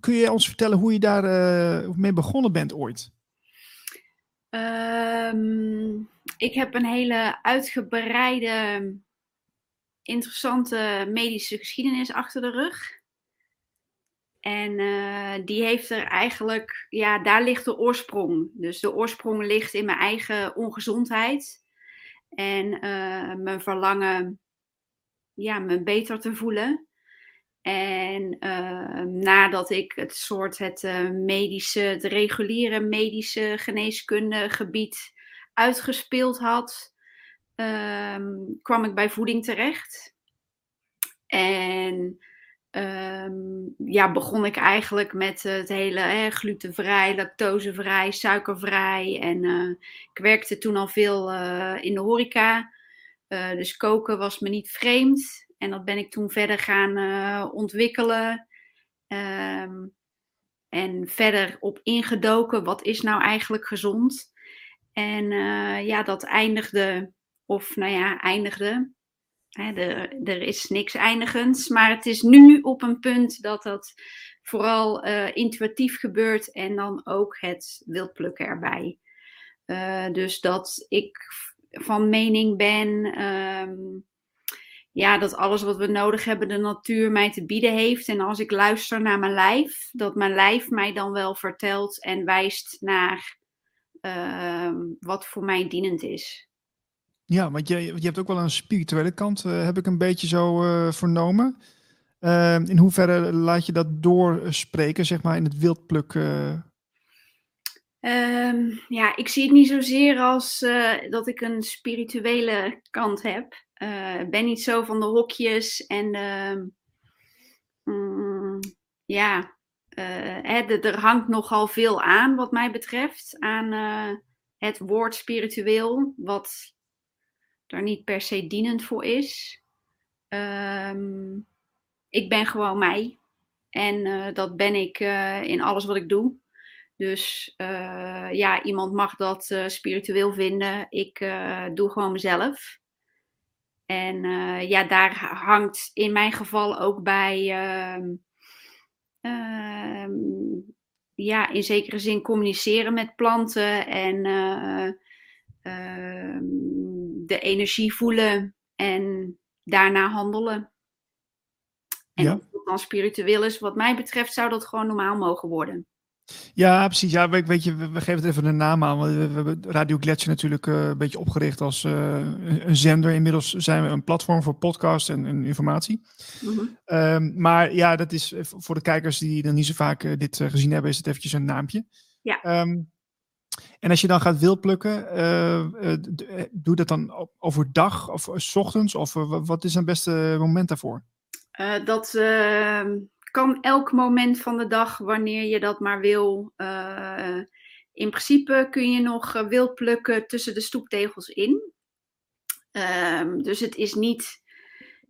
kun je ons vertellen hoe je daar mee begonnen bent ooit? Um, ik heb een hele uitgebreide, interessante medische geschiedenis achter de rug. En uh, die heeft er eigenlijk, ja, daar ligt de oorsprong. Dus de oorsprong ligt in mijn eigen ongezondheid. En uh, mijn verlangen, ja, me beter te voelen. En uh, nadat ik het soort het uh, medische, het reguliere medische geneeskunde gebied uitgespeeld had, um, kwam ik bij voeding terecht. En um, ja, begon ik eigenlijk met het hele hè, glutenvrij, lactosevrij, suikervrij. En uh, ik werkte toen al veel in de horeca. dus koken was me niet vreemd. En dat ben ik toen verder gaan ontwikkelen. Um, en verder op ingedoken. Wat is nou eigenlijk gezond? En ja, dat eindigde. Of nou ja, eindigde. Er, is niks eindigends. Maar het is nu op een punt dat dat vooral uh, intuïtief gebeurt. En dan ook het wildplukken erbij. dus dat ik van mening ben. Um, ja, dat alles wat we nodig hebben, de natuur mij te bieden heeft. En als ik luister naar mijn lijf, dat mijn lijf mij dan wel vertelt en wijst naar uh, wat voor mij dienend is. Ja, want je, je hebt ook wel een spirituele kant, uh, heb ik een beetje zo uh, vernomen. in hoeverre laat je dat doorspreken, zeg maar, in het wildpluk? Um, ja, ik zie het niet zozeer als dat ik een spirituele kant heb. Uh, ben niet zo van de hokjes en de, mm, ja, er hangt nogal veel aan wat mij betreft aan het woord spiritueel, wat er niet per se dienend voor is. Um, ik ben gewoon mij en dat ben ik in alles wat ik doe. Dus ja, iemand mag dat spiritueel vinden. Ik doe gewoon mezelf. En ja, daar hangt in mijn geval ook bij, uh, uh, ja, in zekere zin communiceren met planten en eh, ehm, de energie voelen en daarna handelen. En ja. of dan spiritueel is, wat mij betreft, zou dat gewoon normaal mogen worden. Ja, precies. Ja, weet je, we, geven het even een naam aan. We, we hebben Radio Gletscher natuurlijk uh, een beetje opgericht als uh, een zender. Inmiddels zijn we een platform voor podcast en, en informatie. Mm-hmm. Um, maar ja, dat is voor de kijkers die dan niet zo vaak uh, dit gezien hebben, is het eventjes een naampje. Ja. Um, en als je dan gaat wildplukken, doe dat dan overdag of s ochtends? Of wat is het beste moment daarvoor? dat ehm, kan elk moment van de dag, wanneer je dat maar wil. In principe kun je nog uh, wild plukken tussen de stoeptegels in. Um, dus het is niet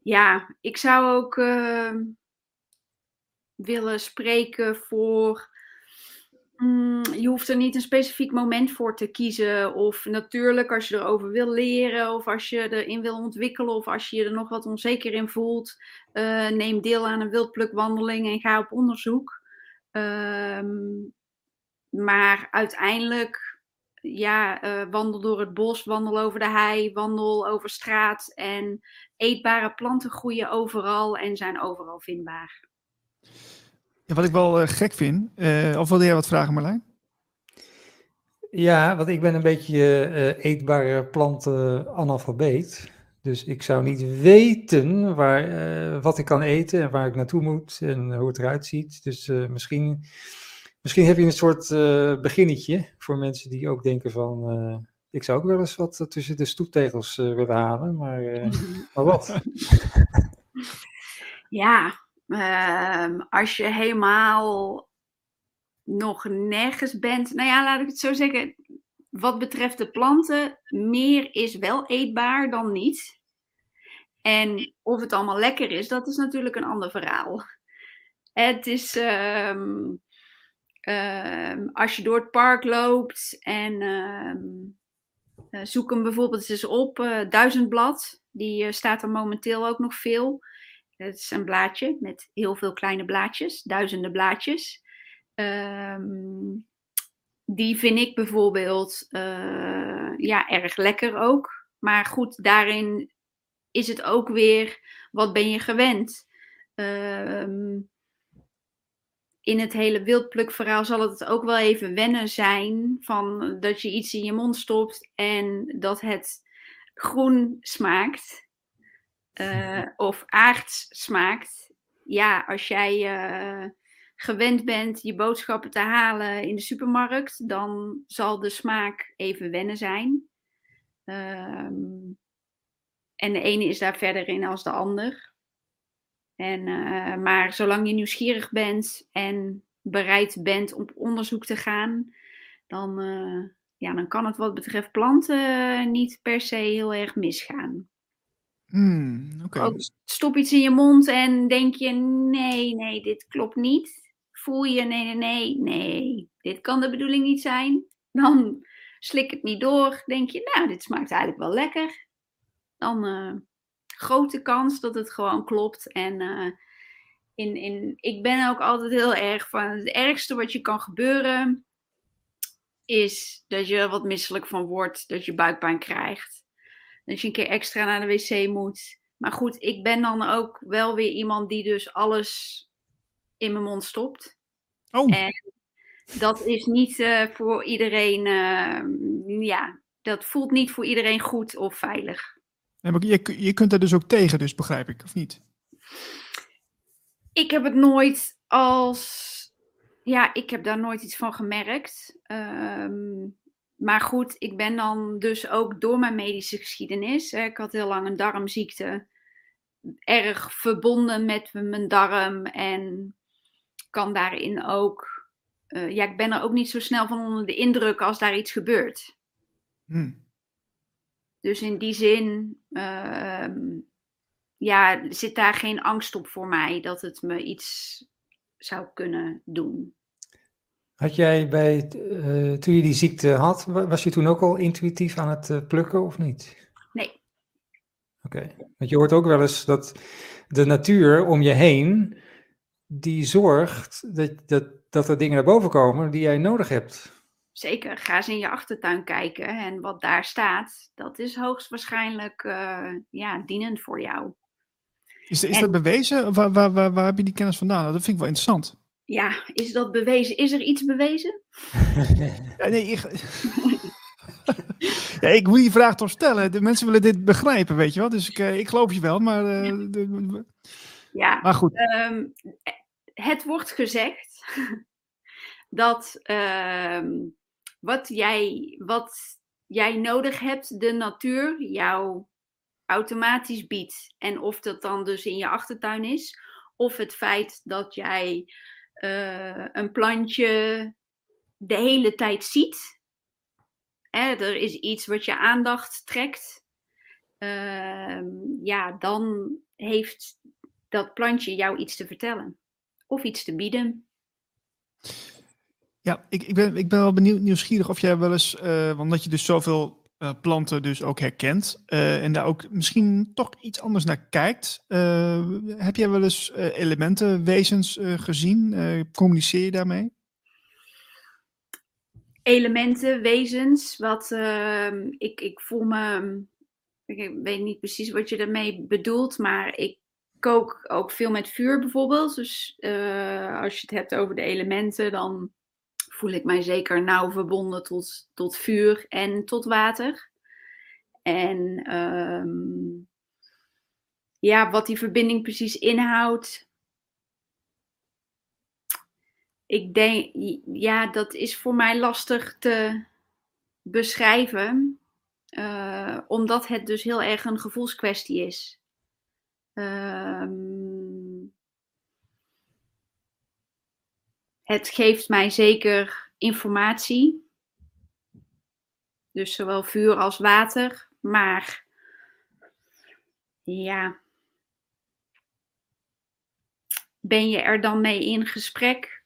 ja, ik zou ook uh, willen spreken voor. Mm, je hoeft er niet een specifiek moment voor te kiezen. Of natuurlijk, als je erover wil leren, of als je erin wil ontwikkelen, of als je je er nog wat onzeker in voelt, uh, neem deel aan een wildplukwandeling en ga op onderzoek. Ehm, maar uiteindelijk, ja, uh, wandel door het bos, wandel over de hei, wandel over straat. En eetbare planten groeien overal en zijn overal vindbaar. Ja, wat ik wel uh, gek vind, uh, of wilde jij wat vragen Marlijn? Ja, want ik ben een beetje uh, eetbare planten analfabeet. Dus ik zou niet weten waar, wat ik kan eten en waar ik naartoe moet en hoe het eruit ziet. Dus misschien, misschien heb je een soort beginnetje voor mensen die ook denken van... ik zou ook wel eens wat tussen de stoeptegels willen halen, maar, [LAUGHS] maar wat? Ja, Uh, als je helemaal nog nergens bent. Nou ja, laat ik het zo zeggen. Wat betreft de planten, meer is wel eetbaar dan niet. En of het allemaal lekker is, dat is natuurlijk een ander verhaal. Het is. Uh, uh, als je door het park loopt en uh, zoek hem bijvoorbeeld eens op, uh, duizendblad. Die eh, staat er momenteel ook nog veel. Het is een blaadje met heel veel kleine blaadjes, duizenden blaadjes. Um, die vind ik bijvoorbeeld uh, ja, erg lekker ook. Maar goed, daarin is het ook weer, wat ben je gewend? Um, in het hele wildplukverhaal zal het ook wel even wennen zijn van dat je iets in je mond stopt en dat het groen smaakt uh, of aards smaakt. Ja, als jij uh, gewend bent je boodschappen te halen in de supermarkt, dan zal de smaak even wennen zijn. Um, en de ene is daar verder in als de ander. En, uh, maar zolang je nieuwsgierig bent en bereid bent om op onderzoek te gaan, dan, ja, dan kan het wat betreft planten niet per se heel erg misgaan. Hmm. Stop iets in je mond en denk je: nee, nee, dit klopt niet. Voel je: nee, nee, nee, nee, dit kan de bedoeling niet zijn. Dan slik het niet door. Denk je: nou, dit smaakt eigenlijk wel lekker. Dan uh, grote kans dat het gewoon klopt. En uh, in, in, ik ben ook altijd heel erg van: het ergste wat je kan gebeuren is dat je er wat misselijk van wordt, dat je buikpijn krijgt dat je een keer extra naar de wc moet. Maar goed, ik ben dan ook wel weer iemand die dus alles in mijn mond stopt. Oh. En dat is niet uh, voor iedereen, uh, ja, dat voelt niet voor iedereen goed of veilig. Maar je, je kunt er dus ook tegen, dus begrijp ik, of niet? Ik heb het nooit als, ja, ik heb daar nooit iets van gemerkt. Um, maar goed, ik ben dan dus ook door mijn medische geschiedenis. Hè, ik had heel lang een darmziekte. Erg verbonden met mijn darm. En kan daarin ook. Uh, ja, ik ben er ook niet zo snel van onder de indruk als daar iets gebeurt. Hmm. Dus in die zin. Uh, ja, zit daar geen angst op voor mij dat het me iets zou kunnen doen. Had jij bij, uh, toen je die ziekte had, was je toen ook al intuïtief aan het uh, plukken of niet? Nee. Oké, okay. want je hoort ook wel eens dat de natuur om je heen, die zorgt dat, dat, dat er dingen naar boven komen die jij nodig hebt. Zeker, ga eens in je achtertuin kijken en wat daar staat, dat is hoogstwaarschijnlijk uh, ja, dienend voor jou. Is, is en... dat bewezen? Waar, waar, waar, waar heb je die kennis vandaan? Dat vind ik wel interessant ja, is dat bewezen? Is er iets bewezen? [LAUGHS] ja, nee, ik... [LAUGHS] ja, ik moet die vraag toch stellen. De mensen willen dit begrijpen, weet je wel. Dus ik, uh, ik geloof je wel, maar... Uh, ja. De, ja, maar goed. Um, het wordt gezegd [LAUGHS] dat um, wat, jij, wat jij nodig hebt, de natuur jou automatisch biedt. En of dat dan dus in je achtertuin is, of het feit dat jij uh, een plantje de hele tijd ziet. Hè, er is iets wat je aandacht trekt. Uh, ja, dan heeft dat plantje jou iets te vertellen of iets te bieden. Ja, ik, ik, ben, ik ben wel benieuwd, nieuwsgierig of jij wel eens, uh, omdat je dus zoveel uh, planten dus ook herkent uh, en daar ook misschien toch iets anders naar kijkt. heb jij wel eens elementen, wezens gezien? communiceer je daarmee? Elementen, wezens, wat ehm, ik, ik voel me, ik weet niet precies wat je daarmee bedoelt, maar ik kook ook veel met vuur bijvoorbeeld. Dus als je het hebt over de elementen, dan voel ik mij zeker nauw verbonden tot, tot vuur en tot water. En um, ja, wat die verbinding precies inhoudt. Ik denk, ja, dat is voor mij lastig te beschrijven, uh, omdat het dus heel erg een gevoelskwestie is. Um, Het geeft mij zeker informatie. Dus zowel vuur als water. Maar ja. Ben je er dan mee in gesprek?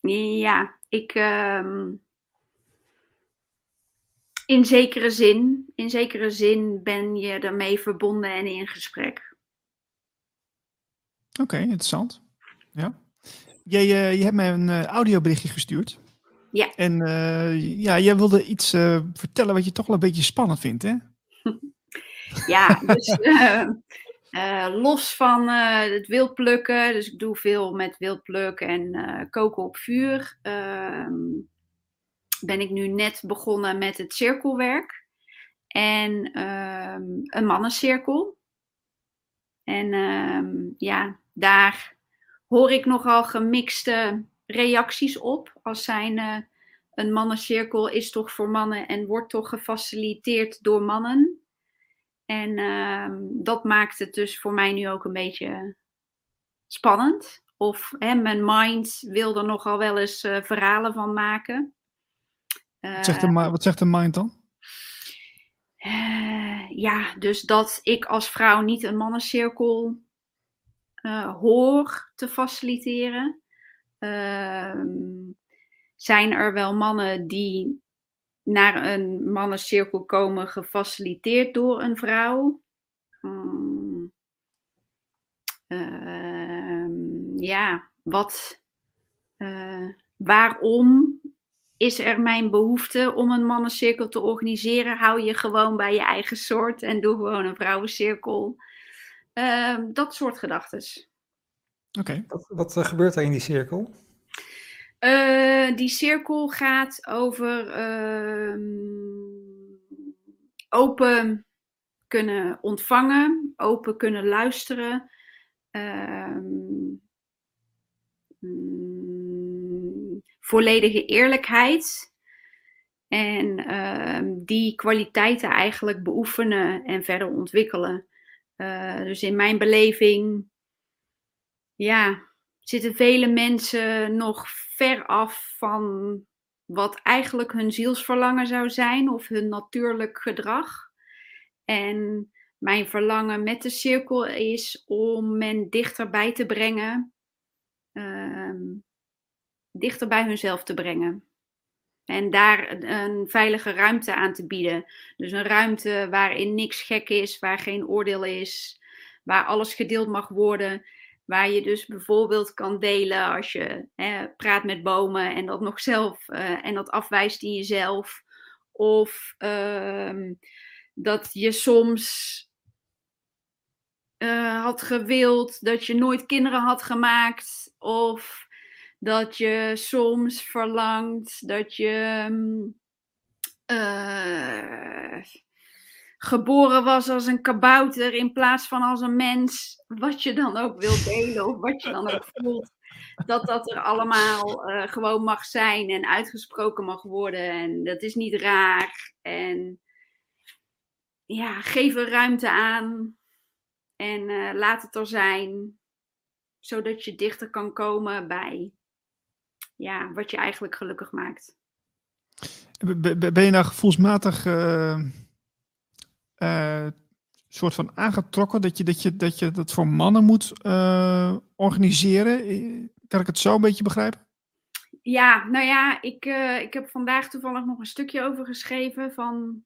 Ja, ik. Uh, in zekere zin. In zekere zin ben je ermee verbonden en in gesprek. Oké, interessant. Ja. Jij, uh, je hebt mij een uh, audioberichtje gestuurd. Ja. En uh, ja, jij wilde iets vertellen wat je toch wel een beetje spannend vindt, hè? [LAUGHS] ja, dus los van het wildplukken, dus ik doe veel met wildplukken en koken op vuur, ehm, ben ik nu net begonnen met het cirkelwerk en ehm, een mannencirkel. En ehm, ja, daar hoor ik nogal gemixte reacties op. Als zijn uh, een mannencirkel is toch voor mannen en wordt toch gefaciliteerd door mannen. En uh, dat maakt het dus voor mij nu ook een beetje spannend. Of hè, mijn mind wil er nogal wel eens uh, verhalen van maken. Wat zegt, de, wat zegt de mind dan? ja, dus dat ik als vrouw niet een mannencirkel hoor te faciliteren. Ehm, zijn er wel mannen die naar een mannencirkel komen gefaciliteerd door een vrouw? Um, ja, wat, uh, waarom is er mijn behoefte om een mannencirkel te organiseren? Hou je gewoon bij je eigen soort en doe gewoon een vrouwencirkel. Uh, dat soort gedachten. Oké. Wat, wat uh, gebeurt er in die cirkel? Uh, die cirkel gaat over ehm, open kunnen ontvangen, open kunnen luisteren. Um, volledige eerlijkheid. En die kwaliteiten eigenlijk beoefenen en verder ontwikkelen. Uh, dus in mijn beleving, ja, zitten vele mensen nog ver af van wat eigenlijk hun zielsverlangen zou zijn of hun natuurlijk gedrag. En mijn verlangen met de cirkel is om men dichterbij te brengen, uh, dichter bij hunzelf te brengen. En daar een veilige ruimte aan te bieden. Dus een ruimte waarin niks gek is, waar geen oordeel is, waar alles gedeeld mag worden. Waar je dus bijvoorbeeld kan delen als je hè, praat met bomen en dat nog zelf uh, en dat afwijst in jezelf. Of uh, dat je soms uh, had gewild dat je nooit kinderen had gemaakt. Of dat je soms verlangt dat je uh, geboren was als een kabouter in plaats van als een mens. Wat je dan ook wilt delen of wat je dan ook [LAUGHS] voelt. Dat dat er allemaal uh, gewoon mag zijn en uitgesproken mag worden. En dat is niet raar. En ja, geef er ruimte aan. En uh, laat het er zijn. Zodat je dichter kan komen bij ja, wat je eigenlijk gelukkig maakt. Ben je nou gevoelsmatig uh, uh, soort van aangetrokken dat je dat, je, dat, je dat voor mannen moet eh, organiseren. Kan ik het zo een beetje begrijpen? Ja, nou ja, ik, ik heb vandaag toevallig nog een stukje over geschreven van.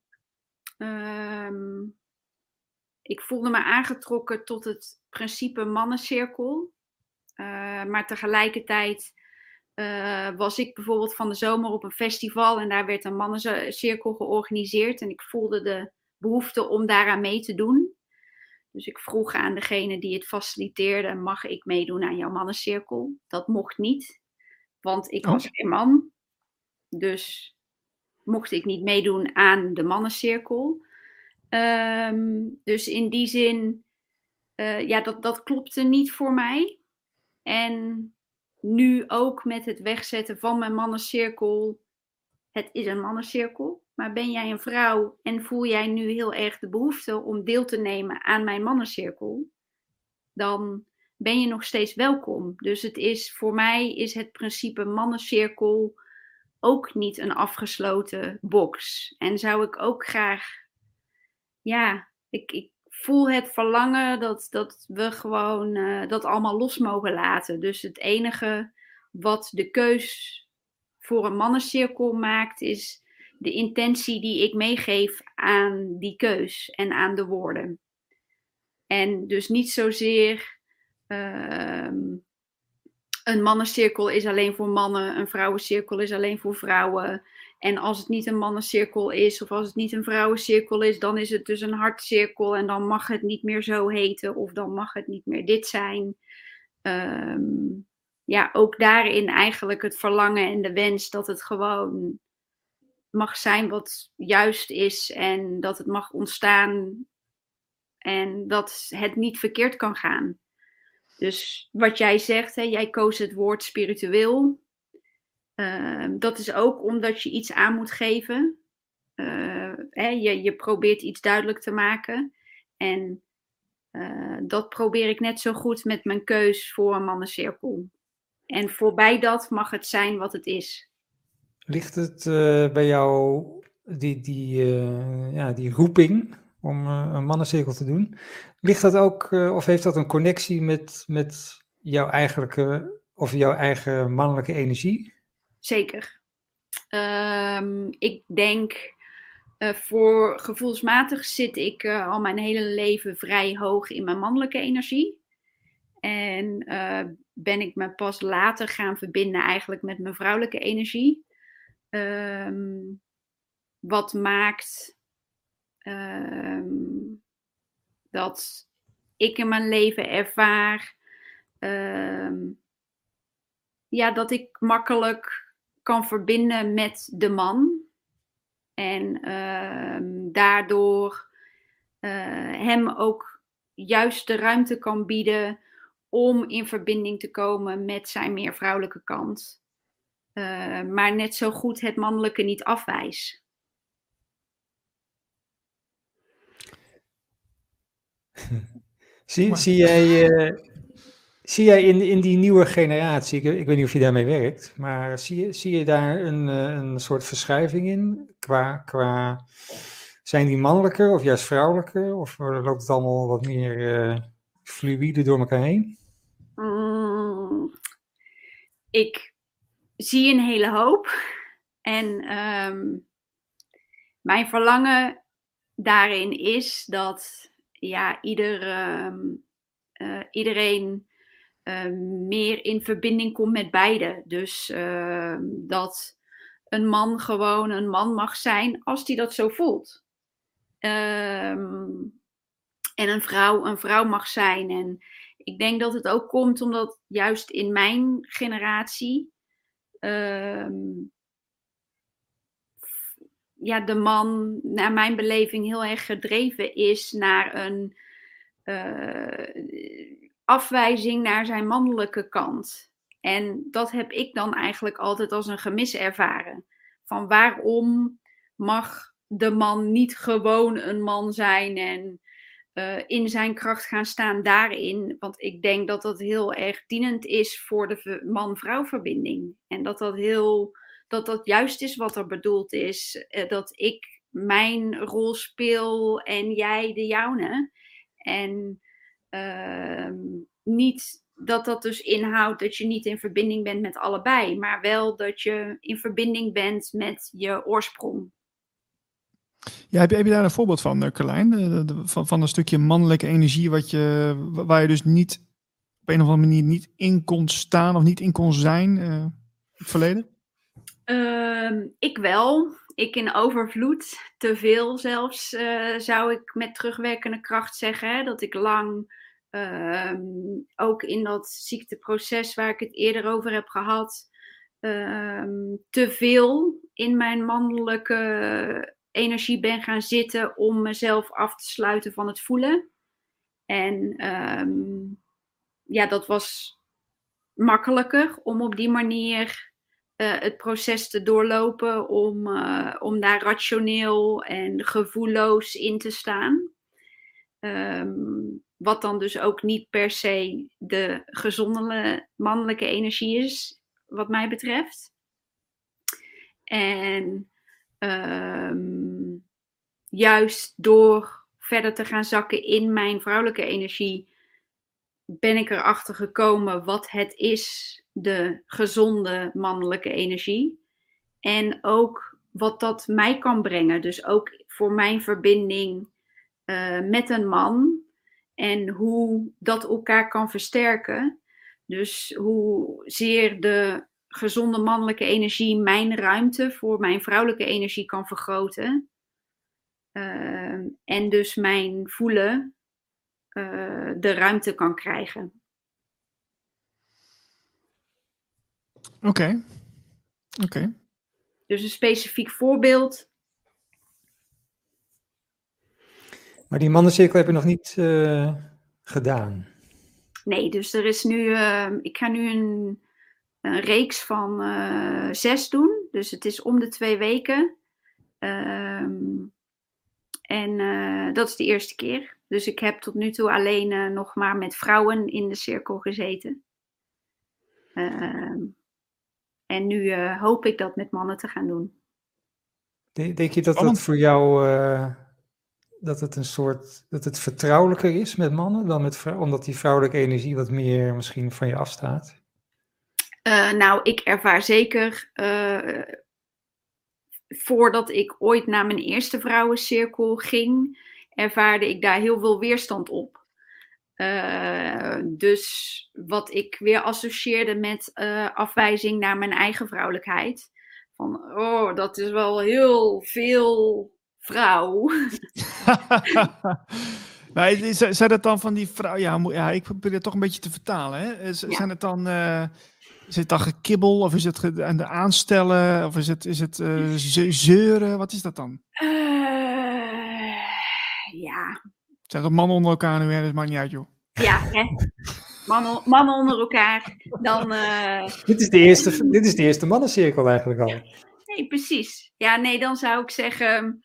ehm, ik voelde me aangetrokken tot het principe mannencirkel. Maar tegelijkertijd eh, was ik bijvoorbeeld van de zomer op een festival en daar werd een mannencirkel georganiseerd. En ik voelde de behoefte om daaraan mee te doen. Dus ik vroeg aan degene die het faciliteerde: mag ik meedoen aan jouw mannencirkel? Dat mocht niet, want ik Oh. was geen man. Dus mocht ik niet meedoen aan de mannencirkel. Ehm, dus in die zin, eh, ja, dat, dat klopte niet voor mij. En nu ook met het wegzetten van mijn mannencirkel. Het is een mannencirkel. Maar ben jij een vrouw en voel jij nu heel erg de behoefte om deel te nemen aan mijn mannencirkel? Dan ben je nog steeds welkom. Dus het is voor mij is het principe mannencirkel ook niet een afgesloten box. En zou ik ook graag, ja, ik, ik voel het verlangen dat, dat we gewoon eh, dat allemaal los mogen laten. Dus het enige wat de keus voor een mannencirkel maakt, is de intentie die ik meegeef aan die keus en aan de woorden. En dus niet zozeer ehm, een mannencirkel is alleen voor mannen, een vrouwencirkel is alleen voor vrouwen. En als het niet een mannencirkel is, of als het niet een vrouwencirkel is, dan is het dus een hartcirkel en dan mag het niet meer zo heten, of dan mag het niet meer dit zijn. Ehm, ja, ook daarin eigenlijk het verlangen en de wens dat het gewoon mag zijn wat juist is en dat het mag ontstaan en dat het niet verkeerd kan gaan. Dus wat jij zegt, hè, jij koos het woord spiritueel. Ehm, dat is ook omdat je iets aan moet geven. Eh, hè, je, je probeert iets duidelijk te maken. En eh, dat probeer ik net zo goed met mijn keus voor een mannencirkel. En voorbij dat mag het zijn wat het is. Ligt het eh, bij jou, die, die, eh, ja, die roeping om een mannencirkel te doen, ligt dat ook, of heeft dat een connectie met, met jouw eigenlijke, of jouw eigen mannelijke energie? Zeker. Ehm, ik denk, eh, voor gevoelsmatig zit ik eh, al mijn hele leven vrij hoog in mijn mannelijke energie. En eh, ben ik me pas later gaan verbinden eigenlijk met mijn vrouwelijke energie. Ehm, wat maakt ehm, dat ik in mijn leven ervaar ja, dat ik makkelijk kan verbinden met de man. En ehm, daardoor eh, hem ook juist de ruimte kan bieden om in verbinding te komen met zijn meer vrouwelijke kant. Eh, maar net zo goed het mannelijke niet afwijs. [LAUGHS] Zie, zie jij, eh, zie jij in, in die nieuwe generatie, ik, ik weet niet of je daarmee werkt, maar zie je, zie je daar een, eh, een soort verschuiving in? Qua, qua, zijn die mannelijker of juist vrouwelijker? Of loopt het allemaal wat meer eh, fluïde door elkaar heen? Mm, ik zie een hele hoop. En ehm, mijn verlangen daarin is dat ja, ieder, ehm, eh, iedereen meer in verbinding komt met beide. Dus ehm, dat een man gewoon een man mag zijn als hij dat zo voelt. Ehm, en een vrouw een vrouw mag zijn. En ik denk dat het ook komt omdat juist in mijn generatie ehm, ja, de man, naar mijn beleving, heel erg gedreven is naar een eh, afwijzing naar zijn mannelijke kant. En dat heb ik dan eigenlijk altijd als een gemis ervaren. Van waarom mag de man niet gewoon een man zijn en eh, in zijn kracht gaan staan daarin. Want ik denk dat dat heel erg dienend is voor de man-vrouw verbinding. En dat dat heel, dat dat juist is wat er bedoeld is. eh, dat ik mijn rol speel en jij de jouwe. En niet dat dat dus inhoudt dat je niet in verbinding bent met allebei, maar wel dat je in verbinding bent met je oorsprong. Ja, heb, je, heb je daar een voorbeeld van, uh, Carlijn? Van, van een stukje mannelijke energie wat je, wa- waar je dus niet op een of andere manier niet in kon staan of niet in kon zijn eh, in het verleden? Ehm, ik wel. Ik in overvloed. Te veel zelfs, eh, zou ik met terugwerkende kracht zeggen. Hè? Dat ik lang, ehm, ook in dat ziekteproces waar ik het eerder over heb gehad, ehm, te veel in mijn mannelijke energie ben gaan zitten om mezelf af te sluiten van het voelen. En ehm, ja, dat was makkelijker om op die manier eh, het proces te doorlopen om, eh, om daar rationeel en gevoelloos in te staan. Ehm, wat dan dus ook niet per se de gezonde mannelijke energie is, wat mij betreft. En ehm, juist door verder te gaan zakken in mijn vrouwelijke energie, ben ik erachter gekomen wat het is, de gezonde mannelijke energie. En ook wat dat mij kan brengen. Dus ook voor mijn verbinding eh, met een man. En hoe dat elkaar kan versterken. Dus hoezeer de gezonde mannelijke energie mijn ruimte voor mijn vrouwelijke energie kan vergroten. Ehm, en dus mijn voelen eh, de ruimte kan krijgen. Oké. Oké. Dus een specifiek voorbeeld. Maar die mannencirkel heb je nog niet eh, gedaan. Nee, dus er is nu. eh, ik ga nu een, een reeks van eh, zes doen. Dus het is om de twee weken. Ehm, en eh, dat is de eerste keer. Dus ik heb tot nu toe alleen nog maar met vrouwen in de cirkel gezeten. En nu eh, hoop ik dat met mannen te gaan doen. De- Denk je dat dat voor jou eh, dat het een soort dat het vertrouwelijker is met mannen dan met vrouwen, omdat die vrouwelijke energie wat meer misschien van je afstaat? Eh, nou, ik ervaar zeker. eh, voordat ik ooit naar mijn eerste vrouwencirkel ging, ervaarde ik daar heel veel weerstand op. Eh, dus wat ik weer associeerde met eh, afwijzing naar mijn eigen vrouwelijkheid. Van, oh, dat is wel heel veel vrouw. [LAUGHS] maar zijn dat dan van die vrouw? Ja, ja, ik probeer het toch een beetje te vertalen. Hè? Ja. Zijn het dan, eh, is het dan gekibbel of is het aan de aanstellen of is het, is het eh, ze- zeuren? Wat is dat dan? Eh, ja, Zijn dat mannen onder elkaar nu? Hè? Dat maakt niet uit, joh. ja, hè. Mannen, mannen onder elkaar. Dan. eh, Dit is de eerste, dit is de eerste mannencirkel eigenlijk al. Nee, precies. Ja, nee, dan zou ik zeggen.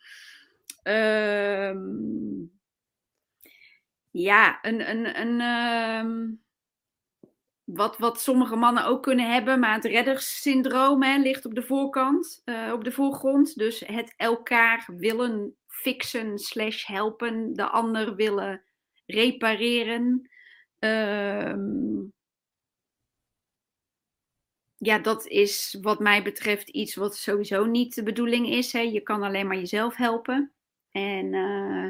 ehm, ja, een. een, een ehm, wat, wat sommige mannen ook kunnen hebben, maar het redderssyndroom hè, ligt op de voorkant, eh, op de voorgrond. Dus het elkaar willen fixen slash helpen, de ander willen repareren. Ehm, ja, dat is wat mij betreft iets wat sowieso niet de bedoeling is. Hè. Je kan alleen maar jezelf helpen. En eh,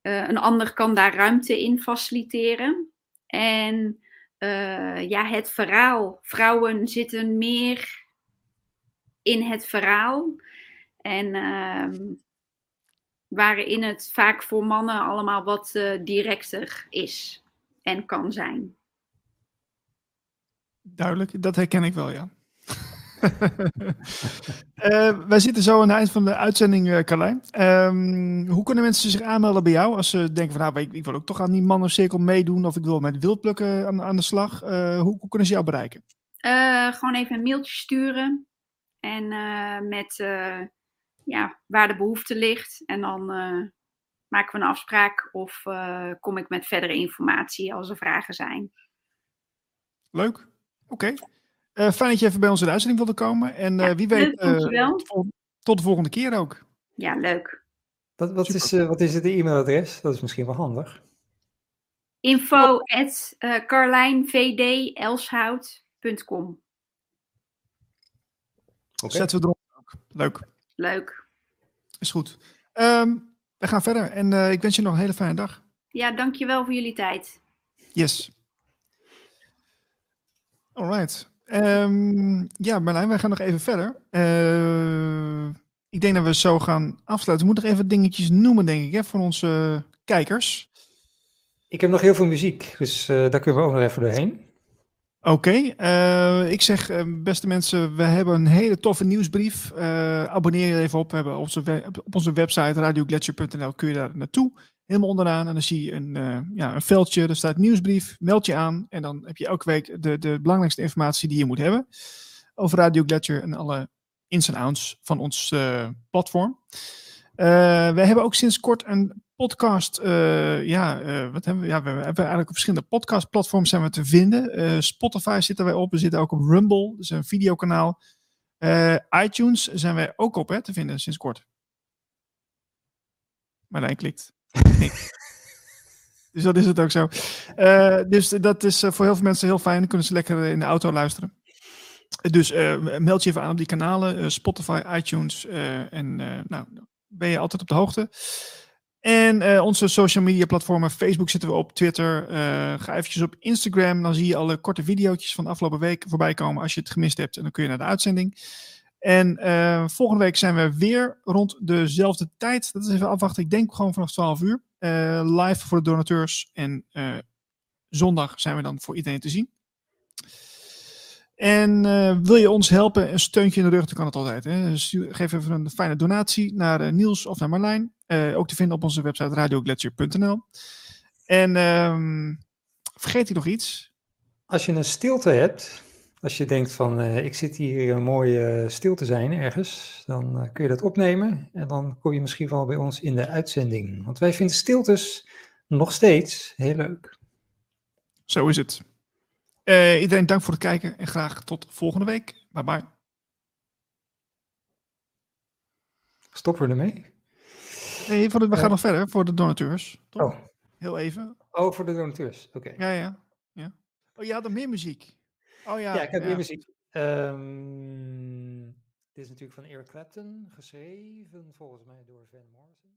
eh, een ander kan daar ruimte in faciliteren. En eh, ja, het verhaal. Vrouwen zitten meer in het verhaal. En ehm, waarin het vaak voor mannen allemaal wat eh, directer is en kan zijn. Duidelijk, dat herken ik wel, ja. [LAUGHS] Eh, wij zitten zo aan het eind van de uitzending, eh Carlijn. Ehm, hoe kunnen mensen zich aanmelden bij jou als ze denken van nou, ik, ik wil ook toch aan die mannencirkel meedoen of ik wil met wildplukken aan, aan de slag. Hoe, hoe kunnen ze jou bereiken? Gewoon even een mailtje sturen. En met ja, waar de behoefte ligt. En dan eh, maken we een afspraak of eh, kom ik met verdere informatie als er vragen zijn. Leuk. Oké. Eh, fijn dat je even bij ons in de uitzending wilde komen. En eh, Ja, wie weet, leuk, eh, tot, tot de volgende keer ook. Ja, leuk. Wat, wat, is, eh, wat is het e-mailadres? Dat is misschien wel handig. Info at uh, carlijnvdelshout.com. Oké. Zetten we erop ook. Leuk. Leuk. Is goed. Ehm, we gaan verder en eh, ik wens je nog een hele fijne dag. Ja, dankjewel voor jullie tijd. Yes. Alright. Ehm ja, Marlijn, wij gaan nog even verder. Eh, ik denk dat we zo gaan afsluiten. We moeten nog even dingetjes noemen, denk ik, hè, voor onze kijkers. Ik heb nog heel veel muziek, dus eh, daar kunnen we ook nog even doorheen. Oké, eh, ik zeg, eh, beste mensen, we hebben een hele toffe nieuwsbrief. Eh, abonneer je even op. We hebben op onze, op onze website radioglacier.nl kun je daar naartoe. Helemaal onderaan. En dan zie je een, ja, een veldje, er staat nieuwsbrief. Meld je aan en dan heb je elke week de, de belangrijkste informatie die je moet hebben. Over Radio Gletscher en alle ins en outs van ons platform. Eh, we hebben ook sinds kort een podcast. eh, ja, eh, wat hebben we? Ja, we hebben eigenlijk op verschillende podcastplatforms zijn we te vinden. Spotify zitten wij op. We zitten ook op Rumble, dat is een videokanaal. ITunes zijn wij ook op te vinden sinds kort. Marlijn klikt. [LAUGHS] Dus dat is het ook zo. Dus dat is voor heel veel mensen heel fijn. Dan kunnen ze lekker in de auto luisteren. Dus meld je even aan op die kanalen. Spotify, iTunes. en nou, ben je altijd op de hoogte. En eh, onze social media platformen, Facebook zitten we op, Twitter. eh, ga eventjes op Instagram, dan zie je alle korte video's van de afgelopen week voorbij komen als je het gemist hebt. En dan kun je naar de uitzending. En eh, volgende week zijn we weer rond dezelfde tijd. Dat is even afwachten. Ik denk gewoon vanaf 12 uur. Live voor de donateurs. En zondag zijn we dan voor iedereen te zien. En eh, wil je ons helpen, een steuntje in de rug, dan kan het altijd. Hè? Stuur- geef even een fijne donatie naar eh, Niels of naar Marlijn. Eh, ook te vinden op onze website radioglacier.nl. En ehm, vergeet ik nog iets? Als je een stilte hebt, als je denkt van ik zit hier een mooie stil te zijn ergens, dan kun je dat opnemen en dan kom je misschien wel bij ons in de uitzending. Want wij vinden stiltes nog steeds heel leuk. Zo is het. Eh, iedereen dank voor het kijken en graag tot volgende week. Bye bye. Stoppen we ermee? Nee, voor de, we gaan Ja. nog verder voor de donateurs. Toch? Oh, Heel even. oh voor de donateurs. Oké. Ja, ja, ja. Oh, je had er meer muziek. Oh ja. Ja, ik heb weer muziek. Ehm, dit is natuurlijk van Eric Clapton, geschreven volgens mij door Van Morrison.